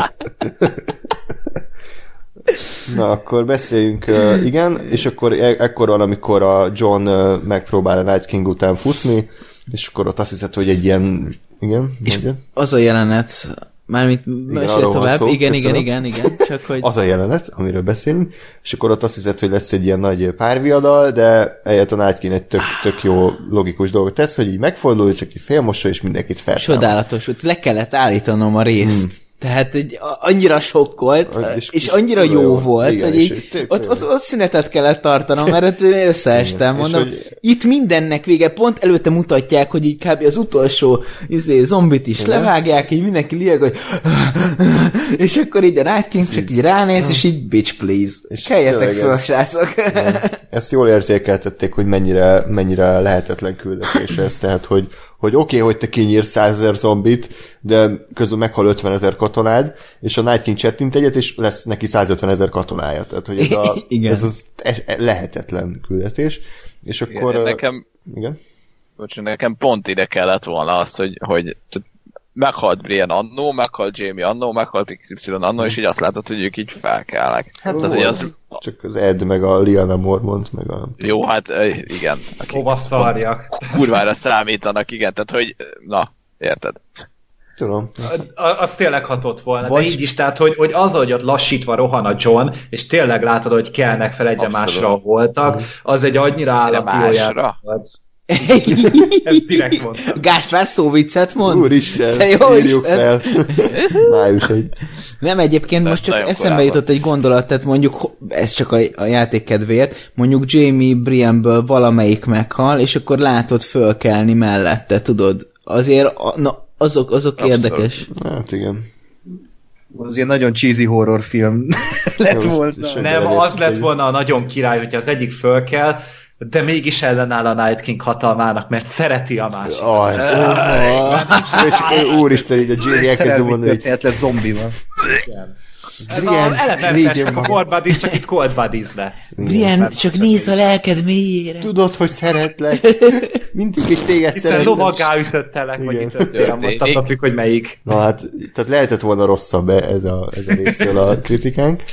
Na, akkor beszéljünk, uh, igen, és akkor e- ekkor van, amikor a John uh, megpróbál a Night King után futni, és akkor ott azt hiszed, hogy egy ilyen, igen, És igen. az a jelenet, mármint van tovább, szó, igen, igen, köszönöm. igen, igen, csak hogy... az a jelenet, amiről beszélünk, és akkor ott azt hiszed, hogy lesz egy ilyen nagy párviadal, de eljött a Night King egy tök, tök jó logikus dolgot tesz, hogy így megfordul, csak egy félmosoly, és mindenkit feltámad. Csodálatos, ott le kellett állítanom a részt. Tehát egy, a- annyira sokkolt, És és, és annyira jó. jó volt, Igen, hogy így, tök ott, ott, ott szünetet kellett tartanom, mert ott összeestem, Igen, mondom. hogy- Itt mindennek vége, pont előtte mutatják, hogy így kb. az utolsó izé, zombit is levágják, így mindenki lieg, hogy és akkor így a Night King csak így ránéz, és így bitch please. És Keljetek föl, ez- srácok. Ezt jól érzékeltették, hogy mennyire, mennyire lehetetlen küldetés ez, tehát hogy, hogy oké, okay, hogy te kinyírsz 100 ezer zombit, de közben meghal 50 ezer katonád, és a Night King csettint egyet, és lesz neki 150 ezer katonája. Tehát, hogy ez, a, Igen. ez az es- lehetetlen küldetés. És akkor... Igen, nekem, Igen? bocs, nekem pont ide kellett volna az, hogy, hogy meghalt Brian annó, meghalt Jamie annó, meghalt XY annó, és így azt látod, hogy ők így felkelnek. Hát az, hogy az, Csak az Ed, meg a Liana Mormont, meg a... jó, hát igen, Hova szarjak? kurvára számítanak, igen, tehát hogy, na, érted? Tudom. A- Az tényleg hatott volna, Vagy- de így is, tehát, hogy, hogy az, hogy ott lassítva rohan a John, és tényleg látod, hogy kelnek fel egyre Abszolút. másra voltak, az egy annyira állati másra? olyan Ezt direkt mondtam. Gáspár szóviccet mond? Úristen, Te jó írjuk Isten. fel. Május egy. Nem, egyébként De most csak eszembe korábban. jutott egy gondolat, tehát mondjuk, ez csak a, a játék kedvéért, mondjuk Jamie Brianből valamelyik meghal, és akkor látod fölkelni mellette, tudod? Azért, a, na, azok, azok Abszolút. érdekes. Hát igen. Az ilyen nagyon cheesy horrorfilm lett volna. Nem, az lett volna a nagyon király, hogyha az egyik fölkel, de mégis ellenáll a Night King hatalmának, mert szereti a másik. Aj, és akkor úristen, így a Jamie elkezd Szerelmi mondani, hogy történet lesz zombival. Ez Brian, elementesnek a. Cold Buddies, csak itt Cold Buddies lesz. Brian, csak nézz a lelked mélyére. tudod, hogy szeretlek. Mindig is téged Hiszen szeretlek. lovaggá ütöttelek, vagy ütöttél, most attól függ, hogy melyik. Na hát, tehát lehetett volna rosszabb ez a, ez a résztől a kritikánk.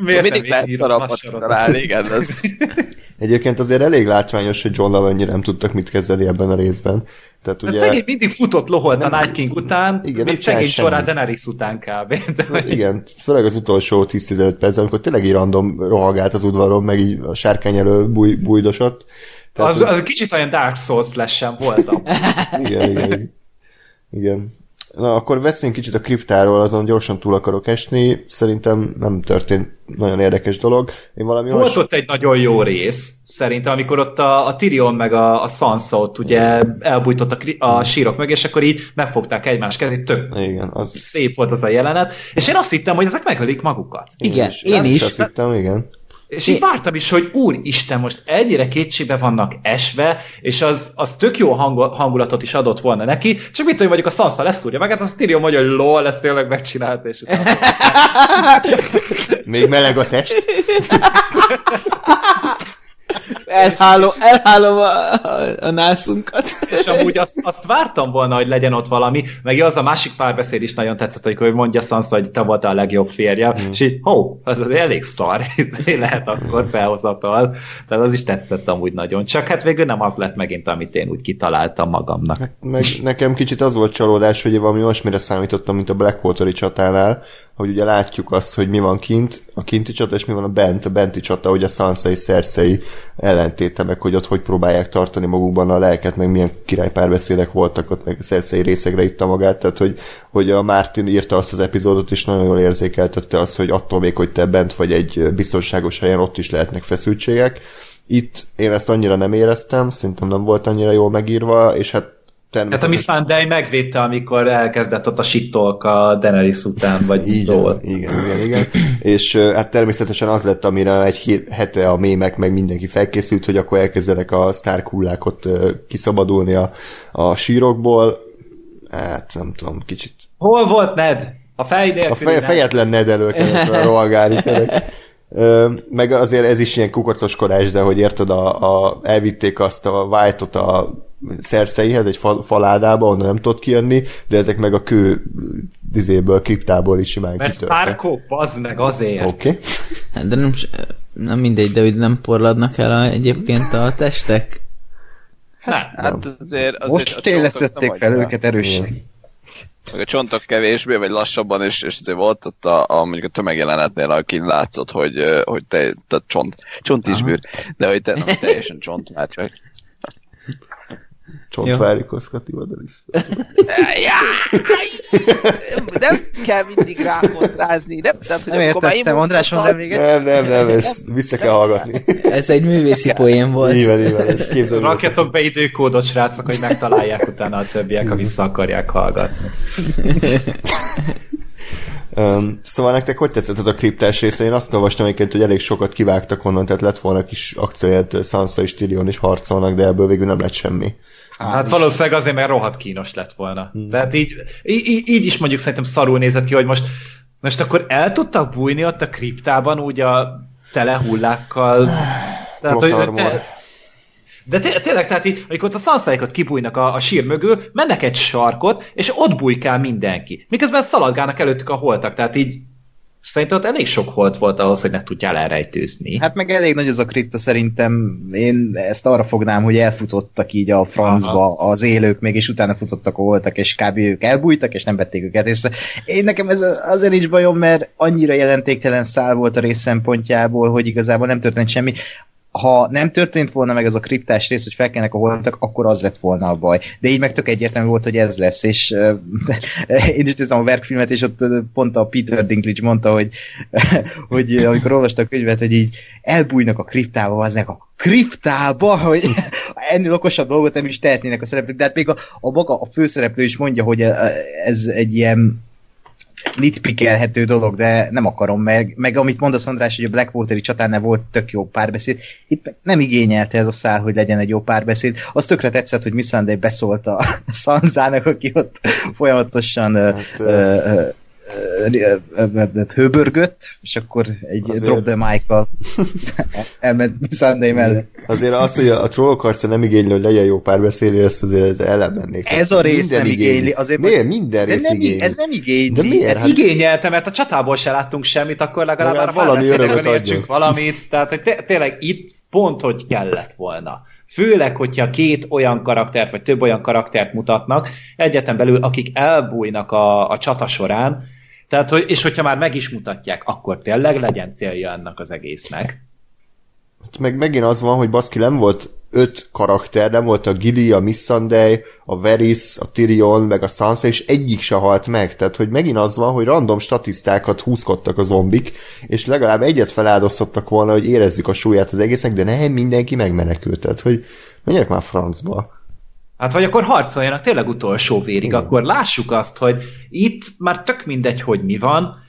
Miért Mindig lehet sorokat? találni, igen, ez, Egyébként azért elég látványos, hogy John ennyire nem tudtak mit kezdeni ebben a részben. Tehát Ugye... Szegény mindig futott loholt a Night King után, Igen, még szegény során. Daenerys után kb. Igen, főleg az utolsó 10-15 perc, amikor tényleg így random rohagált az udvaron, meg így a sárkány elő búj, bújdosott. Tehát, az, az kicsit olyan Dark Souls flash voltam. Igen, igen, igen. igen. Na, akkor beszéljünk kicsit a kriptáról, azon gyorsan túl akarok esni. Szerintem nem történt nagyon érdekes dolog. Én valami Volt olyas... ott egy nagyon jó rész, szerintem, amikor ott a, a Tyrion meg a, a Sansa ott ugye elbújtott a, kri- a sírok mögé, és akkor így megfogták egymás kezét, tök Igen, az... szép volt az a jelenet, és én azt hittem, hogy ezek megölik magukat. Igen, én is. Azt hittem, igen. És így vártam is, hogy úristen, most ennyire kétségbe vannak esve, és az, az tök jó hangul, hangulatot is adott volna neki, csak mit tudom, mondjuk a Sansa leszúrja meg, hát az Tyrion mondja, hogy lol, ezt tényleg megcsinálta, és utána Még meleg a test. Elhálom, elhálom a, a, a nászunkat. És amúgy azt, azt vártam volna, hogy legyen ott valami, meg az a másik párbeszéd is nagyon tetszett, amikor hogy mondja Sansa, hogy te voltál a legjobb férje, mm. és így, hó, az az elég szar, lehet akkor felhozatal. Tehát az is tetszett amúgy nagyon. Csak hát végül nem az lett megint, amit én úgy kitaláltam magamnak. Meg nekem kicsit az volt csalódás, hogy valami olyasmire számítottam, mint a Blackwater-i csatánál, hogy ugye látjuk azt, hogy mi van kint, a kinti csata, és mi van a bent, a benti csata, hogy a Sansa és Cersei ellentéte, meg hogy ott hogy próbálják tartani magukban a lelket, meg milyen királypárbeszédek voltak ott, meg Cersei részegre itta magát, tehát hogy, hogy a Martin írta azt az epizódot, és nagyon jól érzékeltette azt, hogy attól még, hogy te bent vagy egy biztonságos helyen, ott is lehetnek feszültségek. Itt én ezt annyira nem éreztem, szerintem nem volt annyira jól megírva, és hát Hát a természetesen... Missandei megvédte, amikor elkezdett ott a sittolk a Daenerys után, vagy van, igen, igen, igen. És hát természetesen az lett, amire egy hete a mémek, meg mindenki felkészült, hogy akkor elkezdenek a Stark hullák ott kiszabadulni a, a sírokból. Hát nem tudom, kicsit. Hol volt Ned? A fej A fej, Ned. fejetlen Ned elő kellett rohangálni. Ö, meg azért ez is ilyen kukacoskodás, de hogy érted, a, a, elvitték azt a White-ot a Cerseihez egy fal, faládába, onnan nem tudott kijönni, de ezek meg a kő dizéből, kriptából is simán Mert kitörtek. Starkok, bazd meg azért. Oké. Okay. Hát De nem, nem mindegy, de hogy nem porladnak el a, egyébként a testek. Nem. hát azért... azért Most nem fel őket erősen. Meg a csontok kevésbé, vagy lassabban, és, és azért volt ott a, a mondjuk a tömegjelenetnél, aki látszott, hogy, hogy te, te csont, csont is bűr, de hogy te nem teljesen csont már csak. Csontvárikoszkati vadal is. nem kell mindig rákontrázni. Nem, tehát, hogy Nem értettem, András, mondd még egyszer. Nem, nem, nem, ezt vissza kell hallgatni. Ez egy művészi poén volt. Van. Képzelem, hogy Rakjatok be időkódot, srácok, hogy megtalálják utána a többiek, ha vissza akarják hallgatni. Um, szóval nektek hogy tetszett ez a kriptás része? Én azt olvastam egyébként, hogy elég sokat kivágtak onnan, tehát lett volna kis akcióját, Sansa és Tyrion is harcolnak, de ebből végül nem lett semmi. Hát valószínűleg azért, mert rohadt kínos lett volna. Hmm. Tehát így, így, így is mondjuk szerintem szarul nézett ki, hogy most, most akkor el tudtak bújni ott a kriptában úgy a tele hullákkal. Tehát, hogy, te, de té- tényleg, tehát így, amikor ott a szanszáikat kibújnak a, a sír mögül, mennek egy sarkot, és ott bujkál mindenki. Miközben szaladgálnak előttük a holtak, tehát így szerintem ott elég sok holt volt ahhoz, hogy ne tudjál elrejtőzni. Hát meg elég nagy az a kripta szerintem. Én ezt arra fognám, hogy elfutottak így a francba az élők, még és utána futottak a voltak, és kb. ők elbújtak, és nem vették őket észre. Én nekem ez azért nincs bajom, mert annyira jelentéktelen szál volt a rész szempontjából, hogy igazából nem történt semmi ha nem történt volna meg ez a kriptás rész, hogy felkelnek a holtak, akkor az lett volna a baj. De így meg tök egyértelmű volt, hogy ez lesz, és uh, én is nézem a verkfilmet, és ott pont a Peter Dinklage mondta, hogy, hogy amikor olvasta a könyvet, hogy így elbújnak a kriptába, aznak a kriptába, hogy ennél okosabb dolgot nem is tehetnének a szereplők, de hát még a, a maga, a főszereplő is mondja, hogy ez egy ilyen nitpikelhető dolog, de nem akarom, meg, meg amit mondasz András, hogy a Blackwateri csatánál volt tök jó párbeszéd, itt nem igényelte ez a szál, hogy legyen egy jó párbeszéd. Az tökre tetszett, hogy Missandei beszólt a Sanzának, aki ott folyamatosan hát, ö, ö, hőbörgött, és akkor egy Azért- drop the mic-kal elment Sunday mellett. Azért az, hogy a, a trollok harca nem igényli, hogy legyen jó párbeszéd, ezt azért ellenvennék. Ez a rész Minden nem igényli, azért Miért? Minden De rész nem, igényli. ez nem igényli. De miért? Hát igényelte, mert a csatából se láttunk semmit, akkor legalább Legalább valami örömöt értsünk valamit. Tehát, hogy té- tényleg itt pont, hogy kellett volna. Főleg, hogyha két olyan karaktert, vagy több olyan karaktert mutatnak, egyetlen belül, akik elbújnak a, a csata során, tehát, hogy, és hogyha már meg is mutatják, akkor tényleg legyen célja ennek az egésznek. Meg megint az van, hogy baszki nem volt öt karakter, nem volt a Gilly, a Missandei, a Varys, a Tyrion, meg a Sansa, és egyik se halt meg. Tehát, hogy megint az van, hogy random statisztákat húzkodtak a zombik, és legalább egyet feláldoztattak volna, hogy érezzük a súlyát az egésznek, de nem mindenki megmenekült. Tehát, hogy menjek már francba. Hát vagy akkor harcoljanak tényleg utolsó vérig, akkor lássuk azt, hogy itt már tök mindegy, hogy mi van,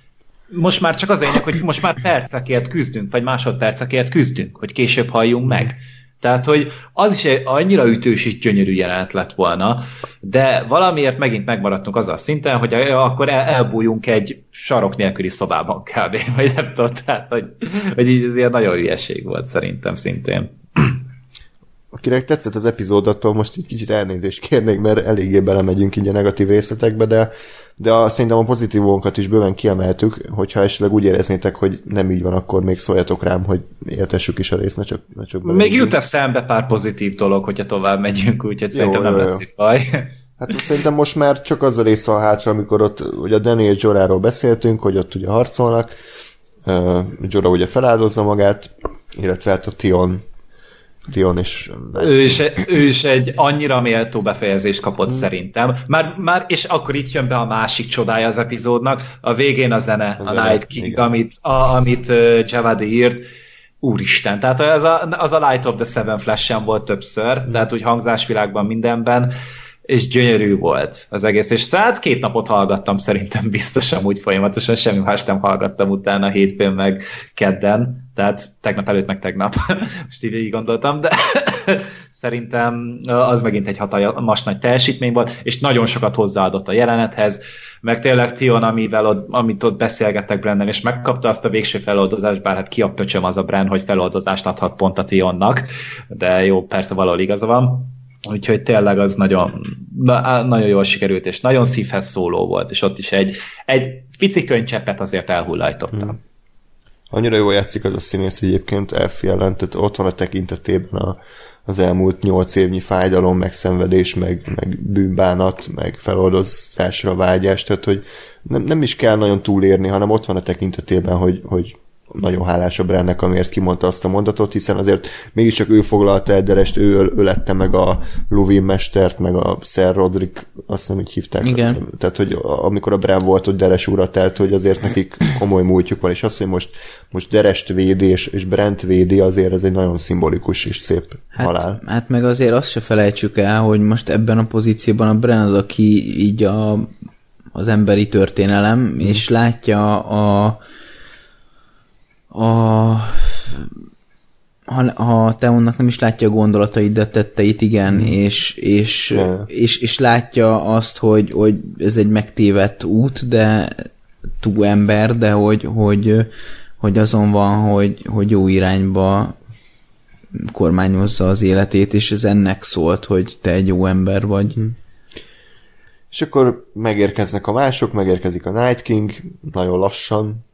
most már csak az lényeg, hogy most már percekért küzdünk, vagy másodpercekért küzdünk, hogy később halljunk meg. Tehát, hogy az is egy annyira ütős és gyönyörű jelenet lett volna, de valamiért megint megmaradtunk azzal a szinten, hogy akkor el, elbújunk egy sarok nélküli szobában kb. Vagy nem tudom, tehát, hogy, hogy így ez ilyen nagyon hülyeség volt szerintem szintén. Akinek tetszett az epizód, attól most egy kicsit elnézést kérnék, mert eléggé belemegyünk így a negatív részletekbe, de, de a, szerintem a pozitívunkat is bőven kiemeltük, hogyha esetleg úgy éreznétek, hogy nem így van, akkor még szóljatok rám, hogy éltessük is a részt, ne csak, ne csak Még jut eszembe pár pozitív dolog, hogyha tovább megyünk, úgyhogy szerintem jó, nem jó. lesz itt baj. Hát szerintem most már csak az a rész van hátra, amikor ott ugye a és Joráról beszéltünk, hogy ott ugye harcolnak, uh, Jorah ugye feláldozza magát, illetve hát a Tion, Tion is Ő is, ő is egy annyira méltó befejezést kapott mm. szerintem. Már, már, és akkor itt jön be a másik csodája az epizódnak, a végén a zene, A a, zene, Night King, igen. amit, a, amit uh, Javadi írt, úristen, tehát az a, az a Light of the Seven Flash-en volt többször, Mm. tehát úgy hangzásvilágban mindenben, és gyönyörű volt az egész, és hát két napot hallgattam szerintem biztosan úgy folyamatosan, semmi más nem hallgattam utána hétfőn meg kedden, tehát tegnap előtt meg tegnap, most így gondoltam, de szerintem az megint egy hatalmas nagy teljesítmény volt, és nagyon sokat hozzáadott a jelenethez, meg tényleg Tion, amivel ott, amit ott beszélgettek Brennan, és megkapta azt a végső feloldozást, bár hát ki a pöcsöm az a Bren, hogy feloldozást adhat pont a Tionnak, de jó, persze valahol igaza van. Úgyhogy tényleg az nagyon, na, nagyon jól sikerült, és nagyon szívhez szóló volt, és ott is egy, egy pici könycseppet azért elhullajtottam. Hmm. Annyira jól játszik az a színész, egyébként elfielen, tehát ott van a tekintetében a, az elmúlt nyolc évnyi fájdalom, meg szenvedés, meg, meg bűnbánat, meg feloldozásra vágyás, tehát hogy nem, nem is kell nagyon túlérni, hanem ott van a tekintetében, hogy, hogy nagyon hálás a Brennek, amiért kimondta azt a mondatot, hiszen azért mégiscsak ő foglalta el Derest, ő öl- ölette meg a Luvin mestert, meg a Sir Roderick, azt nem így hívták. Igen. Tehát, hogy amikor a Bren volt, hogy Deres urat telt, hogy azért nekik komoly múltjuk van, és azt, hogy most, most Derest védi, és, és Brent védi, azért ez egy nagyon szimbolikus és szép Hát, halál. hát meg azért azt se felejtsük el, hogy most ebben a pozícióban a Bren az, aki így a, az emberi történelem, mm. és látja a a ha, ha Teonnak nem is látja a gondolatait, de tetteit igen, mm. és, és, Ja. és, és látja azt, hogy, hogy ez egy megtévedt út, de túl ember, de hogy, hogy, hogy azon van, hogy, hogy jó irányba kormányozza az életét, és ez ennek szólt, hogy te egy jó ember vagy. Hm. És akkor megérkeznek a mások, megérkezik a Night King, nagyon lassan.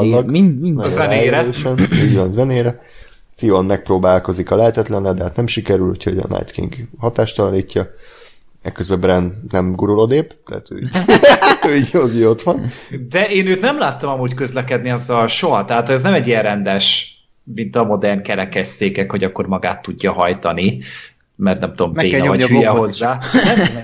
Igen, mind, mind, nagyon zenére. erősen, Így van, zenére. Tion megpróbálkozik a lehetetlennel, de hát nem sikerül, úgyhogy a Night King hatástalanítja. Ekközben Bren nem gurul odébb, tehát ő, így- ő így, így ott van. De én őt nem láttam amúgy közlekedni azzal soha, tehát ez nem egy ilyen rendes, mint a modern kerekesszékek, hogy akkor magát tudja hajtani, mert nem tudom, Meg kell béna vagy hülye hozzá.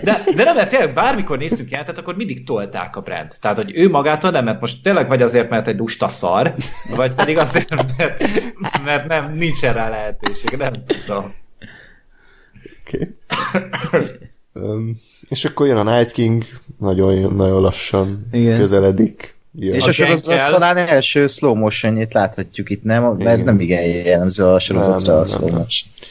De, de nem, mert tényleg bármikor néztünk jelentet, akkor mindig tolták a brand. Tehát, hogy ő magától nem, mert most tényleg vagy azért, mert egy lusta szar, vagy pedig azért, mert, mert nem, nincsen rá lehetőség, nem tudom. Oké. Um, és akkor jön a Night King, nagyon, nagyon lassan Igen. közeledik. Jön. És A a sorozat gengkel- talán első slow motionjét láthatjuk itt, nem? Mert Igen. nem igen jellemző a sorozatra Nem, a slow nem. motion. Nem,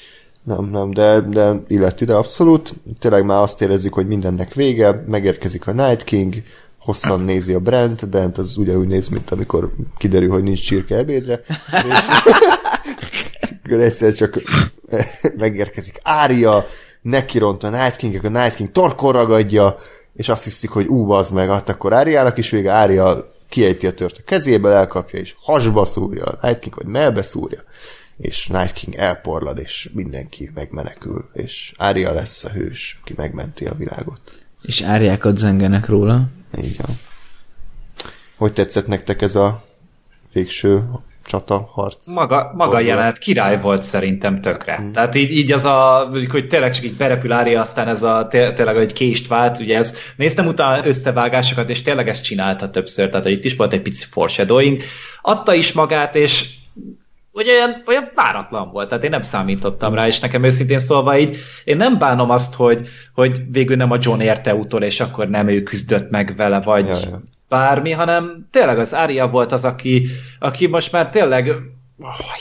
nem, de, de illet ide abszolút. Tényleg már azt érezzük, hogy mindennek vége, megérkezik a Night King, hosszan nézi a Brent, Brent az ugyanúgy néz, mint amikor kiderül, hogy nincs csirke ebédre. És akkor egyszer csak megérkezik Ária, nekiront a Night King, a Night King torkon ragadja, és azt hiszik, hogy ú, az meg, hát akkor Áriának is vége, Ária kiejti a tört a kezéből, elkapja, és hasba szúrja a Night King, vagy melbe szúrja, és Night King elporlad, és mindenki megmenekül, és Ária lesz a hős, aki megmenti a világot. és árjákat zengenek róla. Így van. Hogy tetszett nektek ez a végső csata, harc? Maga, maga Fordulat. jelenet király volt szerintem tökre. Mm. Tehát így, így az a, hogy tényleg csak így berepül Ária, aztán ez a té- tényleg egy kést vált, ugye ez, néztem utána összevágásokat, és tényleg ezt csinálta többször, tehát hogy itt is volt egy pici foreshadowing, adta is magát, és ugye olyan, olyan váratlan volt, tehát én nem számítottam rá, és nekem őszintén szólva így, én nem bánom azt, hogy, hogy végül nem a John érte utol, és akkor nem ő küzdött meg vele, vagy Ja, ja. bármi, hanem tényleg az Ária volt az, aki, aki most már tényleg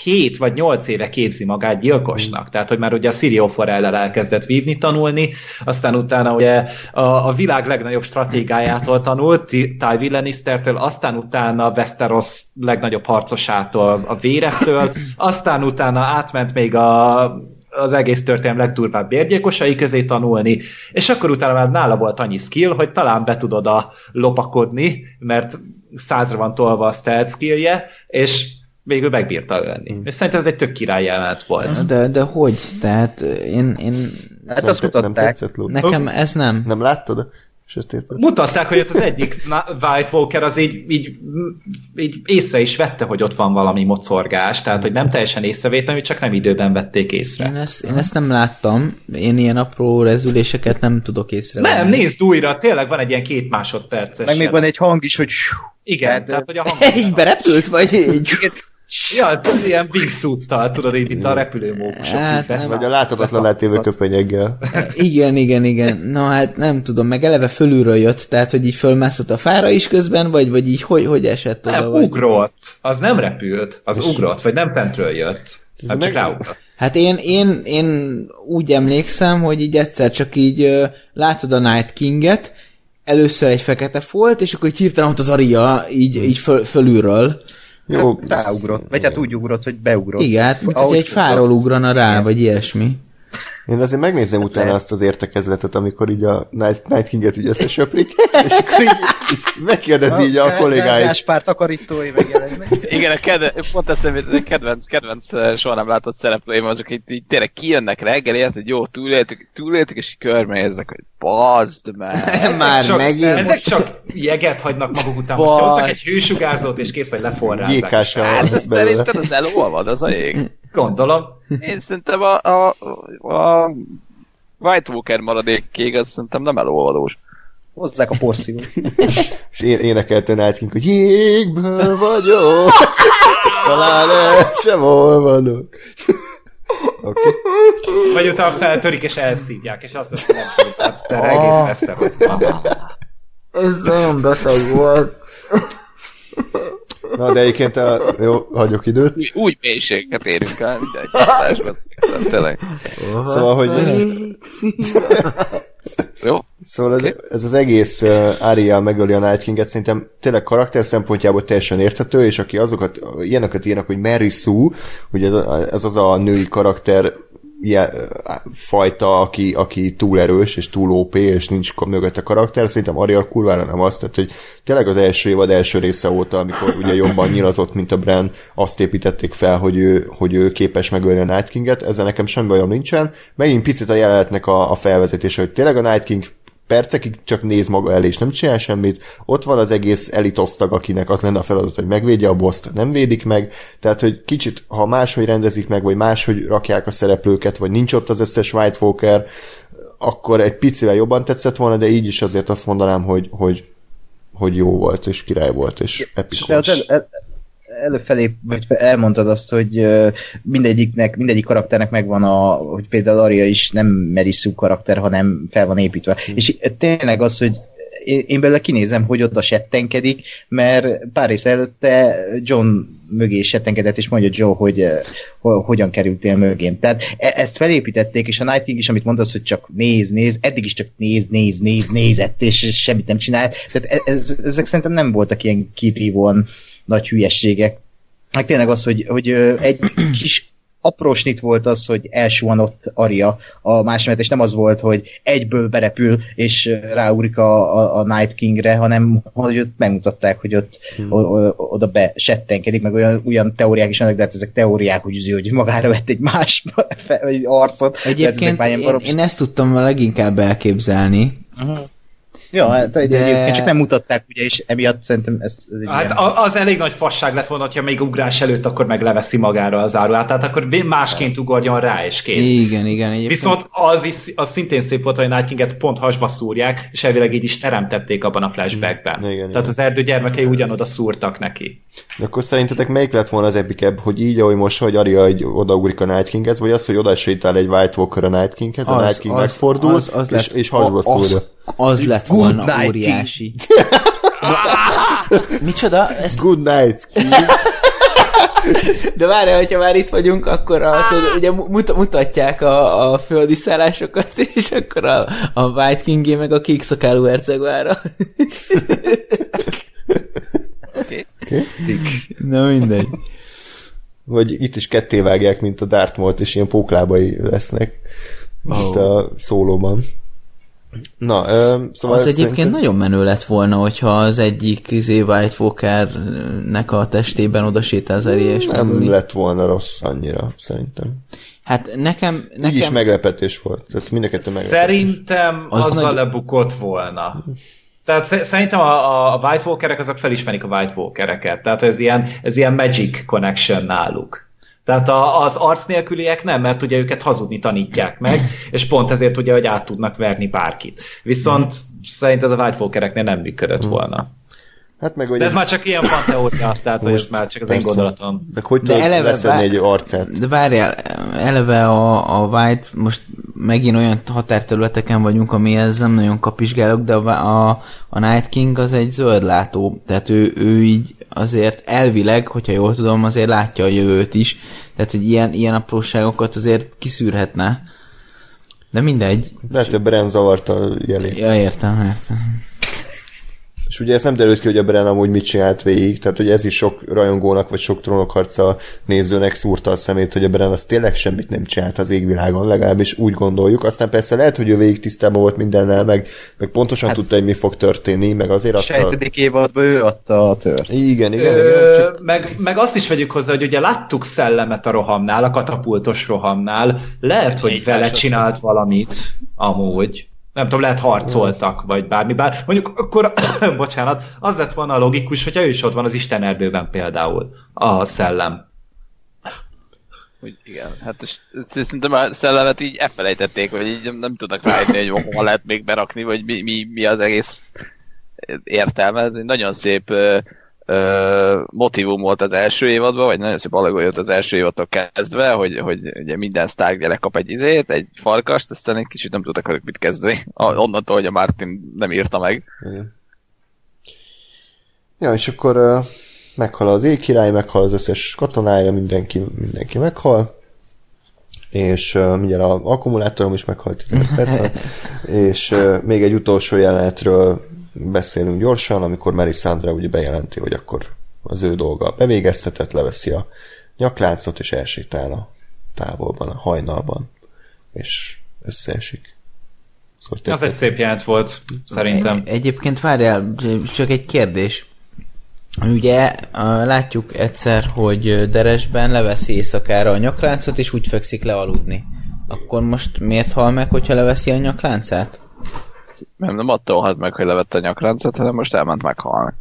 7 vagy 8 éve képzi magát gyilkosnak. Tehát, hogy már ugye a Sirio Forellel elkezdett vívni, tanulni, aztán utána ugye a, a világ legnagyobb stratégájától tanult, Ty Tywin Lannistertől, aztán utána Westeros legnagyobb harcosától, a vérettől, aztán utána átment még a az egész történelem legdurvább bérgyilkosai közé tanulni, és akkor utána már nála volt annyi skill, hogy talán be tudod a lopakodni, mert százra van tolva a stealth skillje, és végül megbírta ölni. Mm. És szerintem ez egy tök király jelenet volt. De, de hogy? Tehát én, én Hát nem, azt te- nem mutatták. tetszett, Ló? nekem ez nem. Nem láttad? Sötét. Mutatták, hogy ott az egyik White Walker az így, így, így észre is vette, hogy ott van valami mocorgás, tehát hogy nem teljesen észrevétlenül, csak nem időben vették észre. Én ezt, én ezt nem láttam. Én ilyen apró rezüléseket nem tudok észrevenni. Nem, nézd újra, tényleg van egy ilyen két másodperces. Meg még van egy hang is, hogy Igen, Hát, tehát hogy a hang... Így berepült, vagy így? Ja, ez ilyen wingsuit-tal, tudod, így mint a repülőmókusok. Hát vesz- Vagy a láthatatlan letévő köpenyeggel. Igen, igen, igen. Na hát nem tudom, meg eleve fölülről jött, tehát hogy így fölmászott a fára is közben, vagy, vagy így hogy, hogy esett oda? Nem, vagy... ugrott. Az nem repült, az ugrott, vagy nem fentről jött. Hát csak meg- ráugrott. Hát én, én, én úgy emlékszem, hogy így egyszer csak így ö, látod a Night Kinget, először egy fekete folt, és akkor így hirtelen ott az Aria így, így föl, fölülről. Jó, ráugrott. Vagy hát úgy ugrott, hogy beugrott. Igen, hát mint hogy egy fáról ugrana rá, vagy ilyesmi. Én azért megnézem utána azt az értekezletet, amikor így a Night, Night King-et így összesöprik, és akkor így, így megkérdezi így a kollégáit. Gáspár takarítói megjelennek. Igen, a kedve, pont eszembe a kedvenc, kedvenc eh, soha nem látott szereplőim, azok itt így tényleg kijönnek reggel, érted, hogy jó, túléltük, túléltük, és így körbenéznek, hogy bazd meg. Már csak, megint. Ezek csak jeget hagynak maguk után. Most hoznak egy hősugárzót, és kész, vagy leforrázzák. Gyékással Hát szerinted az elolvad, az a ég. Gondolom. Én szerintem a, a, a White Walker maradékig, az szerintem nem elolvadós. Hozzák a porszívót. És én énekelte Night hogy jégből vagyok, talán el sem olvadok. Okay. Vagy utána feltörik, és elszívják, és azt mondja, hogy nem Webster, egész van. Ez nagyon beteg volt. Na, de egyébként a, jó, hagyok időt. Úgy, úgy mélységeket érünk el, mindegy. hatásban, Tényleg. Szóval, hogy Jó? Szóval ez, ez az egész uh, Ariel megöli a Night King-et szerintem tényleg karakter szempontjából teljesen érthető, és aki azokat, ilyeneket írnak, hogy Mary Sue, ugye ez az a női karakter je, fajta, aki, aki túl erős, és túl OP, és nincs mögötte karakter, szerintem Ariel kurvára nem az, tehát hogy tényleg az első évad első része óta, amikor ugye jobban nyilazott, mint a Bran, azt építették fel, hogy ő, hogy ő képes megölni a Night King-et, ezzel nekem semmi bajom nincsen. Megint picit a jelenetnek a, a felvezetése, hogy tényleg a Night King percekig csak néz maga elé, és nem csinál semmit. Ott van az egész elitosztag, akinek az lenne a feladat, hogy megvédje a boszt, nem védik meg. Tehát, hogy kicsit, ha máshogy rendezik meg, vagy máshogy rakják a szereplőket, vagy nincs ott az összes White Walker, akkor egy picivel jobban tetszett volna, de így is azért azt mondanám, hogy, hogy, hogy jó volt, és király volt, és epikus. De az el, előfelé, vagy elmondtad azt, hogy mindegyiknek, mindegyik karakternek megvan a, hogy például Arya is nem meriszú karakter, hanem fel van építve. Hmm. És tényleg az, hogy én, belőle kinézem, hogy oda settenkedik, mert pár rész előtte John mögé settenkedett, és mondja Joe, hogy uh, hogyan kerültél mögém. Tehát e- ezt felépítették, és a Night King is, amit mondasz, hogy csak néz, néz, eddig is csak néz, néz, néz, nézett, és semmit nem csinált. Tehát e- ez, ezek szerintem nem voltak ilyen kirívóan nagy hülyességek. Meg tényleg az, hogy, hogy egy kis aprósnit volt az, hogy elsuhanott Aria a másomet, és nem az volt, hogy egyből berepül, és ráúrik a, a, a Night Kingre, hanem hogy ott megmutatták, hogy ott hmm. o, o, oda besettenkedik, meg olyan, olyan teóriák is vannak, de hát ezek teóriák, hogy, hogy magára vett egy más egy arcot. Egyébként én, én ezt tudtam leginkább elképzelni, uh-huh. Ja, hát de... egyébként csak nem mutatták, ugye, és emiatt szerintem ez... ez hát ilyen... az elég nagy fasság lett volna, hogyha még ugrás előtt akkor meg leveszi magára az árulát, tehát akkor másként ugorjon rá, és kész. Igen, igen. Egyébként... Viszont az, is, az szintén szép volt, hogy Night King-et pont hasba szúrják, és elvileg így is teremtették abban a flashbackben. Igen, Tehát igen. az erdő gyermekei ugyanoda szúrtak neki. De akkor szerintetek melyik lett volna az epikebb, hogy így, ahogy most, hogy Arya egy odaugrik a Night Kinghez, vagy az, hogy oda sétál egy White Walker a Night Kinghez, a Night King az, megfordul, az, az és, lett, és hasba szúrja. Az, az lett volna Good óriási. Micsoda? Ezt... Good night. De várjál, hogyha már itt vagyunk, akkor a, tudod, ugye mut- mutatják a, a földi szállásokat, és akkor a, a White King meg a kék szakálú hercegvára. Okay. Okay. Na mindegy. Vagy itt is ketté vágják, mint a Dartmouth, és ilyen póklábai lesznek, mint oh. a szólóban. Na, ö, szóval az egyébként szerintem... nagyon menő lett volna, hogyha az egyik izé White Walker-nek a testében oda az és Nem megülni. lett volna rossz annyira, szerintem. Hát nekem... nekem... Így is meglepetés volt. Tehát mind a meglepetés. Szerintem az azzal nagy... lebukott volna. Tehát szerintem a, a White Walkerek azok felismerik a White Walkereket. Tehát ez ilyen, ez ilyen magic connection náluk. Tehát a, az arc nélküliek nem, mert ugye őket hazudni tanítják meg, és pont ezért ugye, hogy át tudnak verni bárkit. Viszont mm. szerint ez a White Walkereknél nem működött mm. volna. Hát meg, de ez már csak ilyen fanteória, tehát hogy ez már csak az persze. én gondolatom. De hogy de eleve vár... egy arcát? De várjál, eleve a, a White, most megint olyan határterületeken vagyunk, ami ez nem nagyon kapizsgálok, de a, a, a Night King az egy zöldlátó, tehát ő, ő így azért elvileg, hogyha jól tudom, azért látja a jövőt is, tehát hogy ilyen, ilyen apróságokat azért kiszűrhetne. De mindegy. Lehet, hogy Bren zavarta a jelét. Ja, értem, értem. És ugye ez nem derült ki, hogy a Bren amúgy mit csinált végig, tehát hogy ez is sok rajongónak, vagy sok trónokharca nézőnek szúrta a szemét, hogy a Bren az tényleg semmit nem csinált az égvilágon, legalábbis úgy gondoljuk. Aztán persze lehet, hogy ő végig tisztában volt mindennel, meg, meg pontosan hát, tudta, hogy mi fog történni, meg azért adta... Sejtedik évadban ő adta a tört. Igen, igen, Ö, igen. Csak... meg, meg azt is vegyük hozzá, hogy ugye láttuk szellemet a rohamnál, a katapultos rohamnál. Lehet, hogy vele csinált valamit, amúgy. Nem tudom, lehet harcoltak, vagy bármi. Bár mondjuk akkor, bocsánat, az lett volna a logikus, hogyha ő is ott van az Isten erdőben például, a szellem. Úgy, igen, hát szerintem a szellemet így elfelejtették, vagy így nem, nem tudnak rájönni, hogy hol lehet még berakni, vagy mi, mi, mi az egész értelme. Ez egy nagyon szép ö, motivum volt az első évadban, vagy nagyon szép alagolja volt az első évadtól kezdve, hogy, hogy ugye minden Stark gyerek kap egy izét, egy farkast, aztán egy kicsit nem tudtak velük mit kezdeni. Onnantól, hogy a Martin nem írta meg. Igen. Ja, és akkor uh, meghal az éjkirály, meghal az összes katonája, mindenki, mindenki meghal, és uh, mindjárt a akkumulátorom is meghalt 15 percen, és uh, még egy utolsó jelenetről beszélünk gyorsan, amikor Melisandre ugye bejelenti, hogy akkor az ő dolga bevégeztetett, leveszi a nyakláncot, és elsétál a távolban, a hajnalban, és összeesik. Szóval Az egy szép jelent volt, szerintem. Egy, egyébként várjál, csak egy kérdés. Ugye látjuk egyszer, hogy Deresben leveszi éjszakára a nyakláncot, és úgy fekszik le aludni. Akkor most miért hal meg, hogyha leveszi a nyakláncát? Nem, nem attól halt meg, hogy levette a nyakláncot, hanem most elment meghalni.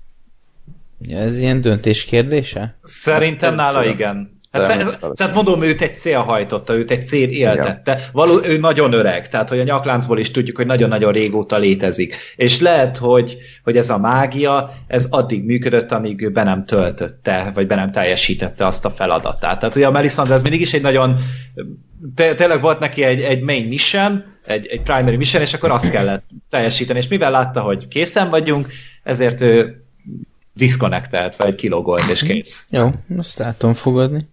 Ugye ez ilyen döntés kérdése? Szerintem Nem nála tudom. igen. Hát Nem, ez, tehát mondom, őt egy cél hajtotta, őt egy cél éltette. Való, ő nagyon öreg, tehát hogy a nyakláncból is tudjuk, hogy nagyon-nagyon régóta létezik. És lehet, hogy, hogy ez a mágia, ez addig működött, amíg ő be nem töltötte, vagy be nem teljesítette azt a feladatát. Tehát ugye a Melisandre ez mindig is egy nagyon, te, tényleg volt neki egy, egy main mission, egy, egy primary mission, és akkor azt kellett teljesíteni. És mivel látta, hogy készen vagyunk, ezért ő disconnectelt, vagy kilogolt, és kész. Jó, azt tudom fogadni.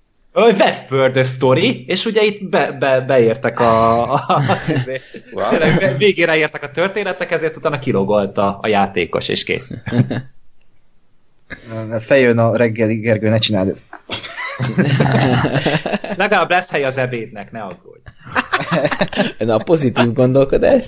Westworld story, és ugye itt be, be, beértek a, a, a Wow. végére értek a történetek, ezért utána kilogolt a, a játékos, és kész. Feljön a reggeli, Gergő, ne csináld ezt. Legalább lesz hely az ebédnek, ne aggódj. Na, a pozitív gondolkodás.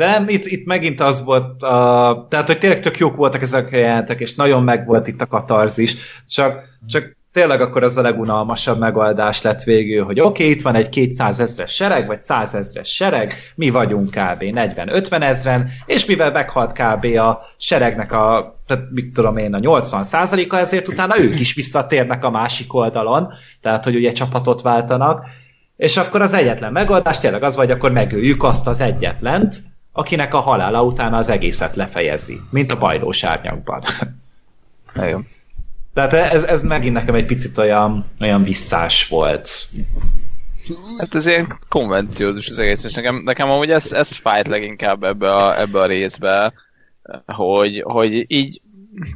De nem, itt, itt megint az volt, a, tehát hogy tényleg tök jók voltak ezek a jelentek, és nagyon meg volt itt a katarzis, csak, csak tényleg akkor az a legunalmasabb megoldás lett végül, hogy oké, okay, itt van egy 200 ezres sereg, vagy 100 ezres sereg, mi vagyunk kb. 40-50 ezren, és mivel meghalt kb. a seregnek a, tehát mit tudom én, a 80 a ezért utána ők is visszatérnek a másik oldalon, tehát hogy ugye csapatot váltanak, és akkor az egyetlen megoldás tényleg az, hogy akkor megöljük azt az egyetlent, akinek a halála utána az egészet lefejezi, mint a bajlós árnyakban. Igen. Tehát ez, ez megint nekem egy picit olyan, olyan visszás volt. Hát ez ilyen konvenciózus az egész, és nekem, nekem amúgy ez, ez fájt leginkább ebbe a, ebbe a részbe, hogy, hogy így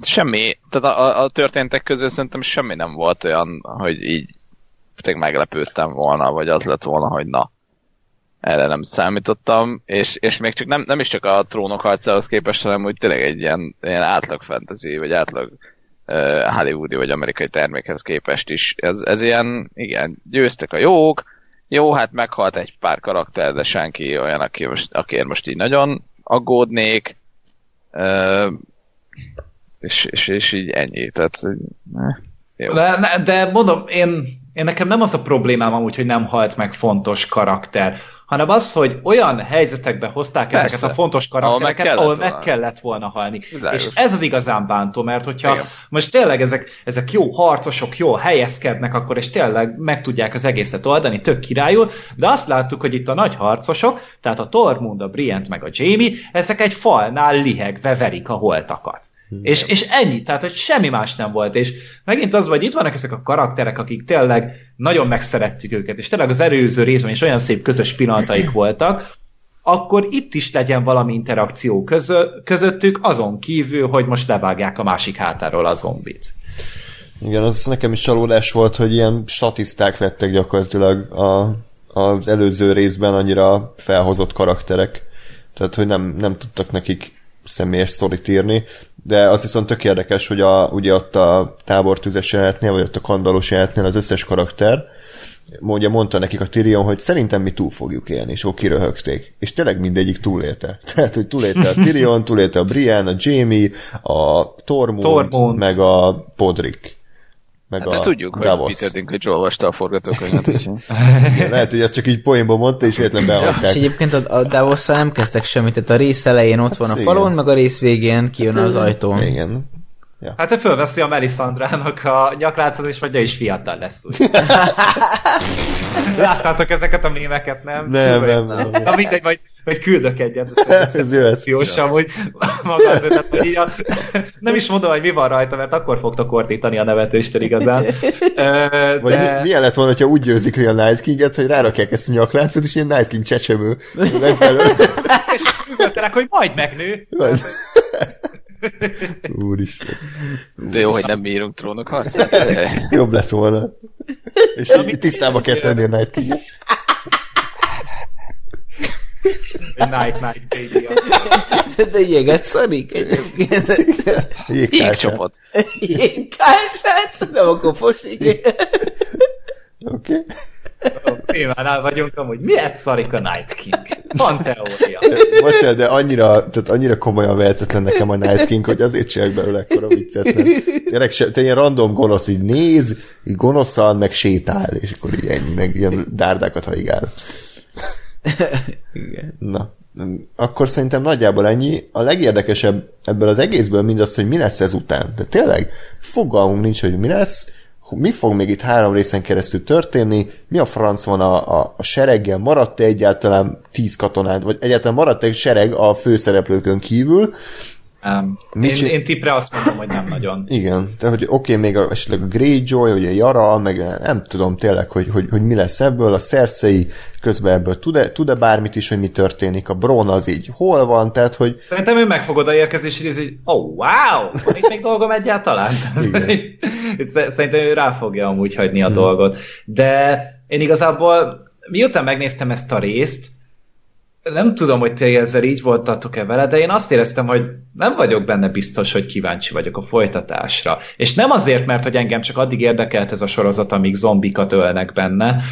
semmi, tehát a, a, a történtek közül szerintem semmi nem volt olyan, hogy így tényleg meglepődtem volna, vagy az lett volna, hogy na, erre nem számítottam, és, és még csak nem, nem is csak a trónok harcához képest, hanem hogy tényleg egy ilyen, ilyen átlag fantasy, vagy átlag uh, hollywoodi vagy amerikai termékhez képest is. Ez, ez ilyen, igen, győztek a jók, jó, hát meghalt egy pár karakter, de senki olyan, aki most, akiért most így nagyon aggódnék, uh, és, és, és így ennyi, tehát eh, jó. De, ne- de mondom, én, én nekem nem az a problémám amúgy, hogy nem halt meg fontos karakter, hanem az, hogy olyan helyzetekbe hozták Persze. ezeket a fontos Ahol meg karaktereket, kellett ahol meg kellett volna halni. Világos. És ez az igazán bántó, mert hogyha Igen. most tényleg ezek, ezek jó harcosok, jó helyezkednek akkor, és tényleg meg tudják az egészet oldani, tök királyul, de azt láttuk, hogy itt a nagy harcosok, tehát a Tormund, a Brienne meg a Jamie, ezek egy falnál lihegve verik a holtakat. És, és ennyi, tehát hogy semmi más nem volt, és megint az, hogy itt vannak ezek a karakterek, akik tényleg nagyon megszerettük őket, és tényleg az előző részben is olyan szép közös pillanataik voltak, akkor itt is legyen valami interakció közö, közöttük, azon kívül, hogy most levágják a másik hátáról a zombit. Igen, az nekem is csalódás volt, hogy ilyen statiszták lettek gyakorlatilag a, az előző részben annyira felhozott karakterek, Tehát, hogy nem, nem tudtak nekik személyes sztorit írni, de az viszont tök érdekes, hogy a, ugye ott a tábortüzes jelenetnél, vagy ott a kandalos jelenetnél az összes karakter, mondja, mondta nekik a Tyrion, hogy szerintem mi túl fogjuk élni, és akkor kiröhögték. És tényleg mindegyik túlélte. Tehát, hogy túlélte a Tyrion, túlélte a Brienne, a Jamie, a Tormund, Tormund. meg a Podrick. Meg Hát, de a tudjuk, hogy Davos. Peter Dinklage olvasta a forgatókönyvet, úgyhogy... Igen, Lehet, hogy ezt csak így poénban mondta, és véletlen És beadták. egyébként a, a davos nem kezdtek semmit, tehát a rész elején ott van a Hát falon, meg a rész végén kijön az ajtón. Igen. Hát ő fölveszi a Melisandrának a nyakláncot, és ő is fiatal lesz. Úgy. Láttátok ezeket a mémeket, nem? Nem, nem, nem. Na mindegy, majd, majd küldök egyet. Ez jöhet. Hogy maga az ötlet, hogy így a, nem is mondom, hogy mi van rajta, mert akkor fogtok ordítani a nevetőstől igazán. Ö, Vagy De... mi, milyen lett volna, ha úgy győzik le a Night King-et, hogy rárakják ezt a nyakláncot, és ilyen Night King csecsemő lesz belőle. És üvöltenek, hogy majd megnő. Úristen. De jó, hogy nem írunk trónok harcát. Jobb lett volna. És így tisztába kell tenni a Night King-et. Night, night, baby. De jeget szarik egyébként. Jégcsapat. Jégkását? Nem akkor fosik. Oké. Témánál vagyunk amúgy. Miért szarik a Night King? Van teória. Bocsánat, de annyira, tehát annyira komolyan vehetetlen nekem a Night King, hogy azért csinálok belőle ekkora viccet, mert tényleg se, te ilyen random gonosz így néz, így gonoszan, meg sétál, és akkor így ennyi, meg ilyen dárdákat haigál. Igen. Na, akkor szerintem nagyjából ennyi. A legérdekesebb ebből az egészből mindaz, hogy mi lesz ez után. De tényleg fogalmunk nincs, hogy mi lesz, mi fog még itt három részen keresztül történni, mi a franc van a, a, a sereggel, maradt-e egyáltalán tíz katonát, vagy egyáltalán maradt egy sereg a főszereplőkön kívül, Um, én, csin- én tipre azt mondom, hogy nem nagyon. Igen, tehát hogy oké, okay, még a, esetleg a Greyjoy, vagy a Yara, meg nem tudom tényleg, hogy, hogy, hogy mi lesz ebből, a Cersei közben ebből tud-e, tud-e bármit is, hogy mi történik, a Bron az így hol van, tehát hogy Szerintem ő meg fog odaérkezni, és így, oh, wow, van itt még dolgom egyáltalán. Szerintem ő rá fogja amúgy hagyni a dolgot. De én igazából, miután megnéztem ezt a részt, nem tudom, hogy ti ezzel így voltatok-e vele, de én azt éreztem, hogy nem vagyok benne biztos, hogy kíváncsi vagyok a folytatásra. És nem azért, mert hogy engem csak addig érdekelt ez a sorozat, amíg zombikat ölnek benne,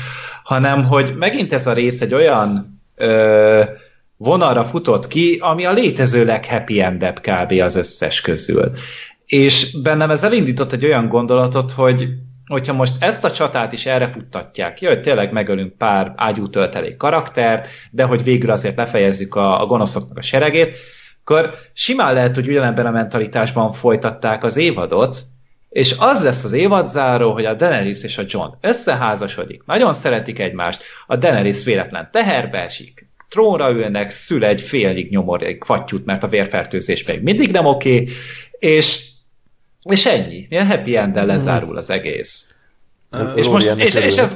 hanem hogy megint ez a rész egy olyan ö, vonalra futott ki, ami a létező leghappy endebb kb. az összes közül. És bennem ez elindított egy olyan gondolatot, hogy hogyha most ezt a csatát is erre futtatják, jó, hogy tényleg megölünk pár ágyú töltelék karaktert, de hogy végül azért befejezzük a, a gonoszoknak a seregét, akkor simán lehet, hogy ugyanebben a mentalitásban folytatták az évadot, és az lesz az évadzáró, hogy a Daenerys és a John összeházasodik, nagyon szeretik egymást, a Daenerys véletlen teherbe esik, trónra ülnek, szül egy félig nyomorék fattyút, mert a vérfertőzés még mindig nem oké, és, és ennyi. Ilyen happy end lezárul az egész. És, most, és, és ez,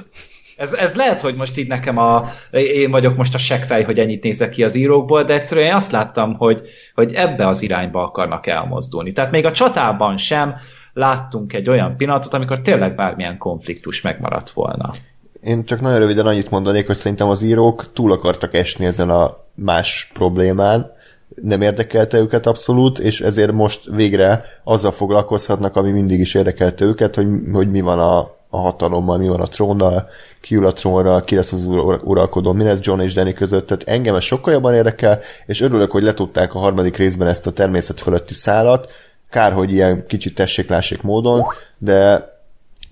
ez, ez lehet, hogy most így nekem a, én vagyok most a seggfej, hogy ennyit nézek ki az írókból, de egyszerűen én azt láttam, hogy, hogy ebbe az irányba akarnak elmozdulni. Tehát még a csatában sem láttunk egy olyan pillanatot, amikor tényleg bármilyen konfliktus megmaradt volna. Én csak nagyon röviden annyit mondanék, hogy szerintem az írók túl akartak esni ezen a más problémán, nem érdekelte őket abszolút, és ezért most végre azzal foglalkozhatnak, ami mindig is érdekelte őket, hogy, hogy mi van a, a hatalommal, mi van a trónnal, ki ül a trónra, ki lesz az ura- uralkodó, mi lesz John és Danny között, tehát engem ez sokkal jobban érdekel, és örülök, hogy letudták a harmadik részben ezt a természet fölötti szálat, kár, hogy ilyen kicsit tessék-lássék módon, de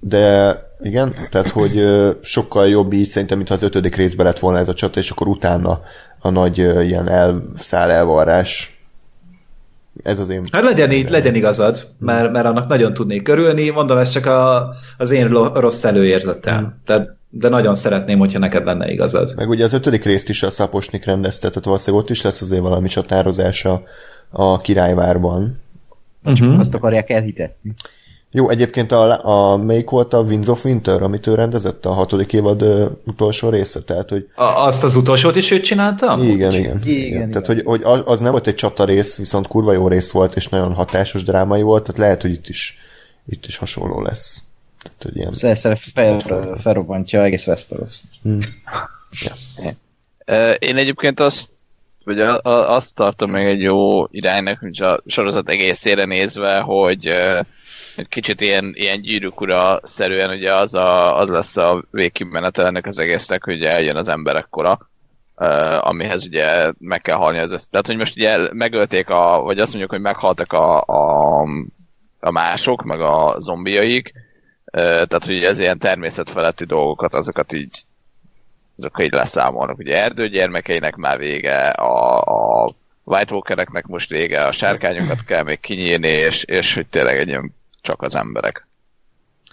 de igen, tehát hogy sokkal jobb így szerintem, mintha az ötödik részben lett volna ez a csata, és akkor utána a nagy ilyen elszáll elvarrás. Ez az én... Hát legyen, így, legyen igazad, mert, mert annak nagyon tudnék örülni, mondom, ez csak a, az én rossz előérzetem. De, de nagyon szeretném, hogyha neked lenne igazad. Meg ugye az ötödik részt is a Szaposnik rendezte, tehát valószínűleg ott is lesz azért valami csatározása a királyvárban. Uh-huh. Azt akarják elhitetni. Jó, egyébként a, a melyik volt a Winds of Winter, amit ő rendezett, a hatodik évad ö, utolsó része, tehát hogy A, azt az utolsót is őt csináltam? Igen, igen. Igen, igen. igen. Tehát, hogy, hogy az az nem volt egy csata rész, viszont kurva jó rész volt, és nagyon hatásos drámai volt, tehát lehet, hogy itt is, itt is hasonló lesz. Tehát, hogy ilyen... Szerszer fel, felrobbantja egész Westeros. Ö, Én egyébként azt vagy a, a, azt tartom még egy jó iránynak, mint a sorozat egészére nézve, hogy egy kicsit ilyen, ilyen gyűrűk ura szerűen ugye az, a, az lesz a végkimenete ennek az egésznek, hogy eljön az emberek kora, ö, amihez ugye meg kell halni az össze. Tehát, hogy most ugye megölték a, vagy azt mondjuk, hogy meghaltak a, a, a mások, meg a zombiaik, tehát, hogy ez ilyen természetfeletti dolgokat, azokat így azok így leszámolnak. Ugye erdőgyermekeinek már vége, a, a White Walkereknek most vége, a sárkányokat kell még kinyírni, és, és hogy tényleg egy ilyen csak az emberek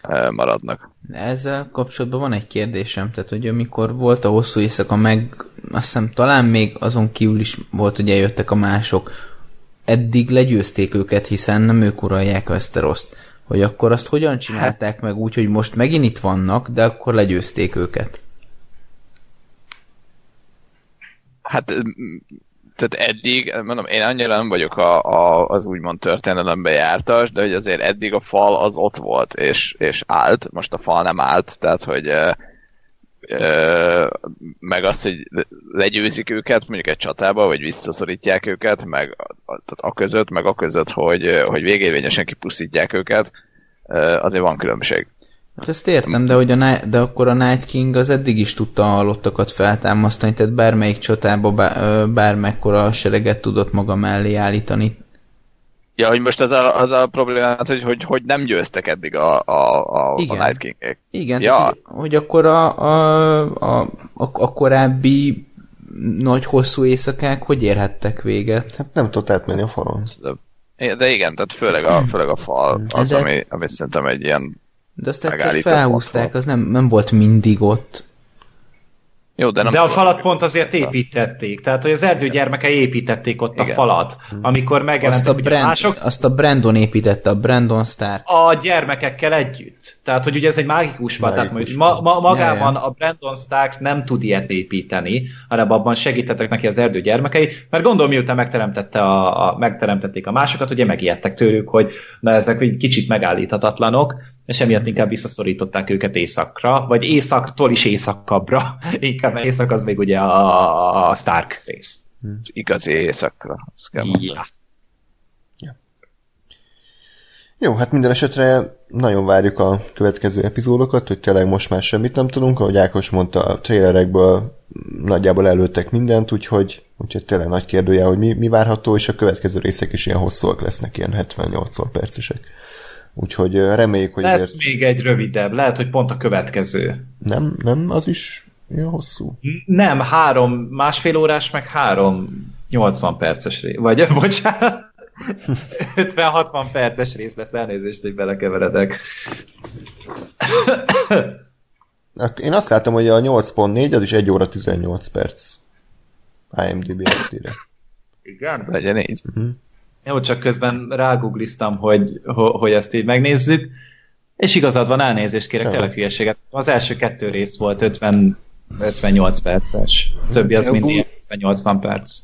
ö, maradnak. Ezzel kapcsolatban van egy kérdésem, tehát hogy amikor volt a hosszú éjszaka, meg azt hiszem talán még azon kívül is volt, hogy eljöttek a mások, eddig legyőzték őket, hiszen nem ők uralják Westeroszt. Hogy akkor azt hogyan csinálták hát... meg úgy, hogy most megint itt vannak, de akkor legyőzték őket? Hát tehát eddig, mondom, én annyira nem vagyok a, a, az úgymond történelembe jártas, de hogy azért eddig a fal az ott volt, és, és állt, most a fal nem állt, tehát hogy ö, ö, meg azt, hogy legyőzik őket mondjuk egy csatába, vagy visszaszorítják őket, meg a, a között, meg a között, hogy, hogy végérvényesen kipusztítják őket, azért van különbség. Hát ezt értem, de, hogy a, de akkor a Night King az eddig is tudta a halottakat feltámasztani, tehát bármelyik csatába bármekkora sereget tudott maga mellé állítani. Ja, hogy most az a, az a problémát, hogy, hogy, hogy nem győztek eddig a, a, a, Igen. a Night King-ek. Igen, Ja. tehát, hogy, hogy akkor a, a, a, a, a korábbi nagy hosszú éjszakák hogy érhettek véget? Hát nem tudott átmenni a falon. De, de igen, tehát főleg a, főleg a fal az, De- ami, ami szerintem egy ilyen De azt egyszer felhúzták, az nem, nem volt mindig ott. jó, de nem De a falat pont azért építették. Tehát, hogy az erdőgyermekei építették ott a Igen. falat. Amikor Azt megjelentek a, Brand, mások, azt a Brandon építette, a Brandon Stark. a gyermekekkel együtt. Tehát, hogy ugye ez egy mágikus fal, tehát mondjuk ma, ma, magában Ja, ja. a Brandon Stark nem tud ilyet építeni, hanem abban segítettek neki az erdő gyermekei, mert gondolom miután megteremtette a, a, megteremtették a másokat, ugye megijedtek tőlük, hogy na ezek egy kicsit megállíthatatlanok, és emiatt inkább visszaszorították őket északra, vagy északtól is északabbra, inkább észak az még ugye a, a Stark rész. Az igazi éjszakra. Azt kell mondani. Ja. Jó, hát minden esetre nagyon várjuk a következő epizódokat, hogy tényleg most már semmit nem tudunk, ahogy Ákos mondta, a trailerekből nagyjából előttek mindent, úgyhogy, úgyhogy tényleg nagy kérdője, hogy mi, mi várható, és a következő részek is ilyen hosszúak lesznek, ilyen 70-80 percesek. Úgyhogy reméljük, hogy Lesz ezért még egy rövidebb, lehet, hogy pont a következő. nem, nem az is ilyen hosszú. Nem, három, másfél órás, meg három 80 perces rész. Vagy, bocsánat, 50-60 perces rész lesz, elnézést, hogy belekeveredek. Én azt látom, hogy a 8.4 az is 1 óra 18 perc. IMDb ezt írja. Igen? Legyen így. Jó, csak közben rágoogliztam, hogy, ho- hogy ezt így megnézzük, és igazad van, elnézést kérek, Semmi. tényleg hülyeséget. Az első kettő rész volt 50, 58 perces. Többi az Jó, mind úgy- ilyen 80 perc.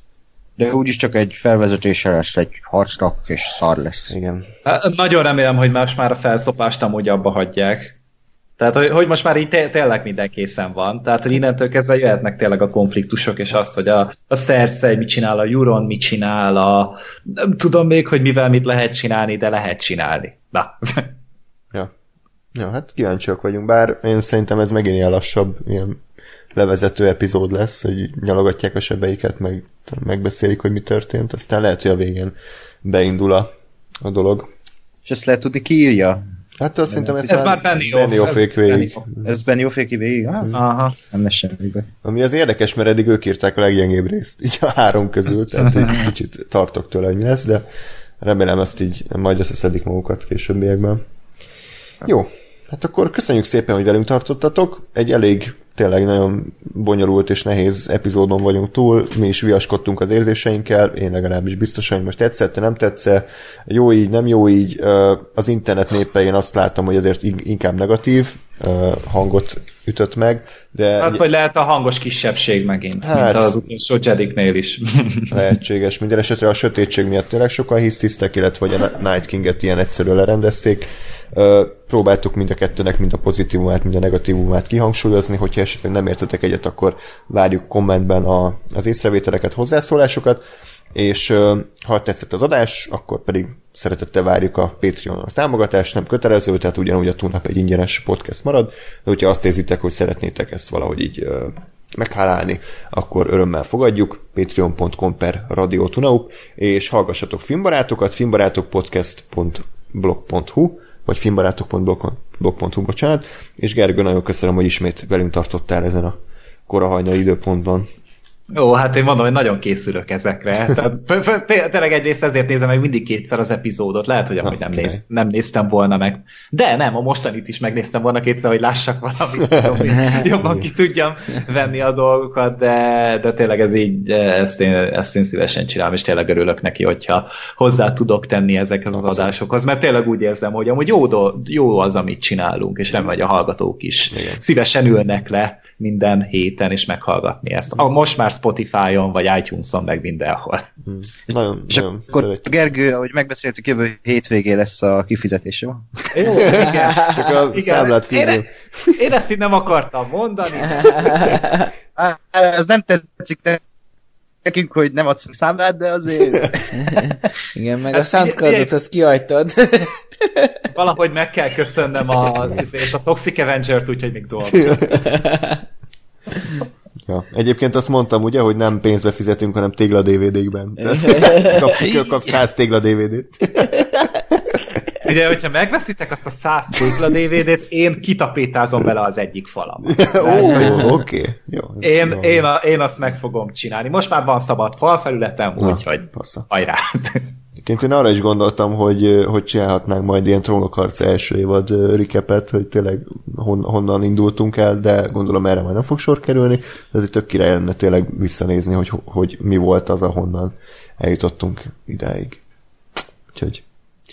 De úgyis csak egy felvezetése lesz egy harcnak, és szar lesz. Igen. Hát, Nagyon remélem, hogy most már a felszopást amúgy abba hagyják. Tehát, hogy, hogy most már így té- tényleg minden készen van. Tehát, hogy innentől kezdve jöhetnek tényleg a konfliktusok, és azt, hogy a, a Cersei mit csinál, a Euron mit csinál, a, nem tudom még, hogy mivel mit lehet csinálni, de lehet csinálni. Na. Ja. Ja, hát kíváncsiak vagyunk, bár én szerintem ez megint ilyen lassabb, ilyen levezető epizód lesz, hogy nyalogatják a sebeiket, meg megbeszélik, hogy mi történt, aztán lehet, hogy a végén beindul a, a dolog. És ezt lehet tudni, ki írja? Hát azt szerintem ez, Ez már Benioff, Benioffék ez végig. Ez Beniofféki végig? Hát, Aha. nem lesz semmibe. Ami az érdekes, mert eddig ők írták a leggyengébb részt, így a három közül, tehát egy kicsit tartok tőle, hogy mi lesz, de remélem ezt így majd összeszedik magukat későbbiekben. Jó, hát akkor köszönjük szépen, hogy velünk tartottatok. Egy elég tényleg nagyon bonyolult és nehéz epizódon vagyunk túl, mi is viaskodtunk az érzéseinkkel, én legalábbis biztosan, hogy most tetszett, nem tetszett, jó így, nem jó így, az internet népe én azt látom, hogy azért in- inkább negatív hangot ütött meg, de Hát vagy lehet a hangos kisebbség megint, Hát- mint az utolsó Jediknél is. lehetséges. Minden esetre a sötétség miatt tényleg sokan hisztisztek, illetve hogy a Night King-et ilyen egyszerűen lerendezték. Próbáltuk mind a kettőnek mind a pozitívumát, mind a negatívumát kihangsúlyozni, hogyha esetleg nem értetek egyet, akkor várjuk kommentben a, az észrevételeket, hozzászólásokat, és ha tetszett az adás, akkor pedig szeretettel várjuk a Patreon a támogatást, nem kötelező, tehát ugyanúgy a túlnap egy ingyenes podcast marad, de hogyha azt érzitek, hogy szeretnétek ezt valahogy így meghálálni, akkor örömmel fogadjuk, patreon.com per Radio Tunaup, és hallgassatok filmbarátokat, filmbarátokpodcast.blog.hu, vagy filmbarátok.blog.hu, bocsánat, és Gergő, nagyon köszönöm, hogy ismét velünk tartottál ezen a korahajnali időpontban. Ó, hát én mondom, hogy nagyon készülök ezekre. Tehát, tényleg egyrészt ezért nézem meg mindig kétszer az epizódot. Lehet, hogy amúgy nem, Oké. néz, nem néztem volna meg. De nem, a mostanit is megnéztem volna kétszer, hogy lássak valamit, tudom, hogy jobban ki tudjam venni a dolgokat, de, de tényleg ez így, ezt én, ezt én szívesen csinálom, és tényleg örülök neki, hogyha hozzá tudok tenni ezekhez az adásokhoz, mert tényleg úgy érzem, hogy amúgy jó, do, jó az, amit csinálunk, és remélem, hogy a hallgatók is Igen. szívesen ülnek le minden héten, és meghallgatni ezt. A, most már Spotify-on, vagy iTunes-on, meg mindenhol. Nagyon, És nagyon akkor szeretjük. Gergő, ahogy megbeszéltük, jövő hétvégén lesz a kifizetés, jó? Jó, igen. Csak a számlát én, küldöm. én ezt így nem akartam mondani. Ez nem tetszik nekünk, hogy nem adszunk számlát, de azért... Igen, meg Hát a soundcardot azt kihagytad. Valahogy meg kell köszönnem a, a Toxic Avenger-t, úgyhogy még dolgozom. Ja. Egyébként azt mondtam, ugye, hogy nem pénzbe fizetünk, hanem tégla DVD-kben. Tehát kap, kap 100 tégla DVD-t. Ugye, hogyha megveszitek azt a 100 tégla DVD-t, én kitapétázom bele az egyik falam. Ó, oké. Én, én, a, én azt meg fogom csinálni. Most már van szabad falfelületem, úgyhogy hajrá. Egyébként én arra is gondoltam, hogy, hogy csinálhatnánk majd ilyen trónokharc első évad ö, recapet, hogy tényleg hon, honnan indultunk el, de gondolom erre már nem fog sor kerülni, de azért tök király lenne tényleg visszanézni, hogy, hogy mi volt az, ahonnan eljutottunk idáig. Úgyhogy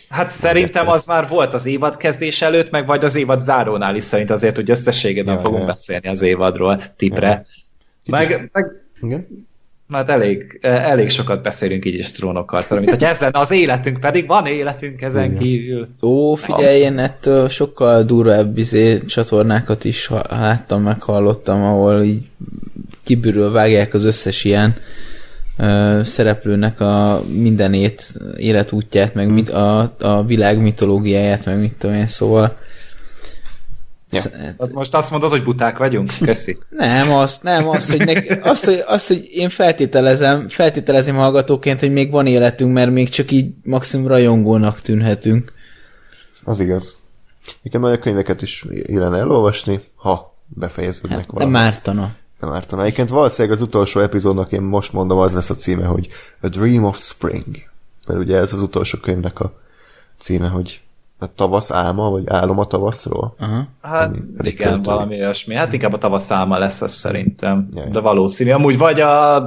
Hát szerintem az már volt az évad kezdés előtt, meg vagy az évad zárónál is szerint azért, hogy összességében Ja, fogunk ja. beszélni az évadról tipre. Meg, meg igen. Hát elég, elég sokat beszélünk így is trónokharcról, mint hogy ez lenne az életünk, pedig van életünk ezen Igen. kívül. Ó, figyelj, én ettől sokkal durvább izé, csatornákat is láttam, meg hallottam, ahol így kibürül vágják az összes ilyen ö, szereplőnek a mindenét, életútját, meg mit, a, a világ mitológiáját, meg mit tudom én, szóval Ja. Sz- Hát Most azt mondod, hogy buták vagyunk? Köszi. Nem, azt, nem, azt, hogy, neki, azt, hogy, azt, hogy én feltételezem, feltételezem hallgatóként, hogy még van életünk, mert még csak így maximum rajongónak tűnhetünk. Az igaz. Nekem majd a könyveket is illene elolvasni, ha befejeződnek Hát, de valami. mártana. Nem ártana. Egyébként valószínűleg az utolsó epizódnak én most mondom, az lesz a címe, hogy A Dream of Spring. Mert ugye ez az utolsó könyvnek a címe, hogy a tavasz álma, vagy álom a tavaszról. Aha. Hát Ami igen, költői. valami olyasmi. Hát inkább a tavasz álma lesz az szerintem. Ja, ja. De valószínű. Amúgy vagy, a,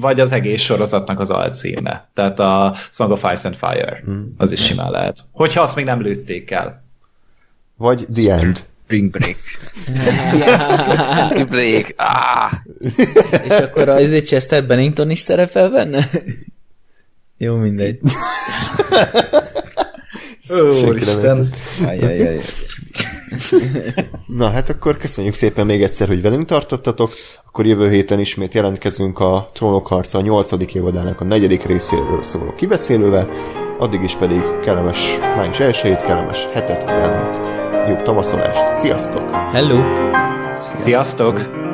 vagy az egész sorozatnak az alcíme. Tehát a Song of Ice and Fire. Hmm. Az is simán lehet. Hogyha azt még nem lőtték el. Vagy The End. Spring Break. Break. Ah! És akkor az egy Chester Bennington is szerepel benne? Jó, mindegy. Úristen. Ajajaj. Na hát akkor köszönjük szépen még egyszer, hogy velünk tartottatok. Akkor jövő héten ismét jelentkezünk a Trónok harca 8. évadának a negyedik részéről szóló kibeszélővel. Addig is pedig kellemes május 1 kellemes hetet kívánunk. Jó tavaszolást. Sziasztok! Hello! Sziasztok!